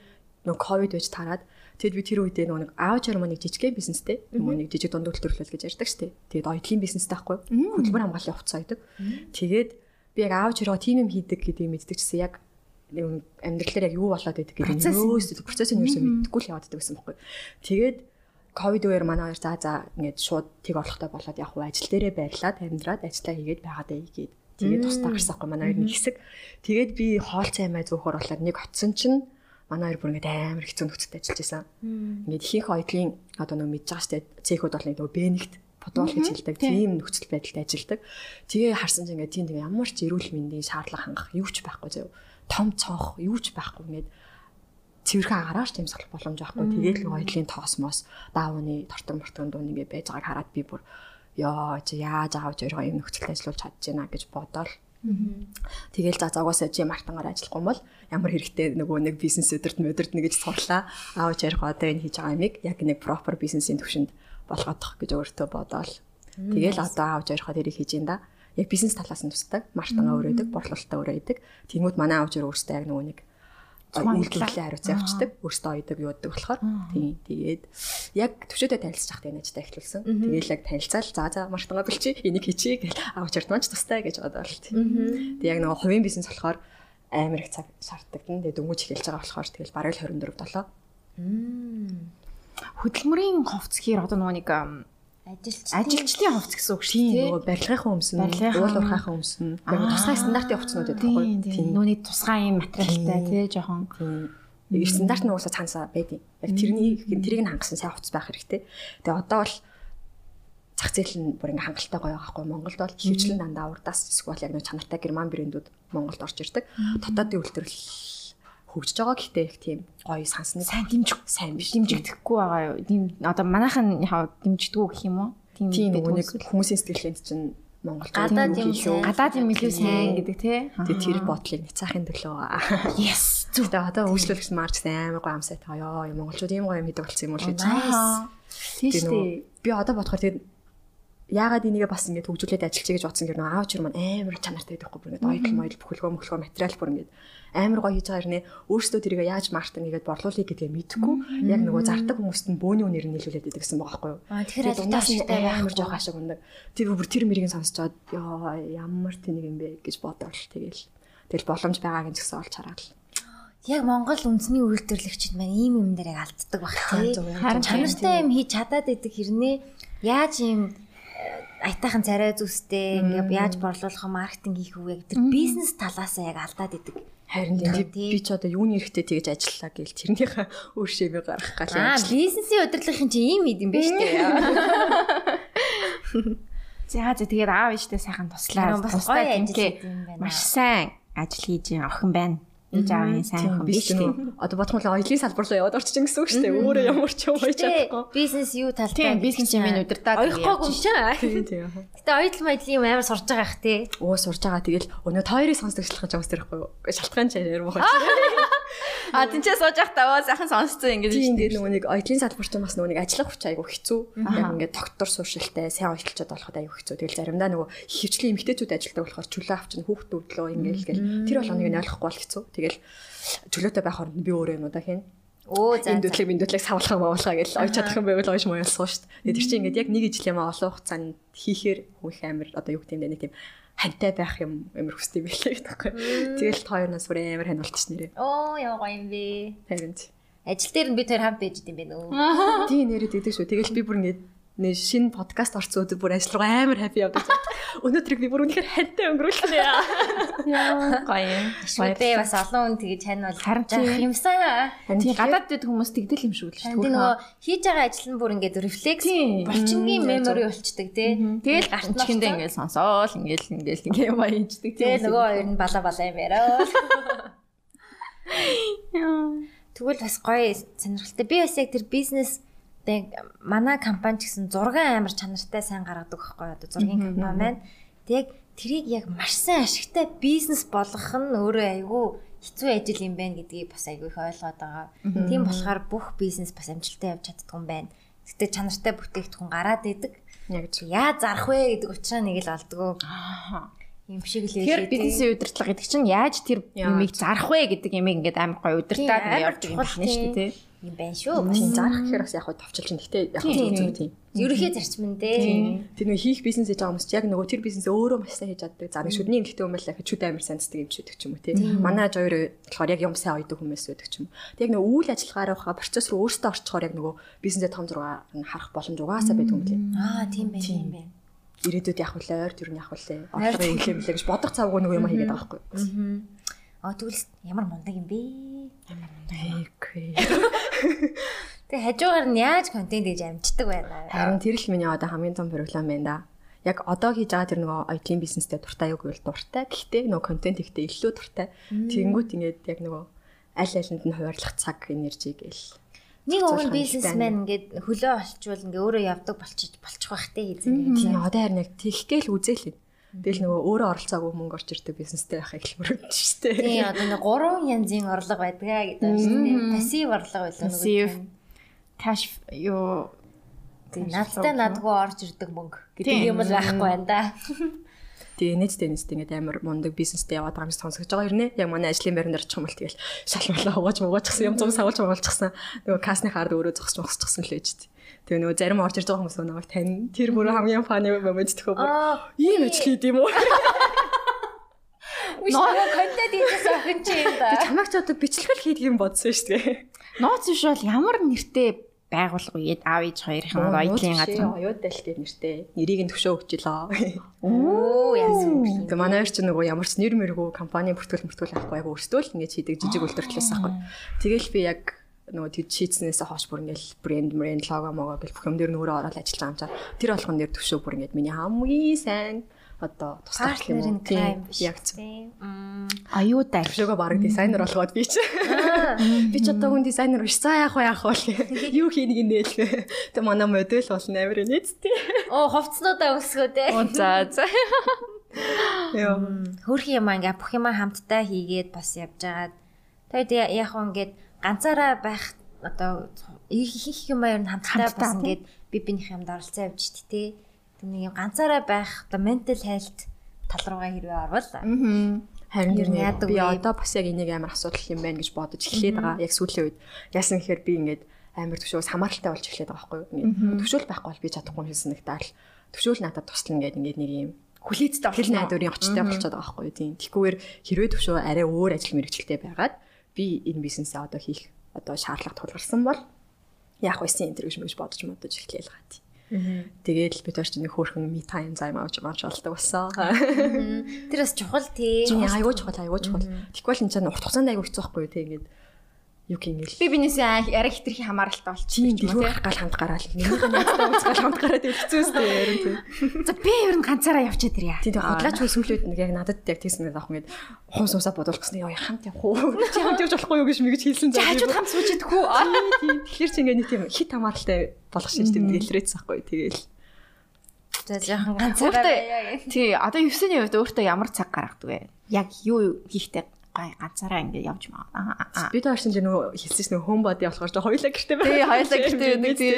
Speaker 3: нөгөө ковид байж тараад Тэгэд би тэр үедээ нөгөө нэг аав чаар маань нэг жижигхэн бизнестэй нөгөө нэг жижиг дунд төлөвлөл гэж ярьдаг штеп. Тэгээд оюутлын бизнестэй байхгүй. Хөдөлмөр хамгааллын хувцас ойдог. Тэгээд би яг аав чараа тим юм хийдэг гэдгийг мэддэг чсэн яг амьдралаар яг юу болоод байдаг гэдэг нь өөсөө процессыг ерөөсөө мэддэггүй л яваад байсан байхгүй. Тэгээд ковид үеэр манай хоёр за за ингээд шууд тэг олохтой болоод яг ажил дээрээ байрлаад амьдраад ажиллаа хийгээд байгаадаа хийгээд тэгээд тусдаа гарсахгүй манай хоёр нэг хэсэг. Тэгээд би хоол цай май зөөхөр болоод нэг оцсон чинь манай хоёр бүр ингээд амар хэцүү нөхцөлд ажиллаж байсан. Ингээд ихэнх оюутлын одоо нэг мэдж байгаа штэ цехүүд бол нөгөө бэнэгт бодвол гэж хэлдэг. Тийм нөхцөл байдалд ажилладаг. Тэгээ харсан чинь ингээд тийм тэгээ ямар ч эрүүл мэндийн шаардлага хангах юу ч байхгүй заяа. Том цонх юу ч байхгүй ингээд цэвэрхэн агараач тэмсгэх боломж байхгүй. Тэгээд л оюутлын тоос мос даавны тортог мортог дуун ингээд байж байгааг хараад би бүр ёо чи яаж аавч өөрөө юм нөхцөлд ажиллуулж чадж байна гэж бодоол Тэгэл за зогоосоо чи мартангаар ажиллахгүй бол ямар хэрэгтэй нөгөө нэг бизнес өдөрт өдөрт нэг гэж сурлаа. Аавч ярих одоо энэ хийж байгаа юмыг яг нэг proper бизнесийн төвшөнд болгоодох гэж өөртөө бодоол. Тэгэл одоо аавч ярихаа тэрийг хийж ин да. Яг бизнес талаас нь тусдаг. Мартангаа өрөөдөг, борлуулалтаа өрөөдөг. Тэнгүүд манай аавч өөрөөсөө яг нөгөө нэг үйлдвэрлэлээ хариуцсан явцдаг. Өөртөө ойдог юудаг болохоор. Тийм. Тэгээд яг төвшөөдөө танилцж байхдаа ажилдаа эхлүүлсэн. Тэгээд яг танилцаал за за мартангаа бэлчи энийг хийчихье гэж авч ардманч тустай гэж бодоод л тийм. Тэгээд яг нөгөө хувийн бизнес болохоор амар их цаг шаарддаг. Тэгээд дөнгөж эхэлж байгаа болохоор тэгэл бараг л 24 7.
Speaker 1: Хөдөлмөрийн ховц гэхээр одоо нөгөө нэг
Speaker 2: ажилч
Speaker 1: ажилчдын хувцс гэсэн үг
Speaker 3: дээ. Нөгөө барилгын өмс нь, уул уурхайхан өмс нь, тусгай стандартын хувцснууд байдаг байхгүй?
Speaker 1: Тийм. Нүуний тусгай юм материалтай тий жоохон.
Speaker 3: Нэг стандарт нь уусаа цаанасаа байдیں۔ Яг тэрний тэрийг нь хангасан сайн хувцс байх хэрэгтэй. Тэгээ одоо бол зах зээл нь бүр ингээм хангалттай гоё байхгүй Монголд бол хөвчлэн дандаа урдаас эсвэл яг нэг чанартай герман брэндүүд Монголд орж ирдэг. Дотоодын үйлдвэрлэл хөгжиж байгаа гэхдээ их тийм гоё сансныг
Speaker 1: сайн дэмжих сайн биш дэмжигдэхгүй байгаа юу. Тийм одоо манайхан яа дэмждэггүй гэх юм уу?
Speaker 3: Тийм нэг хүмүүсийн сэтгэлээнд чинь Монгол
Speaker 2: гадаад юм сайн
Speaker 1: гадаад юм илүү сайн гэдэг тий.
Speaker 3: Тэгээ тэр бодлыг няцаахын төлөө.
Speaker 1: Yes.
Speaker 3: Зүгтээ одоо хөгжлөлгсөн марч амар гоё амсай таа ёо монголчууд ийм гоё юм хийдэг болсон юм уу гэж.
Speaker 1: Тийм шүү.
Speaker 3: Би одоо бодохоор тэгээд яагаад энийгээ бас ингэж хөгжүүлээд ажиллаж гэж бодсон гэр нөө аав чир маань амар чанартай байхгүй бүр ингэж ойл мойл бүхэлгөө мөхлгөө материал бүр ингэж амар гоё хийж байгаа хэрнээ. Өөрсдөө тэрийг яаж мартан игээд борлуулъя гэдгээ мэдэхгүй яг нөгөө зардаг хүмүүст нь бөөний үнээр нь нийлүүлээд байдаг гэсэн байгаа байхгүй юу.
Speaker 2: Тэгэхээр ажилтнаа
Speaker 3: амар жоох ашиг ундаг. Тэр бүр тэр мэрийг сонсчоод ёо ямар тэнийг юм бэ? гэж бодоод тэгэл. Тэгэл боломж байгааг нь ч гэсэн олж хараад л
Speaker 2: яг Монгол үндэсний үйлдвэрлэгчид маань ийм юм дээр яг алддаг баг тий. Харин чанартай юм хийж чадаад идэг хэрнээ. Яаж ийм э, айтайхан царай зүстэй ингээ яаж борлуулах маркетинг хийх яг тэр бизнес талаасаа яг алдаад идэг.
Speaker 3: Харин би ч одоо юуны эрэхтэй тэгж ажиллаа гэл тэрнийхээ (laughs) өөр шивээ гаргах гал
Speaker 2: яаж. Аа, бизнесийн удирдлагын чи ийм идэм бэ штэ. (laughs)
Speaker 1: За за тэгээд аав ээжтэй сайхан туслаа.
Speaker 2: Тустай ажиллаж
Speaker 1: маш сайн ажил хийж охин байна. Ээж аавын сайн хүн биш
Speaker 3: тийм. Одоо бодох бол оёлын салбар руу яваад орчих гэсэн үг шүү дээ. Өөрөө ямар ч юм хийж чадахгүй.
Speaker 2: Бизнес юу талтай
Speaker 1: бизнес юм удирдаад
Speaker 2: ойлгохгүйг юм чинь. Тийм. Гэтэ оюутан байдлын юм амар сурж байгаа хэ тий.
Speaker 3: Оо сурж байгаа. Тэгэл өнөө тойрыг сонсдог шалхаж байгаа байхгүй. Шалтгаан чаар ярих байх.
Speaker 1: А тэнцээ сууж явахдаа сайхан сонсцсон ингэж
Speaker 3: тийм дээ нөгөө нэг оюутлын салбарт бас нэг ажиллах хүч айгу хэцүү. Яг ингээд доктор сууршилтай сайн оюуталчод болоход айгу хэцүү. Тэгэл заримдаа нөгөө хөвчлийн эмгтээчүүд ажилдаг болохоор чөлөө авчин хүүхдүүд лөө ингээл гэл тэр болгоныг нь ойлгохгүй бол хэцүү. Тэгэл чөлөөтэй байх оронд би өөрөө юм удаа хийн.
Speaker 2: Өө за
Speaker 3: энэ дөдлөг савлахаа мавлахаа гэж ойч чадах юм байвал ойш моёлсоо шүү дээ. Тэр чинь ингээд яг нэг ижил юм олон хугацаанд хийхээр их амир одоо юу гэдэг юм бэ нэг тийм хантай байх юм амар хүсдэг байлээ гэдэг байхгүй. Тэгэл хоёрнаас бүр хань болчихсон нэрээ.
Speaker 2: Оо яа гоё юм бэ.
Speaker 3: Харин.
Speaker 2: Ажил дээр нь би тэр хамт байж идэм бэ нөө.
Speaker 3: Тийм нэрээ тэгдэг шүү. Тэгэл би бүр ингээд нэг шинэ подкаст орсон өдөр бүр ажил руу амар хаппи явдаг. Өнөөдрийг би бүр үнэхээр хантай өнгөрүүлсэн яа.
Speaker 1: Гоё.
Speaker 2: Баярлалаа бас олон хүн тэгэж хань бол
Speaker 1: харин
Speaker 2: юмсан.
Speaker 1: Тийм гадаад дэд хүмүүс тэгдэл юм шүү л
Speaker 2: шүү. Тийм нөгөө хийж байгаа ажил нь бүр ингээд рефлекс булчингийн мемори болчдөг тий.
Speaker 1: Тэгэл гарт чихэндээ ингээд сонсоол ингээд ингээд ингээд юм аяждаг.
Speaker 2: Тэгээ нөгөө хоёр нь бала бала юм яриа. (laughs) Тэгвэл бас гоё сонирхолтой. Би бас яг тэр бизнес тэг манай компани ч гэсэн зургийн амар чанартай сайн гаргадаг байхгүй одоо зургийн компани маань. Тэг тэрийг яг маш сайн ашигтай бизнес болгох нь өөрөө айгүй хэцүү ажил юм байна гэдгийг бас айгүй их ойлгоод байгаа. Тийм болохоор бүх бизнес бас амжилттай явж чаддаг юм байна. Гэтэ чанартай бүтээгдэхүүн гараад идэг. Яг яаж зарах вэ гэдэг учраас нэг л олдгоо. юм шиг л
Speaker 1: Тэгэхээр
Speaker 2: байлээ.
Speaker 1: бизнесийн удирдлага гэдэг чинь яаж тэр юмыг зарах вэ гэдэг ямиг ингээд амар гоё удирдаад явж байгаа юм байна шүү дээ.
Speaker 2: Юм байна шүү.
Speaker 3: Тийм зарах гэхээр бас яг хөө товчилж байна. Гэтэ яг хөө
Speaker 1: Тийм.
Speaker 3: зөв тийм.
Speaker 2: Ерөнхий зарчим нь дээ.
Speaker 3: Тэр нэг хийх бизнес хийж байгаа хүмүүс яг нөгөө тэр бизнес өөрөө маш сайн хийж чаддаг. За нэг шүдний эмгэгтэй хүмүүс л ахиж шүд амар санцдаг юм шиг гэдэг ч юм уу тий. Манай аж хоёр болохоор яг юм сайн ойдог хүмүүс байдаг ч юм уу. Тэг яг нөгөө үйл ажиллагаараа хаа процесс руу өөртөө орчхоор яг нөгөө бизнесээ том зургаа харах боломж угаасаа байдаг юм лээ.
Speaker 2: Аа тийм байна тийм байна.
Speaker 3: Ирээдүйд явах үлээ, ойр төр нь явах үлээ. Орлого инглээ мөлий гэж бодох цавгүй нөгөө юм хийгээд байгаа байхгүй.
Speaker 2: Аа тэгвэл ямар мундаг юм бэ?
Speaker 3: Окей.
Speaker 2: Тэг хажуугаар нь яаж контент гэж амждаг байна.
Speaker 3: Харин тэр л миний одоо хамгийн том проблем байна да. Яг одоо хийж байгаа тэр нөгөө IT бизнестэй дуртай юу гэвэл дуртай. Гэхдээ нөгөө контент ихтэй илүү дуртай. Тэнгүүт ингээд яг нөгөө аль алинд нь хуваарлах цаг энержиг гээл.
Speaker 2: Нэг
Speaker 3: зохицуулах
Speaker 2: өвгөн бизнесмен ингээд хөлөө олчвол ингээ өөрөө явдаг болчих болчих бах те эзэн.
Speaker 3: Тийм одоо харин яг тэгхгээл үзээл. Тэгэл нөгөө өөрөө оролцоогүй мөнгө орж ирдэг бизнестэй байхыг л мөрөдж штэ.
Speaker 2: Тийм одоо нэг гурван янзын орлого байдгаа гэдэг шүү дээ. Пассив орлого байлаа нөгөө.
Speaker 1: Cash юу
Speaker 2: Тийм надтай надгүй орж ирдэг мөнгө гэдэг юм л байхгүй байна да.
Speaker 3: Тэгээ нээжтэй нээжтэй ингээд амар мундаг бизнестэй яваад байгаа юм сонсогдож байгаа юм нэ. Яг манай ажлын байранд орчих юм бол тэгэл шалмалаа угааж муугаачсан юм зам сагуулж муулчихсан. Нөгөө касны хаард өөрөө зогсож мохсчихсан л байж. Тэгээ нөгөө зарим орж ирж байгаа хүмүүс намайг тань. Тэр бүр хамгийн фаны момент төхөө бүр ийм ажил хийд юм уу?
Speaker 2: нөгөө контент хийхээс охин чи юм да.
Speaker 3: Чамайг ч одоо бичлэгэл хийдэг юм бодсон шүү дээ.
Speaker 1: Нууц биш бол ямар нэртэй байгуулга уу аав ээж хоёрын баялын газар.
Speaker 3: Оюут дэлтэй нэртэй. Нэрийг нь төвшөө өгчлөө.
Speaker 2: Оо юм.
Speaker 3: Тэгээ манай хоёр ч нөгөө ямар ч нэр мэргүй компани бүртгэл мөртгөл авахгүй яг өөртөө л ингэж хийдэг жижиг үйлдвэрлэлээс авахгүй. Тэгэл би яг нөгөө тэд шийдснээс хойш бүр ингээл брэнд брэнд лого мого гэл бүх юм дээр нөрөө ороод ажиллаж байгаа юм чаа. Тэр болгон дээр төвшөө бүр ингээд миний хамгийн сайн одоо туслах юм уу?
Speaker 2: биш.
Speaker 3: Яг зөв.
Speaker 2: Тийм. Мм.
Speaker 1: Аюудаа.
Speaker 3: Төвшөөгөө баг дизайнер болгоод би чи. (laughs) Би ч одоо хүн дизайнер биш. За яах вэ яах вэ? (laughs) Юу хийнийг нээлвэ? Тэг манай модель болно амир нийцтэй.
Speaker 2: Оо хувцснуудаа өсгөө те.
Speaker 1: За за.
Speaker 3: Йоо.
Speaker 2: Хөрх юм ингээ бүх юм хамтдаа хийгээд бас явж агаад тэгээд яг хөө ингээд ганцаараа байх одоо их их юм ер нь хамтдаа бас ингээд би бинийх юмд оролцоо явж штэ тий. Нэг юм ганцаараа байх одоо mental health тал руугаа хэрвээ орвол
Speaker 3: Харин
Speaker 2: Ер нь
Speaker 3: нэг
Speaker 2: яадаг
Speaker 3: би одоо бас яг энийг амар асуудал юм байна гэж бодож эхлээд байгаа. Яг сүүлийн үед яасан гэхээр би ингээд амар төвшөөс хамааралтай болж эхлээд байгаа байхгүй юу? Ингээд төвшөөл байхгүй бол би чадахгүй юм шиг санагдаад л төвшөөл надад туслана гэдэг ингээд нэг юм
Speaker 1: Хүлээцтэй
Speaker 3: хэл найдварын очтой болчиход байгаа байхгүй юу? Тийм. Тэгхгүйгээр хэрвээ төвшөө арай өөр ажил мэргэжилтэй байгаад би энэ бизнесээ одоо хийх одоо шаардлага тулгарсан бол яах вэ энэ гэж мэж бодож модож эхлээл байгаа тийм. Тэгээд бид хоёр ч нэг хөөрхөн ми тайм займ авч авч болдог болсон.
Speaker 2: тэр бас чухал тий.
Speaker 3: Айгуу чухал айгуу чухал. Тэгвэл энэ чинь урт хугацаанд айгуу хэцүү байхгүй те ингээд юу гингээл.
Speaker 1: Би бинээсээ арай хитрхи хамааралтай
Speaker 3: Тийм
Speaker 1: болчихсон.
Speaker 3: дэлгүүр гарах гал хамт гараал. Нэг найзтай уулзгал хамт гараад хэцүүстэй ярин тийм.
Speaker 1: За би ер нь ганцаараа явчихад ирье.
Speaker 3: Тийм хөө сүлүүд нэг яг надад яг тийсэн нэг авах ингээд хум сумсаа бодуулах гэсэн яа хамт явах уу? Чи хамт явж болохгүй юу гэж мэгж хэлсэн
Speaker 1: За хажууд хамт сууж идэх үү?
Speaker 3: Тийм тэгэхээр чи ингээд нэг тийм хит хамааралтай болох шиж тийм гэлрээц байхгүй тэгэл.
Speaker 2: За жоохон ганцаараа.
Speaker 1: Тий, одоо 9-ний үед өөртөө ямар цаг гаргадаг вэ? Яг юу хийхдээ гай ганцаараа ингээд явж маа. Аа.
Speaker 3: Бид хоёр чинь нөгөө хэлсэн нөгөө хом боди болохоор жоо хоёлаа гэртээ байна.
Speaker 1: Тий, хоёулаа гэртээ тий.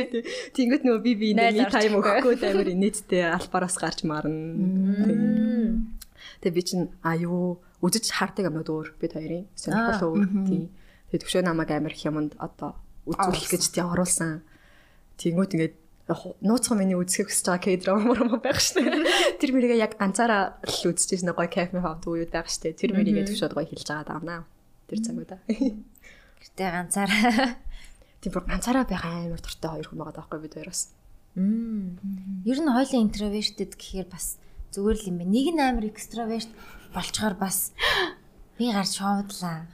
Speaker 3: Тэнгөт нөгөө би би нэг тайм өгөхгүй амар инээдтэй албараас гарч марна. Тэгээ би чинь а юу үзэж хаардаг юмнууд өөр бид хоёрын сонирхол өөр тий. Тэгээ төвшөө намайг амар их юмд одоо үзүүлэх гэж тий оруулсан. Тэнгөт ингээд нууцхан миний үзэхийг хүсэж байгаа К-драма мөрөм байх штэ. (laughs) Тэр мэрийгээ яг ганцаараа л үзчихсэн гоё кайф хавд уу байх штэ. Тэр мэрийгээ төвшөөд гоё хэлж байгаа даамнаа. Тэр цагуудаа. (laughs)
Speaker 2: Гэтэ ганцаараа. (laughs)
Speaker 3: Тийм бүр ганцаараа байх амар дуртай хоёр хүн байгаа даахгүй бид хоёроос.
Speaker 2: Мм. Ер нь хоёлын интровертэд гэхээр бас зүгээр л юм байна. Нэг нь амар экстраверт болчоор бас (gasps) би гарч шоудлаа.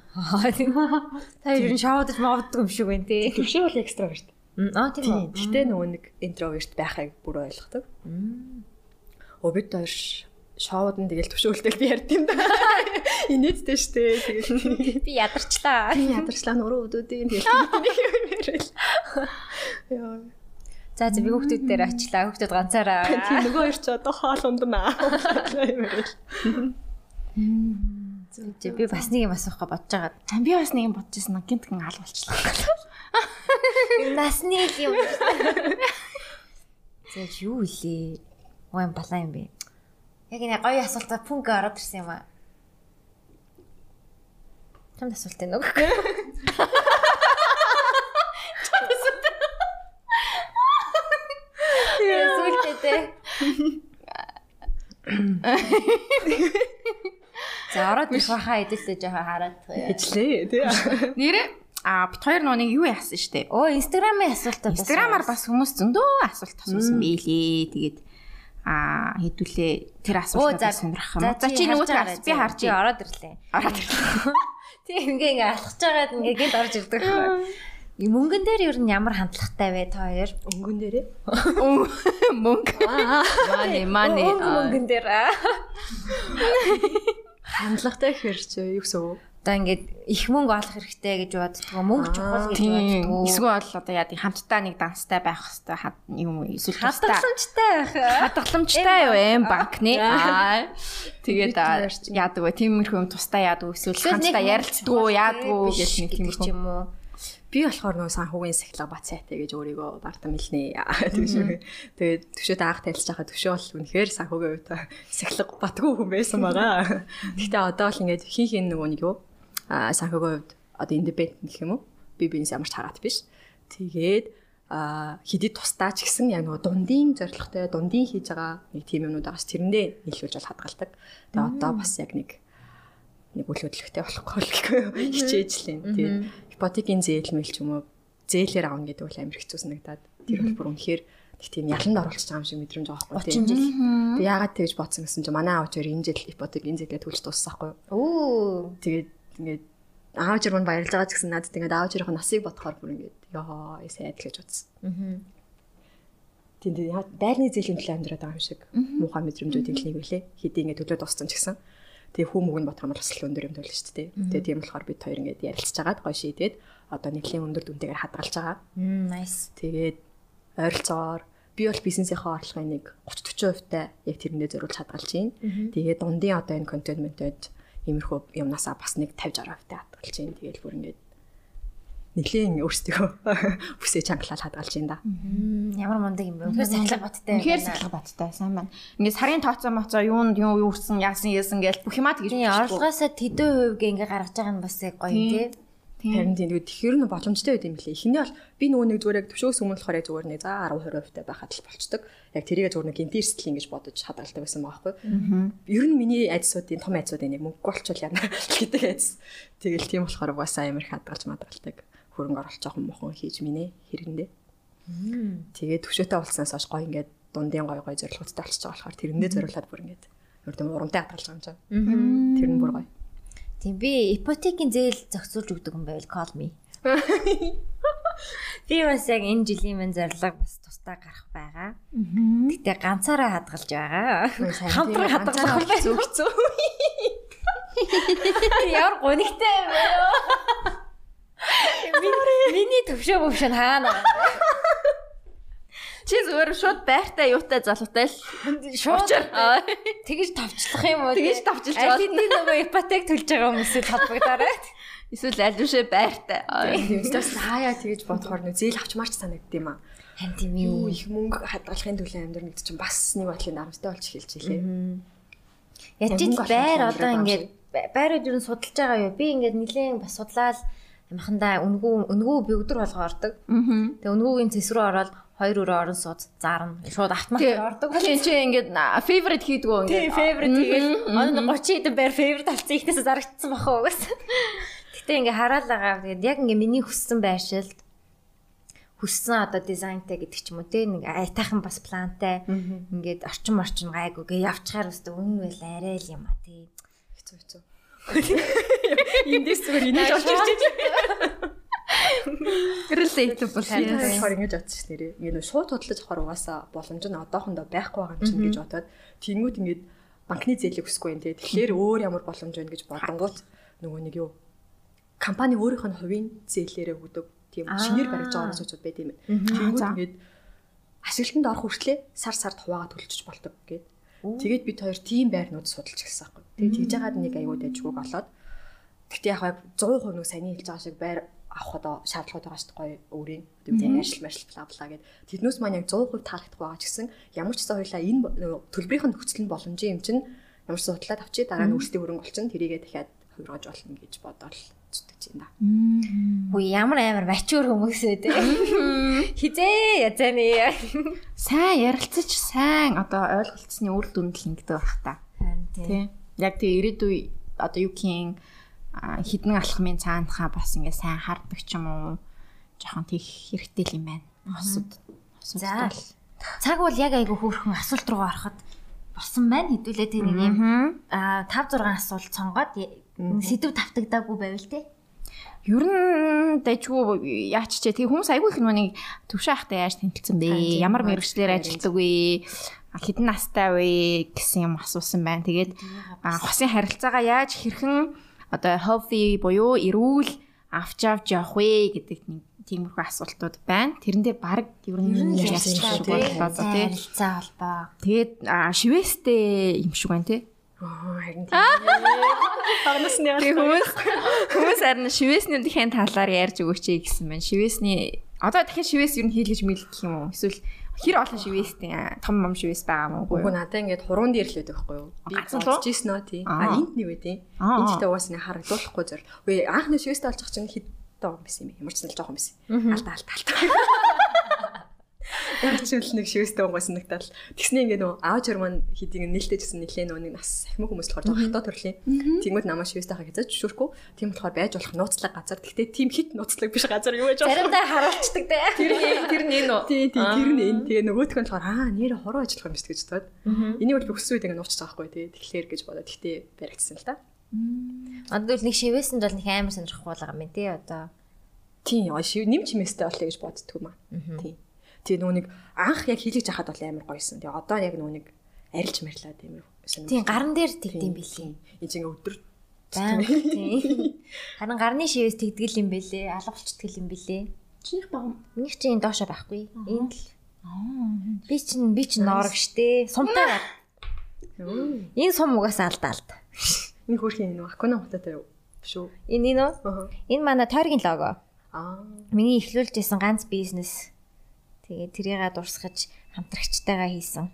Speaker 2: Та ер нь шоудаж мовддог юм шиг байна тий.
Speaker 3: Төвшөө бол экстраверт.
Speaker 2: Аа тийм.
Speaker 3: Гэхдээ нөгөө нэг интроверт байхыг бүр ойлгодог. Оо бид хоёр шоуд нь тэгэл төвшөөлтөл би ярьд юм да. (laughs) Инээдтэй штэ. Тэгэл (laughs)
Speaker 2: Би ядарчлаа.
Speaker 3: би ядарчлаа нуруу өдөөдөө тэгэл. (laughs) Яа.
Speaker 2: За за би хүүхдүүд дээр очлаа. Хүүхдүүд ганцаараа.
Speaker 3: Тийм нөгөө хоёр ч одоо хоол унднаа.
Speaker 2: Зүг би бас нэг юм асуухга бодож байгаа.
Speaker 1: За би бас нэг юм бодож ирсэн. Гинтгэн аль болчлаа.
Speaker 2: Насны л юм. (laughs) За юу илээ? Юм балаа юм бэ? Яг энэ гоё асуултаа пүнкэ ороод ирсэн юм аа. Чамд асуулт энэ үг. Сүлтээ. За ороод ирэх байхаа эдэлтэй жоохон хараад.
Speaker 3: Ижлээ тий.
Speaker 1: Нэрээ а бит хоёр нүг юу яасан штэ.
Speaker 2: Оо инстаграмын асуултаа бас.
Speaker 1: Инстаграмаар бас хүмүүс зөндөө асуулт асуусан байлээ. Тэгээд а хэдүүлээ тэр асуултыг сонирхох юм. За чи нөгөө тэр би харж
Speaker 2: ороод ирлээ.
Speaker 1: Ороод ирлээ.
Speaker 2: Тийм ингээ ингээ алхаж байгаад ингээ гинт орж ирдэг байхгүй. Мөнгөн дээр ер нь ямар хандлагатай вэ та хоёр?
Speaker 3: Өнгөн дээрээ.
Speaker 1: Мөнгө. Мани мани.
Speaker 2: Мөнгөн дээр.
Speaker 3: Хандлагатай чи юу гэсэн үг?
Speaker 2: Одоо ингээд их мөнгө олох хэрэгтэй гэж боддгоо мөнгө чухал гэж боддгоо.
Speaker 1: Эсвэл одоо яа тийм хамтдаа нэг данстай байх хэвээр юм уу? Эсвэл
Speaker 2: хадгаламжтай байх.
Speaker 1: Хадгаламжтай юу эм банкны. Аа. Тэгээд яадаг вэ? Тиймэрхүү юм тусдаа яадаг эсвэл хамтдаа ярилцдаг яадаг гэж нэг тиймэрхүү
Speaker 2: юм уу?
Speaker 3: Би болохоор нөгөө санхүүгийн сахилга бат сайтай гэж өөрийгөө бардам хэлнэ. (laughs) Төвшөө. Тэгээд төвшөөд анх танилцж байхад төвшөө бол үнэхээр санхүүгийн хувьд сахилга батгүй хүн байсан байгаа. Гэхдээ одоо л ингээд хин хин нөгөө нэг юу а санхүүгийн хувьд одоо индипендент гэх юм уу? Би биенээс ямар ч хараад биш. Тэгээд а хидэд тустаа ч гэсэн яг нөгөө дундын зорилготой дундын хийж байгаа нэг тийм юмнууд байгаас тэрэндээ нийлүүлж бол хадгалдаг. Тэгээ одоо бас яг нэг нэг үл хөдлөхтэй болохгүй хичээж л юм. Тэгээд ипотекийн зээл мэл ч юм уу зээлээр авна гэдэг бол амар хэцүү санагдаад тэр бол бүр үнэхээр нэг тийм яланд оруулах байгаа юм шиг мэдрэмж байгаа байхгүй
Speaker 2: тийм. 30 жил.
Speaker 3: Тэг яагаад тэгж бодсон гэсэн чинь манай аав хоёр энэ жил ипотекийн зээлээ төлж дуусахгүй.
Speaker 2: Оо.
Speaker 3: Тэгээд ингээд аав жирман баярлж байгаа ч гэсэн надад ингээд аав жирийн насыг бодохоор бүр ингээд ёо сайд гэж бодсон. Аа. Тийм тийм байрны зээлийн төлөө амьдраад байгаа юм шиг муухай мэдрэмжүүд нэг үлээ. Хэдий ингээд төлөө дууссан ч гэсэн. Тэгээ хүм мөг нь юм бол бас л өндөр юм төлөө шүү дээ. Тэгээ тийм болохоор бид хоёр ингээд ярилцж агаад гоё шийдээд одоо нэлийн өндөр дүнтэйгээр хадгалж байгаа.
Speaker 2: Nice.
Speaker 3: Тэгээд ойролцоогоор би бол бизнесийнхаа орлогын нэг 30 40% та яг тэрэндээ зориулж хадгалж байна. Тэгээд дундын одоо энэ контентментэд иймэрхүү юмнасаа бас нэг 50 60% та хадгалж байна. Тэгээд бүр ингээд нэлийн өөрсдөө (laughs) бүсээ чангалал хадгалж байна да.
Speaker 2: Ямар мундаг юм бэ? Үнэхээр сахилга баттай.
Speaker 1: Үнэхээр сахилга баттай сайн байна. Ингээд сарын тооцоо моцоо юунд юу юу үрсэн яасан яасан гэж бүх юмаа тэгж
Speaker 2: орлогоосоо тэдэн хувь гээ ингээ гаргаж байгаа нь бас яг гоё тий.
Speaker 3: Харин тийм тэгэхээр нь боломжтой байд юм лээ. Эхний бол би нөгөө нэг зүгээр яг төвшөөс өмнө болохоор яг зүгээр нэг за 10 20% та байхад л болчдөг. Яг тэрийг зүгээр нэг гинти эрсдэл ингэж бодож хадгалдаг байсан байхгүй. Ер нь миний айдсуудын том айдсуудын нэг мөнгө болчвол яана (laughs) гэдэг айдс. Тэгэл тийм болохоор угаасаа амар хадгалж мадгалдаг хөрөнгө оруулах жоохон мохон хийж минэ хэрэгэндээ. Тэгээд төвшөөтэй болсноос хойш гой ингээд дундын гой гой зорилготой болчихж байгаа болохоор тэрэндээ зориулаад бүр ингээд өрдөн урамтай хадгалж байгаа юм чинь. Тэр нь бүр гой.
Speaker 2: Тийм би ипотекийн зээл зохицуулж өгдөг юм байвал call me. (laughs) Би бас яг энэ жилийн минь зорилго бас тусдаа гарах байгаа. Гэтэ ганцаараа хадгалж байгаа. Хамтран хадгалах хэцүү хэцүү. Ямар гонигтай юм бэ? Миний төвшөө мөвшөн хаана?
Speaker 1: Чи зүгээр шууд байртай юутай залуутай л
Speaker 2: шууд тэгэж тавчлах юм уу?
Speaker 1: Тэгэж тавчилж байна.
Speaker 2: Тэний нөгөө ипотек төлж байгаа хүмүүсээ толбогдорой.
Speaker 1: Эсвэл аль бишээ байртай.
Speaker 3: Тэгээс хаяа тэгэж бодохоор нөө зээл авчмаарч санагдд юм аа.
Speaker 2: Хан тийм юу
Speaker 3: их мөнгө хадгалахын төлөө амьдрал гэдэг чинь бас нэг бодлын нарамстай болж эхэлж илээ.
Speaker 2: Яж байр одоо ингээд байрууд юу судалж байгаа юу? Би ингээд нилээн бас судлаад ямхандаа үнгүү үнгүү би өдөр болго ордог. Тэгээ үнгүүгийн цэс рүү ороод хоёр өрөө орон сууц заарна. Шууд автомат ордог.
Speaker 1: Тийм чи ингээд favorite хийдэг үү
Speaker 2: ингээд. Тийм favorite хийгээл оноо 30 хэдэн байр favorite авцсан ихнээс зарагдсан бахаа угаас. Гэтэ ингээ хараал байгаа. Тэгээд яг ингээ миний хүссэн байршилд хүссэн одоо дизайнтай гэдэг ч юм уу те нэг айтайхан бас плантай ингээд орчин орчин гайгүй гээ явчихаар өстө үн байл арай л юм а тий
Speaker 3: хэцүү хэцүү (laughs) эндээс зүгээр инээж олж ирж байна
Speaker 1: Relatable
Speaker 3: болохоор ингэж бодсон ш нэрээ. Ингээ нөө шууд хөдлөж авахар угаасаа боломж нь одоохондоо байхгүй байгаа юм чинь гэж бодоод тэнгууд ингээд банкны зээлийг өсөхгүй юм те. Тэгэхээр өөр ямар боломж байна гэж бодонгууд нөгөө нэг юу компани өөрийнх нь хувийн зээлээрээ өгдөг тийм шинээр барьж байгаа хүмүүсүүд байт юм. Тэнгууд ингээд ашиглалтанд орох хүртлээр сар сард хуваагаа төлчих болдог гэд. Тэгээд бид хоёр тийм байрнууд судалж гисэн байхгүй. Тэгээд тэгж яагаад нэг аюул дайггүй болоод. Гэхдээ яг яг 100% нэг сайн хэлж байгаа шиг байр авах одоо шаардлагууд байгаа шүү дээ өөрийн. Бид ажил маршил бла бла гэд. Тэднээс маань яг 100% таалагдах байгаа ч гэсэн ямар ч гэсэн хоёлаа энэ төлбөрийн нөхцөл нь боломжийн юм чинь ямар ч судлаад авчи дараа нь өөрсдийн хөрөнгө олчин тэрийгээ дахиад хувиргаж болно гэж бодоод зүтгэж байна.
Speaker 2: Хөө ямар амар мачур хүмүүс вэ? Хизээ язааны.
Speaker 1: Сайн ярилцаж сайн одоо ойлголцсны үр дүнд л ингэдэг байх та.
Speaker 2: Харин тийм.
Speaker 1: Тий. Яг тэг ирээдүй одоо юухийн хідэн алхмын цаанахаа бас ингээ сайн хардаг ч юм уу жоохон тийх хэрэгтэй л юм байна. Хосод.
Speaker 2: За. Цаг бол яг айгу хөөрхөн асуулт руу ороход болсон байна. Хэдүүлээ тэр нэг юм аа 5 6 асуулт сонгоод сэдв тавтагдаагүй байвал те.
Speaker 1: Ер нь дэжгүй яач чи тэг хүмүүс айгүй их нүг төвшөө ахтай яаж тэмцэлсэн бэ? Ямар мэрэгчлэр ажилладаг вэ? Хэдэн настай вэ гэсэн юм асуусан байна. Тэгээд хосын харилцаагаа яаж хэрхэн одоо healthy буюу эрүүл авч авч явах вэ гэдэг нэг тиймэрхүү асуултууд байна. Тэрэн дээр баг ер нь ярьчих шиг боллоо тий.
Speaker 2: Харилцаа холбоо.
Speaker 1: Тэгээд шивэстэй юм шиг байна тий.
Speaker 3: Оо харин (laughs) тийм. Багнаас нь
Speaker 1: хүмүүс хүмүүс харин шивэсний үндхийн талаар ярьж өгөөч гэсэн байна. Шивэсний одоо дахиад шивэс ер нь хийлгэж мэлгэх юм уу? Эсвэл хэр олон шивэстэй том том шивэс байгаа мó үгүй
Speaker 3: юу? Надад ингээд хуруунд ирлээд байхгүй юу? Би бодчихсон нөө тий. А энд нэг үү тий. Энд ч угаасаа харагдуулахгүй зөр. Үгүй анхны шивэстэй олчих чинь хэд тоо юм юм. Ямар ч зүйл жоохон байсан. Алта алта алта. (laughs) Яг ч үл нэг шивэстэй унгаас нэгтэл тэгснэ ингээ нөө аав чар маань хийдийг нээлттэй гэсэн нэлээ нөө нэг нас ахмаг хүмүүс болохоор жоохон хатаа төрлийн. Тэгмэд намаа шивэстэй хаа гэж зөвшөөрөхгүй. Тийм болохоор байж болох нууцлаг газар. Гэхдээ тийм хит нууцлаг биш газар юу гэж.
Speaker 2: Заримдаа харуулцдаг те.
Speaker 1: Тэр тэр нэг нөө.
Speaker 3: Тий, тий, тэр нэг. Тэгээ нөгөөх нь болохоор аа нэр хороо ажиллах юм шүү гэж бодоод. Энийг бол бүхсэн үед ингээ нууцчих байхгүй тий. Тэгэхээр гэж бодоод гэхдээ баригдсан л та.
Speaker 2: Л нэг шивээсэнд бол нэг амар сонирхох болгоо юм тий одоо.
Speaker 3: Тийм, шив нэм чимээстэй болъё гэж боддгоо маа. Тийм. Тэгээ нөгөө нэг анх яг хийлгэж хахад бол амар гоёсэн. Тэгээ одоо яг нөгөө нэг арилж марлаад амар
Speaker 2: сонирхол. Тийм гарн дээр тэгдэм билээ.
Speaker 3: Энд ингээ өдөр
Speaker 2: Баян тийм. Харин гарны шивээс тэгдгэл юм бэлээ. Алга болчихдгэл юм бэлээ.
Speaker 1: Чинийх баг.
Speaker 2: Минийх чинь доошо байхгүй. Энд л. Би чинь би чинь ноорог штэ. Сумтай гар. Энэ сум угаасаа алдаалт.
Speaker 3: Энэ хөрхийн энэ акуна хототой юу? Шүү.
Speaker 2: Энэ энэ? Энэ манай тойргийн лого.
Speaker 3: Аа.
Speaker 2: Миний эхлүүлж исэн ганц бизнес. Тэгээд тэрийгээ дурсгаж хамтрагчтайгаа хийсэн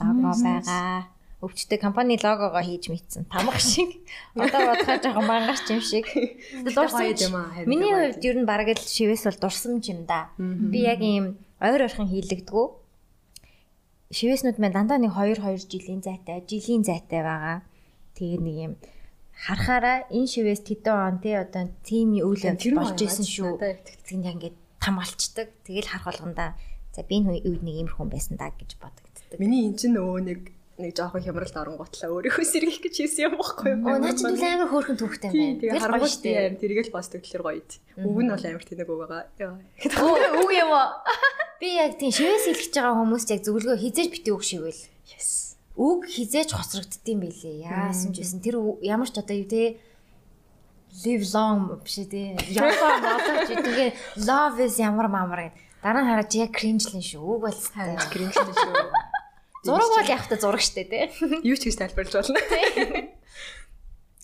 Speaker 2: лого байгаа. Өвчтэй компани логогоо хийж мэдсэн. Тамга (laughs) шиг. Одоо бодохоор жоохон мангарч юм шиг.
Speaker 3: Дурсан юм аа.
Speaker 2: Миний хувьд ер нь бараг л шивээс бол дурсан юм да. Би яг ийм ойр ойрхон хийлэгдгүү. Шивээснүүд маань дандаа нэг 2 2 жилийн зайтай, жилийн зайтай байгаа. Тэгээ нэг юм харахаараа энэ шивээс тэдэн он тий одоо тим үйл явдал болж исэн шүү. Тэгин яг ингээд там алчдаг. Тэгэл харах болгонда за би энэ үед нэг иймэрхүү байсан даа гэж бодогддаг.
Speaker 3: Миний эн чинь өө нэг нэг жоохон хямралд оронгуутлаа өөрийнхөө сэргийх гэж хийсэн юм баггүй юу?
Speaker 2: Оо наа чи түлээ амар хөөрхөн төвхтэй байна.
Speaker 3: Тэгээ харангуйт юм тэргээл бас төгтлөр гоё ид. Үг нь бол амар тэнэг үг байгаа.
Speaker 2: Оо үг юм уу? Би яг тийм шивээс илгэж байгаа хүмүүс яг зөвлөгөө хизээж битээ үг шивэл.
Speaker 3: Yes.
Speaker 2: Үг хизээж хоцрогддtiin байлээ. Яасан ч байсан тэр ямар ч одоо юу те live long биш тий. Япаа бодож тэгээ love is ямар мамар гэд. Дараа нь хараад яг cringe-лэн шүү. Үг болстой.
Speaker 3: Cringe-лэн шүү. (laughs)
Speaker 2: Зураг бол яг та зураг штэ тий. (laughs)
Speaker 3: Юу ч гэж тайлбарлаж болно.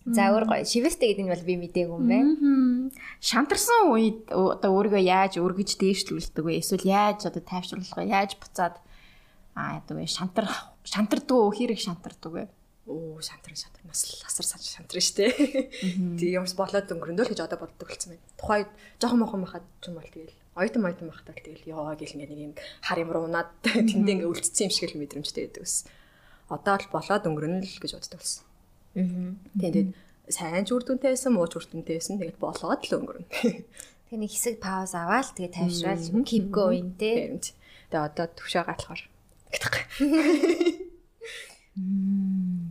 Speaker 2: За өөр гоё. Шивэстэй гэдэг нь бол би мдээгүй юм байна.
Speaker 1: Шантарсан үед одоо өөрийгөө яаж өргөж дээшлүүлдэг вэ? Эсвэл яаж одоо тайвшруулах вэ? Яаж буцаад аа одоо шантар шантардаг хэрэг шантардаг вэ?
Speaker 3: Оо шантар шантар нас асар шантар штэ. Тэг юмс болоод өнгөрөндөө л гэж одоо боддог болсон байна. Тухайд жоохон мохон байхад ч юм бол тэгэл ойтон ойтон байхад тэгэл ёо гэл ингээ нэг юм хар юм рунаад (laughs) тэндээ ингээ үлдсэн юм шиг л мэдрэмжтэй байдаг ус. Одоо л болоод өнгөрнө л гэж боддог болсон. Аа. Тэгээд сайн ч үр дүнтэй байсан, муу ч үр дүнтэй байсан. Тэгээд болоод л өнгөрнө.
Speaker 2: Тэг нэг хэсэг пауз аваад тэгээ тайвшраал keep going те.
Speaker 3: Тэгээ одоо төвшөө гатлахаар.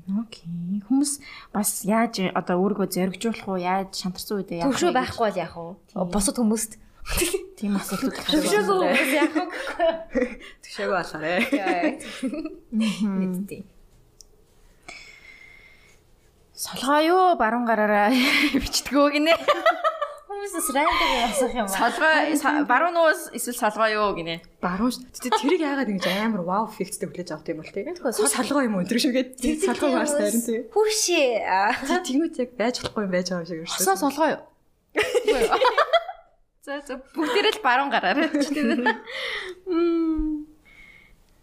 Speaker 1: Окей. Хүмүүс бас яаж одоо өөрийгөө зоригжуулах уу? Яаж шантарсан үедээ
Speaker 2: яах вэ? Төвшөө байхгүй бол яах вэ? Босод хүмүүст
Speaker 1: тийм асуултууд (laughs)
Speaker 2: төвшөөгүй хүмүүс яах вэ?
Speaker 3: Төвшөөгүй болохоор.
Speaker 2: Мэдтий.
Speaker 1: Солгоо юу баруун гараараа (laughs) бичдгөө гинэ.
Speaker 2: Хүмүүс хүмүүсээс рандом асах юм аа.
Speaker 1: Солгой баруун нуус эсвэл солгой юу гинэ.
Speaker 3: Баруун шүү. Тэгтээ тэрийг яагаад ингэж амар вау эффекттэй хүлээж авах юм бол тий. Солгоо юм өндөр шигээд солгоо бас харин тий.
Speaker 2: Хүүшээ.
Speaker 3: Тэгмэд яг байж болохгүй юм байж байгаа юм шиг
Speaker 1: Хасаа
Speaker 3: өршөө.
Speaker 1: солгой юу? За за бүгдээрээ л баруун гараарай. Мм.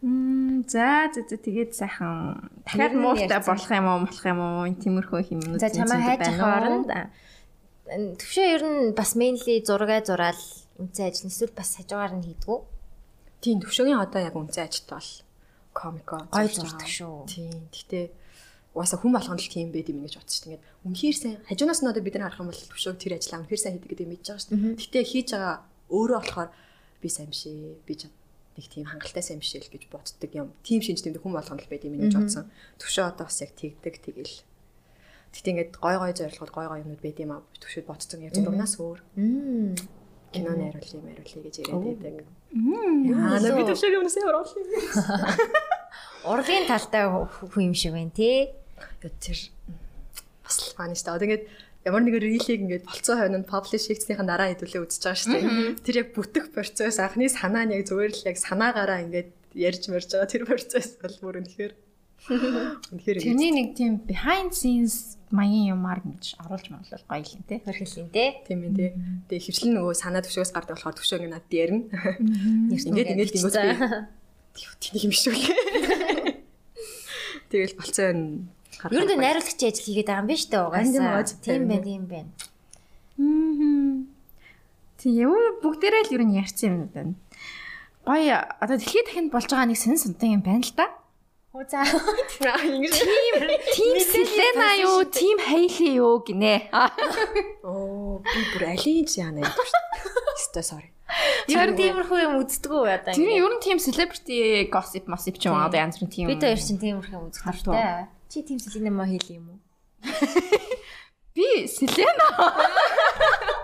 Speaker 1: Мм за за за тэгээд сайхан дахиад
Speaker 2: ярьсан.
Speaker 1: болох юм уу болох юм уу энэ тиймэрхүү хэмнүүд
Speaker 2: За чамаа хайж авах оронд төвшөө ер нь бас mainly зураг зураал үнцэн ажил эсвэл бас хажуугаар нь хийдгүү.
Speaker 3: Тийм төвшөгийн одоо яг үнцэн ажилт бол комико
Speaker 2: Гой зурдаг шүү.
Speaker 3: Тийм. Гэхдээ угаасаа хүн болгоно л тийм байд юм гэж бодсон чинь ингээд үнэхээр сайн хажуунаас нь одоо бид нар харах юм бол төвшөөг тэр ажиллаа үнэхээр сайн хийдэг гэдэг мэдж байгаа шүү дээ. Гэхдээ хийж байгаа өөрөө болохоор би сайн биш ээ. Би ч нэг тийм хангалттай сайн биш ээ л гэж боддог юм. Тим шинж тэмдэг хүн болгоно л байд юм гэж бодсон. Төвшөө одоо бас яг тэгдэг тэгэл. Гэхдээ ингээд гой гой зорилгод гой гой юмнууд байд юм аа. Төвшөөд бодсон яг зурнаас өөр кино найруулъя, найруулъя гэж яриад байдаг.
Speaker 2: Аа,
Speaker 3: би төвшөөгийн өмнөөс ямар орлоо. (laughs)
Speaker 2: Урлагийн талтай хүн юм шиг байна тий.
Speaker 3: Гэт тэр бас л фан шүү дээ. Одоо ингээд ямар нэгэн рилийг ингээд болцоо хойно паблиш хийснийхэн дараа хэдүүлээ үзэж байгаа шүү дээ. Тэр яг бүтэх процесс анхны санаа нь яг зүгээр л яг санаагаараа ингээд ярьж мэрж байгаа тэр процесс бол бүр үнэхээр
Speaker 1: Тэрний нэг тийм behind scenes маягийн юмар ингэж оруулж моглол гоё юм те.
Speaker 2: Хөрхөлийн тий.
Speaker 3: тийм ээ тий. Тэгээ хөвчлэн нөгөө санаа төвшөөс гардаг болохоор төвшөө ингээд надад ярина.
Speaker 2: Ингээд
Speaker 3: Ингээд ингэж би тэнийг юм шүү лээ. Тэгэл болцоо нь
Speaker 2: Ер нь найруулагчийн ажил хийгээд байгаа юм биш үү угаасаа.
Speaker 3: үү?
Speaker 2: Тийм байна, тийм байна.
Speaker 1: Мм. Тийм бүгдээрээ л ер нь ярьсан юм байна. Гоё одоо дэлхийд дахинд болж байгаа нэг сэн сунтан юм байна л да.
Speaker 2: Хөө за.
Speaker 3: ингэж
Speaker 1: Тим Селена юу, Тим Хейли юу гинэ.
Speaker 3: Оо би бүр алинж яана гэдэг шүү дээ. Өстой sorry.
Speaker 2: Тэр тиймэрхүү юм үздэггүй одоо.
Speaker 1: Тэр ер нь тийм celebrity gossip massip ч юм аа янз бүрийн тийм.
Speaker 2: Бид хоёр чинь тиймэрхүү юм үздэг
Speaker 1: Хартуу.
Speaker 2: та. Чи тийм сэлинэ маа хийли юм уу? (laughs)
Speaker 1: би Селена. (laughs)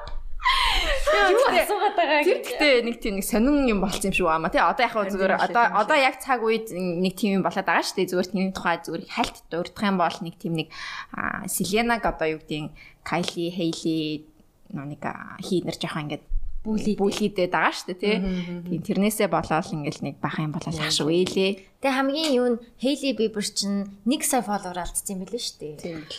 Speaker 2: Юу асуугаад байгаа
Speaker 1: Тэр гэхдээ нэг тийм нэг сонин юм болсон юм шиг байна тий. Одоо яг хөө зүгээр одоо одоо яг цаг үед нэг тийм юм болоод байгаа шүү дээ. Зүгээр тийм тухай зүгээр хальт дурдах юм бол нэг тийм нэг аа, Селенаг одоо юу гэдгийг Кайли, Хейли нэг аа, хийнэр жоохон ингээд
Speaker 2: Бүлий.
Speaker 1: бүлийдээд байгаа шүү дээ тий. Тийм тэрнээсээ болоод ингээл нэг бахан юм болоод ах шүү ээлээ.
Speaker 2: Тэгээ хамгийн юу нь Хейли Бибер чинь 1 сая фолловер алдсан юм билээ шүү дээ.
Speaker 3: Тийм л.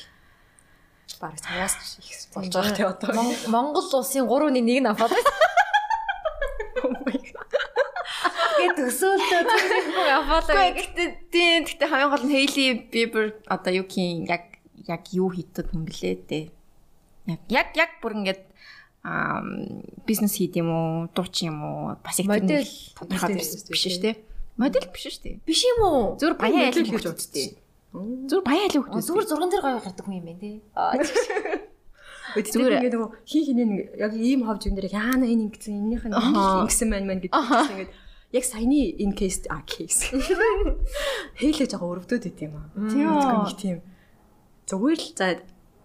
Speaker 3: Бараг цаас их болж байгаа тий одоо.
Speaker 2: Мон- Монгол улсын 3-ны 1 нь аваад байна. Тэгээд төсөөлтөө тиймэрхүү аваад
Speaker 1: Гэхдээ тийм гэхдээ хамгийн гол нь Хейли Бибер одоо юу гин яг яг юу хийдэг хүн блээ дээ. Яг яг яг бүр ингээд аа бизнес хийд юм уу, дуучин юм уу, бас их
Speaker 2: Модель.
Speaker 1: тодорхой
Speaker 3: Модель
Speaker 1: биш шүү дээ. Модель биш шүү дээ.
Speaker 2: биш юм уу?
Speaker 3: Модель
Speaker 1: айлын
Speaker 3: гэж
Speaker 1: гэж
Speaker 3: үзтээ.
Speaker 1: Үзтээ. Зүгээр баян айлын
Speaker 2: А,
Speaker 1: хүмүүс.
Speaker 2: Зүгээр зурган дээр гоё гардаг хүн юм байна (laughs) тий.
Speaker 3: Зүгээр ингээд нөгөө хин нэг яг ийм ховж юм дээр яана энэ ингэсэн энийх нь ингэсэн маань маань гэдэг чинь ингээд яг саяны in case а case (laughs) хэлээж байгаа өрөвдөд байт юм аа.
Speaker 1: Тийм үү?
Speaker 3: Тийм зүгээр л за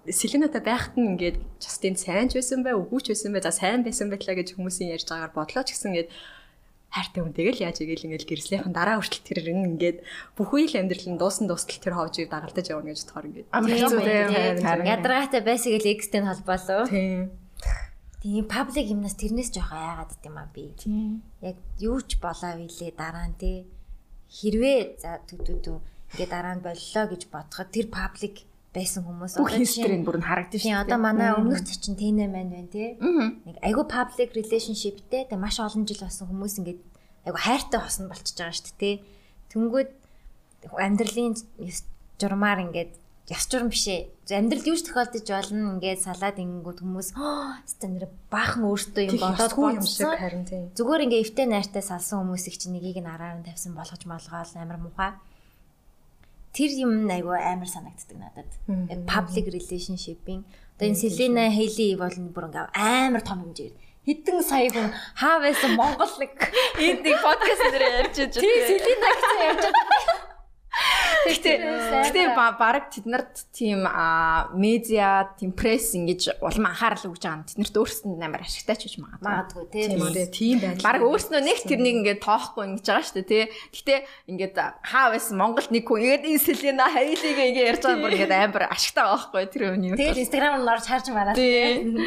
Speaker 3: Селената байхад нь ингээд Justin сайн ч байсан бай, үгүй ч байсан бай, за сайн байсан байлаа гэж хүмүүсийн ярьж байгаагаар бодлоо ч гэсэн ингээд хайртай хүн тэгэл яаж игээл ингээд гэрслийнхэн дараа хүртэл тэр ингээд бүх үйл амьдрал нь дуусан дуустал тэр ховжийг дагалдаж явна гэж бодохоор ингээд
Speaker 1: Амар
Speaker 2: тийм
Speaker 1: хэцүү
Speaker 2: үү,
Speaker 1: дээ.
Speaker 2: тий.
Speaker 1: Харин.
Speaker 2: Ядаргаатай байсаг л экстэй холбоолоо.
Speaker 3: тийм
Speaker 2: Тийм паблик юмнаас тэрнээс жоох айгаад дим аа би.
Speaker 1: Тийм.
Speaker 2: Яг юу ч болоо вилээ дараа нь тий. Хэрвээ за төдөөдөө ингээ дараа нь боллоо гэж бодоход тэр паблик байсан хүмүүс
Speaker 1: Бүх
Speaker 2: жишээ нь-
Speaker 1: history бүр нь харагдаж шүү
Speaker 2: одоо манай өмнөх цочин тэнэ маань байна тий.
Speaker 1: Аа.
Speaker 2: Нэг айгу public relationshipтэй тэгээ маш олон жил болсон хүмүүс ингээд айгу хайртай хосно болчихж байгаа шүү дээ тий. Тэнгүүд амьдралын журмаар ингээд яс журам биш ээ. Амьдрал юу ч тохиолдож болно ингээд салаад ингэнгүүт хүмүүс хэвээ нэр баахан өөртөө юм бодоод
Speaker 3: юм шиг харин тийм
Speaker 2: Зүгээр ингээ эвтэй найртай салсан хүмүүсийг чинь нэгийг нь араар нь тавьсан болгож молгоол амар муухай. Тэр юм айгу амар санагддаг надад. Яг Public relationship-ийн. Одоо энэ Селена Хейли бол бүр ингээ амар том хэмжээгээр хэдэн сая хүн хаа байсан Монгол нэг
Speaker 1: Энд нэг подкаст дээр ярьж байж
Speaker 2: тий Селена гэсэн ярьж байгаа.
Speaker 1: Гэтэ гэтэ баг тэд нарт тийм медиа, тийм пресс ингэж улам анхаарал өгж байгаа нь тэд нарт өөрсдөнд амар ашигтай ч гэж магадгүй.
Speaker 2: Магадгүй тийм.
Speaker 3: Үү тийм байдал.
Speaker 1: Бараг өөрснөө нэг тэрнийг ингээд тоохгүй ингэж байгаа шүү дээ тий. Гэтэ ингээд хаа байсан Монголд нэг хүн ингээд энэ Селена Хайлиг ингээд ярьж байгаа бүр ингээд амар ашигтай байгаа байхгүй тэр үний.
Speaker 2: Тэгээд Instagram-аар орж харж мараад.
Speaker 1: Тийм.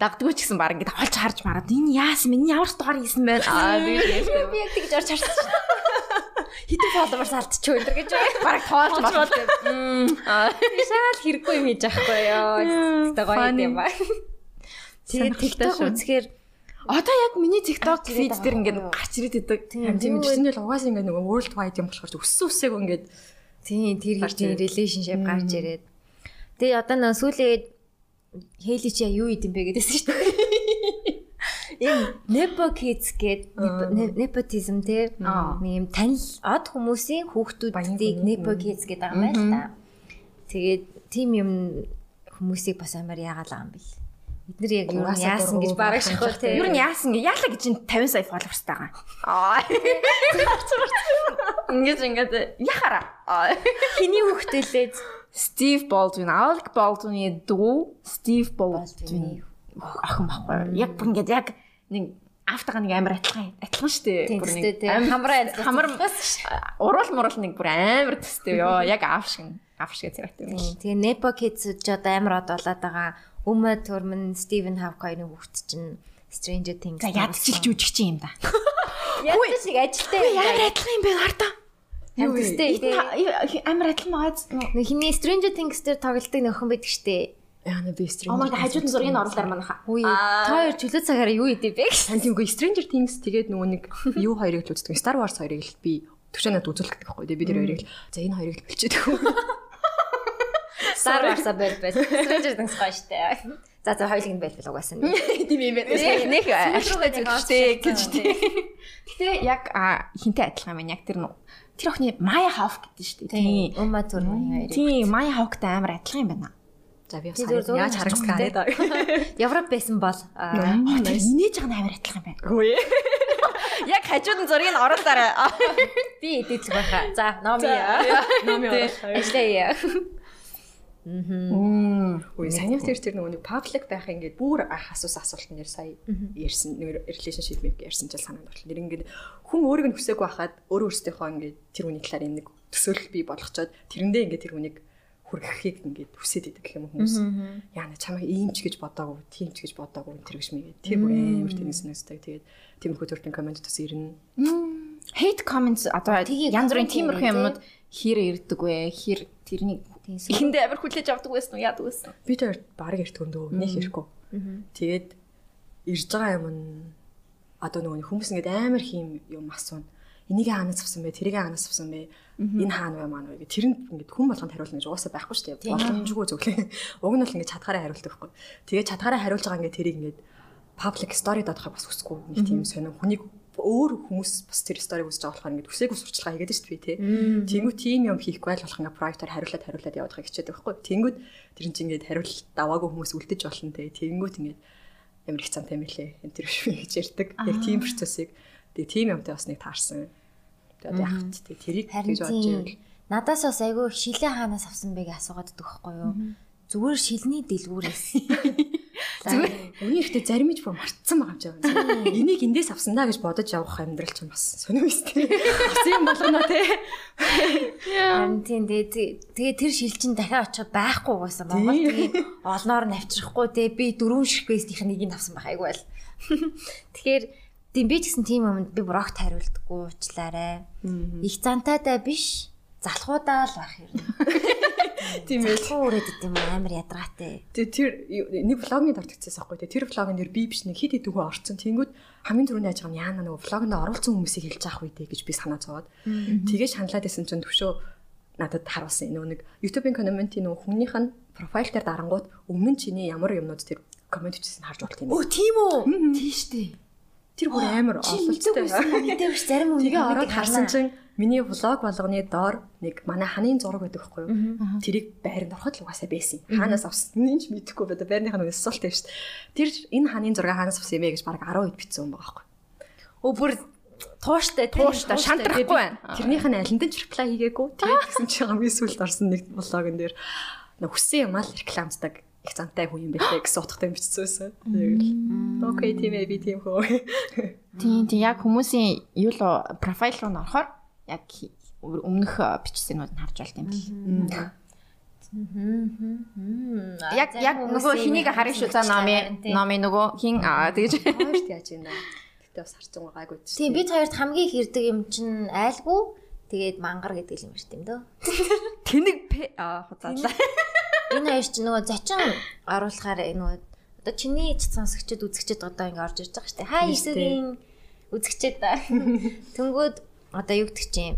Speaker 1: Дагдгүй ч гэсэн баг ингээд олж харж мараад энэ яасан миний ямар дугаар хийсэн бэ? Аа
Speaker 2: Би яг тэгж орж харсан шүү дээ. Хитэн followers алдчихгүй энэ гэж
Speaker 1: баг тоолж байна.
Speaker 2: Би шал хэрэггүй юм хийж байхгүй ёо. Тэгтээ гоё юм ба. Тэгээд TikTok үзэхээр
Speaker 1: Одоо яг миний TikTok feed дээр ингээд гарч ирээд идэг.
Speaker 3: Тийм тийм л угаасаа ингээд нөгөө world wide юм болохоор өссөн үсээг ингээд
Speaker 2: тийм тэр хэрэг relationship гарч ирээд. Тэгээ одоо нөө сүүлээд Хейли чи юу идэм бэ гэдээсэн шүү дээ. Ийм nepo kids гээд nepotism те ийм танил од хүмүүсийн хүүхдүүдийг nepo kids гэдэг байгаа юм байна та. Тэгээд тийм юм хүмүүсийг бас амар яагаал байгаа юм бэл. Бид нар яг юу яасан гэж бараг шахав те.
Speaker 1: Юу яасан гэж яалаа гэж 50 сая followers байгаа. Аа. (laughs) Ингээд ингээд яхара.
Speaker 2: Хиний хүүхдэлээ
Speaker 1: Стив Болдвин, Алек Болдвины дүү Стив Болдвин охин баггүй. Яг бүр ингээд яг нэг автага нэг амар адилхан шүү дээ.
Speaker 2: Бүр нэг хамраа
Speaker 1: хамар уруул мурал нэг бүр амар төстэй ёо. Яг аав шиг аав шиг зэрэгтэй юм.
Speaker 2: Тэгээ Nepo Kids ч одоо амар од болоод байгаа. Uma Thurman, Stephen Hawking хүүхд чинь Stranger Things.
Speaker 1: За ядчилж үжих чинь юм да. (laughs)
Speaker 2: Ядч шиг ажилтай
Speaker 1: юм. Ямар адилхан юм бэ хартаа?
Speaker 2: Юу вэ?
Speaker 1: Амар адилхан байгааз.
Speaker 2: Хиний Stranger Things дээр тоглолтыг нөхөн байдаг штэ.
Speaker 3: Яа нэ би Stranger.
Speaker 1: God хажууд нь зургийг оруулаар манаха.
Speaker 2: Үгүй. Та хоёр чөлөө цагаараа юу идэв бэ? (laughs)
Speaker 3: Сан тиймгүй Stranger Things тэгээд нөгөө нэг юу хоёрыг л үздэг. Star Wars хоёрыг л би төвчөнөд үзүүлдэг байхгүй. Тэгээд би тэр хоёрыг л за энэ хоёрыг л болчиход хөө. (laughs)
Speaker 2: Star Wars-а байл байл. Stranger Things гоё штэ. За за хоёулыг нь байл байл угаасан. (laughs)
Speaker 1: Тийм юм байна. Нэг ашигтай зүйлтэй гэж тийм. Гэтэ яг хинтэй адилхан юм яг тэр нөө тэр охины Maya Hawk гэдэг шүү дээ.
Speaker 2: Тийм. Турмын хоёрыг.
Speaker 1: Тийм, Maya Hawk-тай амар адилхан юм байна.
Speaker 3: За би яаж харагдсан гэдэг. (laughs)
Speaker 2: Европ байсан бол
Speaker 1: инээж байгаа нь амар адилхан юм байна.
Speaker 3: Үгүй ээ. (laughs)
Speaker 1: Яг хажууд нь зургийг оруулаарай. (laughs)
Speaker 2: Би идэж байхаа. За, номи.
Speaker 3: Номи
Speaker 2: ажиллая.
Speaker 3: Мм. Үгүй санийх тэр тэр нөгөө нэг паблик байх ингээд бүр асуусан асуулт нэр сая ярьсан нэг relationship мэйг ярьсан ч санаанд батал. Нэр ингээд хүн өөрийг нь хүсээгүй хахад өөрөө өөрсдийнхөө ингээд тэр хүний талаар нэг төсөөлөл бий болгочоод тэрэндээ ингээд тэр хүнийг хүргэхийг ингээд хүсээд идэг гэх юм хүмүүс. Яна чамайг ийм ч гэж бодоагүй, тийм ч гэж бодоагүй тэр гэж мэйгээ. Тэр бүр амар тэнэснэстэй. Тэгээд тиймэрхүү төрлийн комент тус ирнэ.
Speaker 1: Hate comments одоо янз бүрийн тиймэрхүү юмнууд хэр ирдэг вэ? Хэр тэрний ихэндээ амар хүлээж авдаг байсан уу? Яадаг байсан?
Speaker 3: Би тэр баг эрт өндөө нэг ирэхгүй. Тэгээд ирж байгаа юм нь одоо нөгөө хүмүүс ингээд амар хийм юм асууна энийг хаанаас авсан бэ? Тэрийг хаанаас авсан бэ? Энэ хаана вэ маань вэ? Тэрэнд ингээд хүн болгонд хариулна гэж угаасаа байхгүй шүү дээ. Боломжгүй зөвлөө. Уг нь бол ингээд чадхаараа хариулдаг байхгүй. Тэгээд чадхаараа хариулж байгаа ингээд тэрийг ингээд public story дадахыг бас хүсэхгүй. Нэг тийм сонин хүнийг өөр хүмүүс бас тэр сториг үзэж байгаа болохоор ингээд төсөөгөө сурчлага хийгээд шүү дээ тий. Тэнгүү тийм юм хийхгүй байл болох ингээд проектоор хариулаад хариулаад явуулахыг хичээдэг байхгүй. Тэнгүүд тэр чинь ингээд хариулт даваагүй хүмүүс үлдэж болно тий. Тэнгүүд ингээд ямар их цантай мэлээ энэ тэр биш (laughs) гэж ярьдаг. Яг тийм процессыг Тэгээ тийм юмтай бас нэг таарсан. Тэгээд яг тэ тэрийг гэж бодож байвал
Speaker 2: надаас бас айгүй шилээ хаанаас авсан бэ гэж асуугаад дэх байхгүй юу? Зүгээр шилний дэлгүүрээс. (laughs)
Speaker 3: Зүгээр үний ихтэй зарим ч бүр мартсан байгаа юм жаа. Энийг эндээс авсан даа гэж бодож явах амьдрал ч бас сонирм өстэй. Бас юм болгоно те.
Speaker 2: Харин тийм тэгээ тэр шил чин дахиад очиход байхгүй байсан. Монгол тэгээ олноор нь авчрахгүй те би дөрөв ширхвэснийх нэг нь авсан байх айгүй л. (laughs) Тэгэхээр Тийм би ч гэсэн тийм юмд би брогт хариулдаггүй уучлаарай. Их зантайдаа биш залхуудаа л байх юм. (laughs) Тийм ээ. Залхуу үрээд идэм амар ядаргаатай.
Speaker 3: Тэгээ тэр нэг влогны дортогцээс аахгүй те. Тэр влогын нэр би биш нэг хит хит үгөө орцсон. Тэнгүүд хамгийн түрүүний ажиг нь яана нөгөө влогонд оруулсан хүмүүсийг хэлж авах үедээ гэж би санаа зовоод. Тэгээ шаналаад исэн чинь төвшөө надад харуулсан. Нөгөө нэг YouTube-ийн комментийн нөгөө хүнийх нь профайл дээр дарангууд өмнө чиний ямар юмнууд тэр коммент хийсэн харж болт юм.
Speaker 2: Өө тийм үү? Тийм штэ.
Speaker 3: Тэр бүр амар ололттой.
Speaker 2: Мэдээвч зарим хүн
Speaker 3: тэгээ ороод харсан чинь миний влог болгоны доор нэг манай ханын зураг байдаг байхгүй юу? Тэрийг байранд ороход л угаасаа байсан. Хаанаас авсан нь ч мэдэхгүй бод байрныхаа нэг асуулт тавьж. Тэр энэ ханын зураг хаанаас авсан юм бэ гэж баг 10 хэд бичсэн юм байгаа байхгүй юу?
Speaker 2: Өө бүр тууштай
Speaker 1: тууштай шантрахгүй байна.
Speaker 3: Тэрнийх нь алинд ч реклам хийгээгүй. (laughs) Тэгээд гэсэн чи хамгийн сүүлд орсон нэг блогон дээр хүссэн юм аа рекламцдаг их зантай хүн юм бэлээ гэсэн утгатай бичсэн. Тэгэл. Окей, тийм ээ би тийм хөө.
Speaker 1: Тийм тийм яг хүмүүсийн юу л профайл руу нөрөхөр яг өмнөх бичсэнүүд нь харж болт юм бэл. Яг яг нөгөө хэнийг харах шүү за номын номын нөгөө хин аа тэгж
Speaker 3: хоёрт яаж юм даа. Гэтэ бас харцсан гайгүй ч.
Speaker 2: Тийм бид хоёрт хамгийн их ирдэг юм чинь айлгүй тэгээд мангар гэдэг юм шүү дээ.
Speaker 1: Тэнэг аа хуцаалаа. (laughs)
Speaker 2: Энэ хоёр чинь нөгөө зочин оруулахаар нөгөө одоо чиний ч сонсогчд үзэгчд одоо ингэ орж ирж байгаа шүү дээ. Хай эсэгийн үзэгчд тэнгүүд одоо юу гэдэг чинь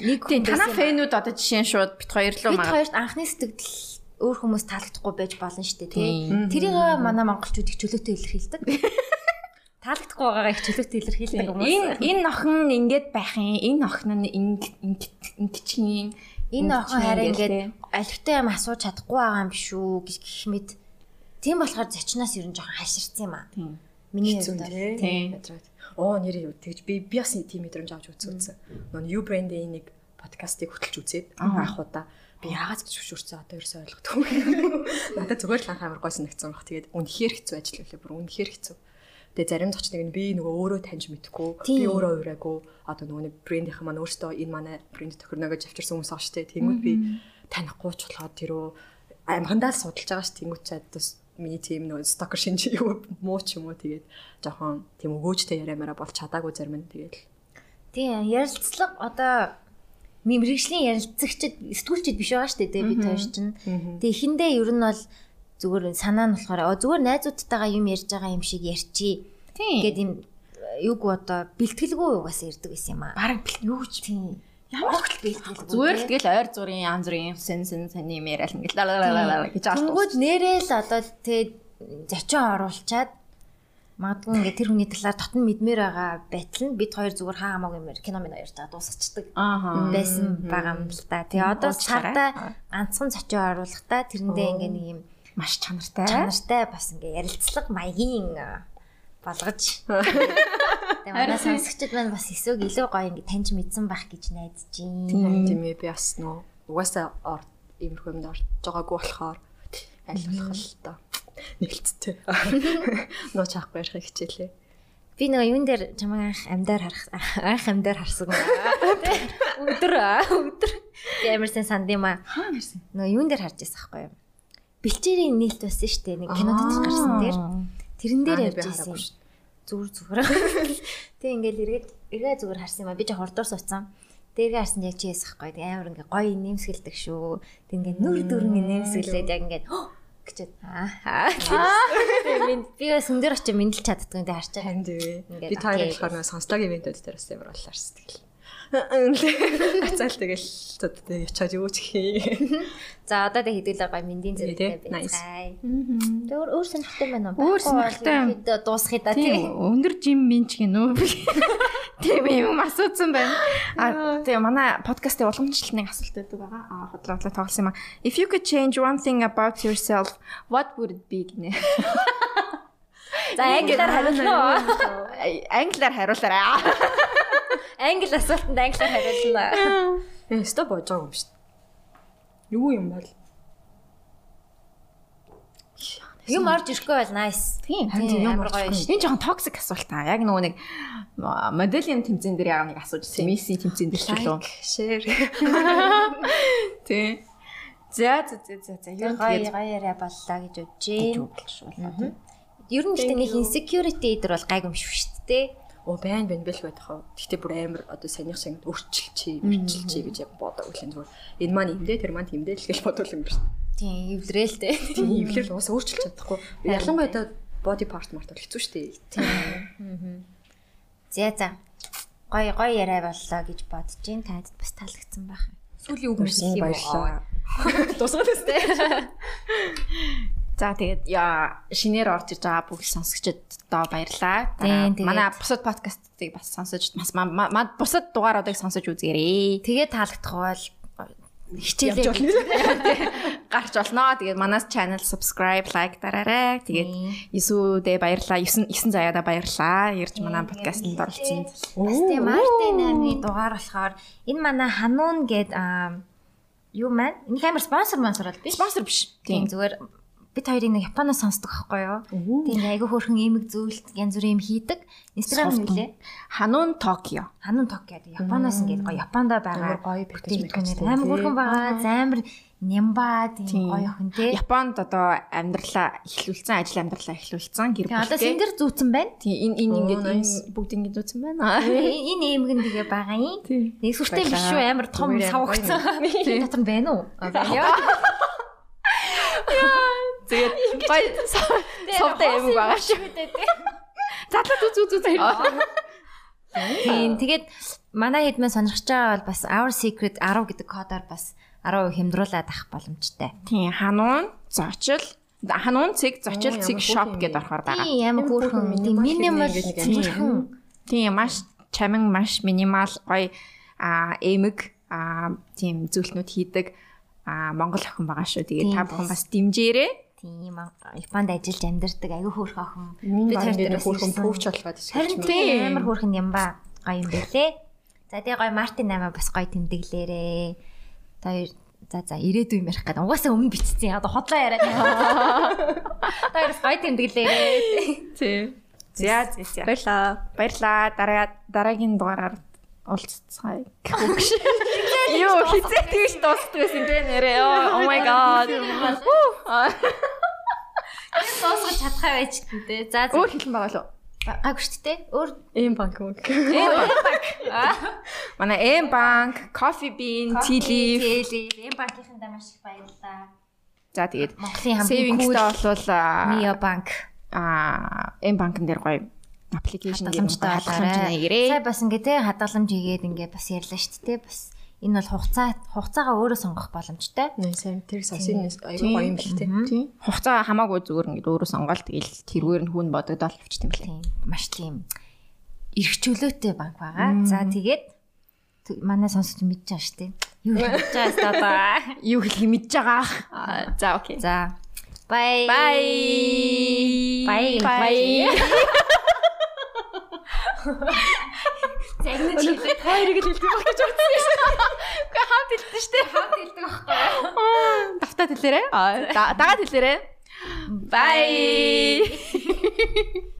Speaker 1: нэг хүн танаа фэнүүд одоо жишээ нь шууд бит хоёр руу
Speaker 2: мага. Бит хоёрт анхны сэтгэл өөр хүмүүс таалагдахгүй байж болно шүү дээ тий. Тэрийг манай монголчууд их чөлөөтэй илэрхийлдэг. (laughs) Таалагдахгүй байгаагаа их чөлөөтэй илэрхийлдэг хүмүүс.
Speaker 1: Энэ энэ охин ингээд байх юм. Энэ охин нь ингэчихин.
Speaker 2: Энэ охин хараа ингээд алифтай юм асууж чадахгүй байгаа юм шүү гэж гэх мэт. Тийм болохоор зочноос ер нь жоохон хаширсан юм аа. Миний
Speaker 3: хувьд тийм. Оо нэрээ юу тэгж би би бас тийм мэдрэмж авч үзсэн. Нөө юу брендийн нэг подкастыг хөтлж үзээд анх удаа би яагаад гэж хөшөрцөө одоо ерөөсөй ойлгохгүй. (laughs) Надад зүгээр л анх амар гой санагдсан баг. Тэгээд үнэхээр хэцүү ажил байлаа. Бүр үнэхээр хэцүү. Тэгээ зарим зочныг нь би нөгөө өөрөө таньж мэдгүй, би өөрөө ураагүй. Одоо нөгөө нэг брендийнхэн маань өөртөө энэ манай бренд тохирно гэж авчирсан хүмүүс шүү дээ. Тэнгүүд би танихгүй ч болохоо тэрөө амхандаа судалж байгаа ш тэнгүүд чад бас миний тийм нөө стокер шинж юу муу ч юм уу. Тэгээд жоохон тийм өгөөжтэй яриамаараа бол чадаагүй зарим нь. Тэгээд
Speaker 2: Тийм ярилцлага одоо мэрэгжлийн ярилцагчд сэтгүүлчд биш байгаа шүү дээ бид хоёр чинь. Тэгээ эхэндээ ер нь бол зүгээр санаа нь болохоор зүгээр найзуудтайгаа юм ярьж байгаа юм шиг ярьчи. Гэт юм юг одоо бэлтгэлгүй угаас ирдэг байсан юм аа.
Speaker 1: Бараг юу ч тийм
Speaker 2: Ямар ч бэлтгэл.
Speaker 1: Зүгээр л тэгэл ойр зургийн янз бүрийн сэн сэн саний юм яриад ингээл лалалалаа гэж
Speaker 2: аалт. Тэнгүүд нэрэл одоо тэгээ зочин оруулчаад магадгүй ингээд тэр хүний талаар дотн мэдмээр байгаа байтал нь бид хоёр зүгээр хаа хамаагүй юм кино минь байгаа дуусчихдаг байсан байгаа юм л та. Тэгээ одоо цаатаа ганцхан зочин оруулахдаа тэрэндээ ингээд нэг юм
Speaker 1: маш чанартай
Speaker 2: чанартай бас ингээ ярилцлага маягийн болгож (laughs) Тэгээ манай сонсогчид маань бас эсвэг илүү гоё ингэ таньж мэдсэн байх гэж найдаж байна.
Speaker 3: Тийм ээ би бас нөө угаасаа иймэрхүү юмд орж байгаагүй болохоор аль болох л та нэлцтэй. (laughs) Нуу чаахгүй ярих хичээлээ.
Speaker 2: Би нөгөө юун дээр чамайг анх амдаар харах анх амдаар харсан. (laughs) Өдөр өдөр ямарсан санд юм аа.
Speaker 1: Хаа нэрсэн?
Speaker 2: Нөгөө юун дээр харж байсан байхгүй юу? Бэлчээрийн нийлт байсан шүү дээ. Нэг кино дотор гарсан дээр. Тэрэн дээр явж байсан зүгээр зүгээр. (laughs) Тэг ингээл эргээд эргээ зүгээр харсан юм а би жоо хордоор суудсан. Дээргээ харсан яг чи ясахгүй. Тэг амар ингээ гоё нэмсгэлдэг шүү. Тэг ингээ нүр дүрэн нэмсгэлээд яг ингээ гэчээд аа. Би бас өндөр очиж мэдлж чаддгүй тэг харчаа.
Speaker 3: Би таарах болохоор нөө сонслог ивэнтүүд дээр бас ямар боллаарс тэгэл. Ацаал тэгэл одоо ячаад юу ч хий.
Speaker 2: За одоо тэг хэдүүлээ гай мэндийн зэрэгтэй байцгаая. Тэг өөр өөр сонирхолтой байна
Speaker 1: уу? Өөр сонирхолтой
Speaker 2: дуусхий да тийм.
Speaker 1: Өндөр жим минч гинөө. Тийм юм асуусан байна. А тэг манай подкастын уламжлалтын асуулт байдаг байгаа. А хотлоо хотлоо тоглосон юм а. If you could change one thing about yourself, what would it be гинэ?
Speaker 2: За англиар хариулна уу?
Speaker 1: Англиар хариулаарай. (laughs)
Speaker 2: Англи асуултанд англиар хариулна.
Speaker 3: Э, стоп боож байгаа юм шүү дээ. Юу юм бол?
Speaker 2: Юм орж ирэхгүй бол nice.
Speaker 1: Тийм. Ямар гоё шүү. Энэ жоохон токсик асуулт аа. Яг нөгөө нэг моделийн тэмцээн дээр яг нэг асууж ирсэн. Месси тэмцээн дээр ч лөө.
Speaker 3: Share. (laughs)
Speaker 1: Тийм. За за за за
Speaker 2: нь гоё гоё яриа боллоо гэж бодож байна. Ер нь гэхдээ нэг insecurity дээр бол гайг юм шүү дээ
Speaker 3: оо байн байн бэл байх хаа. Гэхдээ бүр амар одоо санийх шиг өрчилчээ, өрчилчээ гэж бодог үлэн зүгээр. Энэ маань имдээ тэр маань имдээ л гэж бодвол юм байна дээ.
Speaker 2: Тийм, эвлэрээл дээ.
Speaker 3: Тийм, эвлэрэл уус өөрчилж чадахгүй. Ялангуяа body part март бол хэцүү шүү дээ.
Speaker 2: Тийм. За за. Гой гой яриа боллоо гэж бодож гин танд бас таалагдсан байх.
Speaker 3: Сүүлийн үг мэрсэн
Speaker 2: баярлалаа. (laughs)
Speaker 3: Тусгаад өстэй. (laughs)
Speaker 1: За тэгээд шинээр орж иж байгаа бүх сонсогчдод баярлаа. Манай бусад подкастыг бас сонсож бас бусад дугааруудыг сонсож үзээрэй.
Speaker 2: Тэгээд таалагдах бол хичээлээ (laughs)
Speaker 1: гарч олноо. Тэгээд манаас channel subscribe, like дараарай. Тэгээд 9-үүдээ баярлаа. 9 9 заяада баярлаа. Ирж манай подкастэнд оролцсон.
Speaker 2: Бас тийм Мартин амны дугаар болохоор энэ манай хануун гээд юу маань энэ камер спонсор спонсор бол биш.
Speaker 1: Спонсор биш.
Speaker 2: Тийм зүгээр бид хоёрыг нэг Японоос сонсдог байхгүй юу? Тийм айгүй хөөрхөн имэг зүйлт янз бүрийн юм хийдэг. Инстаграм нүлээ.
Speaker 1: Ханун Токио.
Speaker 2: Ханун Токио Японоос ингээд гоё Японд байгаа.
Speaker 3: гоё
Speaker 2: бүтээгдэхүүнээр амар хөөрхөн байгаа. Замар нямба тийм гоё охин тий.
Speaker 1: Японд одоо амьдралаа эхлүүлсэн, ажил амьдралаа эхлүүлсэн гэр
Speaker 2: Тэгээ одоо сэнгэр зүүцэн байна.
Speaker 1: Тийм энэ энэ ингээд энэ бүгд ингээд үзсэн байна.
Speaker 2: Энэ эмгэн тэгээ байгаа юм. Нэг сүртэй биш шүү амар том савгцсан. Дотор нь байна уу? (laughs) Байна.
Speaker 1: Тэгээд гой совтой юм. байгаа шүү. Задлаад үз үз үз хэрэг.
Speaker 2: Тийм тэгээд манай хэд мэн сонирхож байгаа бол бас Our Secret 10 гэдэг кодоор бас 10% хямдруулаад авах боломжтой.
Speaker 1: Тийм хануун зочил хануун цэг зочил цэг
Speaker 3: ямар
Speaker 1: shop
Speaker 3: хөөрхөн
Speaker 1: гэдээ орохоор байгаа.
Speaker 2: Тийм амар хөөрхөн минимал зөвхөн
Speaker 1: Тийм маш чамин маш минимал гоё а эмэг а тийм зүйлтнүүд хийдэг а Монгол охин байгаа шүү. Тэгээд та бүхэн бас дэмжээрэй.
Speaker 2: тийм Японд ажиллаж амьдардаг аюу хөөрхөн охин. Хоёр
Speaker 3: ингээд
Speaker 2: дээрээс
Speaker 3: хөөрхөн пүүч болгоод
Speaker 2: Харин
Speaker 3: ирсэн.
Speaker 2: тийм амар хөөрхөн юм ба гоё юм байлээ. За тэгээ гоё Мартин намаа бас гоё тэмдэглээрээ. Та хоёр за за ирээдүй юм ярих гэдэг. Угаасаа өмнө бичсэн. Одоо хотлоо яриад. Та (laughs) хоёроос гоё тэмдэглээрээ.
Speaker 1: Тийм. За за.
Speaker 3: Баярлаа.
Speaker 1: Баярлаа. Дараа дараагийн дугаараар уулзцгаая. Юу хизээ тэгж дуусдаг байсан тэ нэрээ. Oh my god.
Speaker 2: Соосгож чадхаа байж гэдэг. За за.
Speaker 1: Өөр хэлэн байгаа лу.
Speaker 2: Гайгүй шүү дээ. Өөр
Speaker 3: Ийм банк мөн.
Speaker 1: Манай M bank, Coffee Bean, Tea Leaf.
Speaker 2: Тэлий. Эм банкийнхандаа маш их баярлалаа.
Speaker 1: За тэгээд
Speaker 2: Монголын хамгийн cool
Speaker 1: болвол а,
Speaker 2: Mio банк
Speaker 1: а M банкн дээр гоё аппликейшн
Speaker 2: хадгаламжтай болоорой.
Speaker 1: нэрээ.
Speaker 2: Сая бас ингээ те хадгаламж хийгээд ингээ бас ярьлаа шүү дээ. Бас энэ бол хугацаа хугацаагаа өөрөө сонгох боломжтой.
Speaker 3: Нэ сайн тэр сасын аюу гоё юм тээ.
Speaker 1: Тийм. Хугацаа хамаагүй зүгээр ингээд өөрөө сонгоол тэгэл тэргээр нь хүн бодогдоод авчт юм лээ.
Speaker 2: Тийм маш тийм эрх чөлөөтэй банк байгаа. За тэгээд манай сонсогч мэдж байгаа шүү дээ. Юу хийж байгаа дээ. (laughs)
Speaker 1: Юу хэлхий мэдж байгаа. Аа, За окей.
Speaker 2: За. Bye.
Speaker 1: Bye.
Speaker 2: Bye.
Speaker 1: Bye.
Speaker 2: Загнаж хэлээ.
Speaker 3: Хоёрыг л хэлдэг байх гэж бодсон.
Speaker 1: Гэхдээ хамт хэлдэг штэ.
Speaker 2: Хамт хэлдэг байхгүй.
Speaker 1: Давтаа хэлээрээ. Аа, дагаад хэлээрээ. Bye.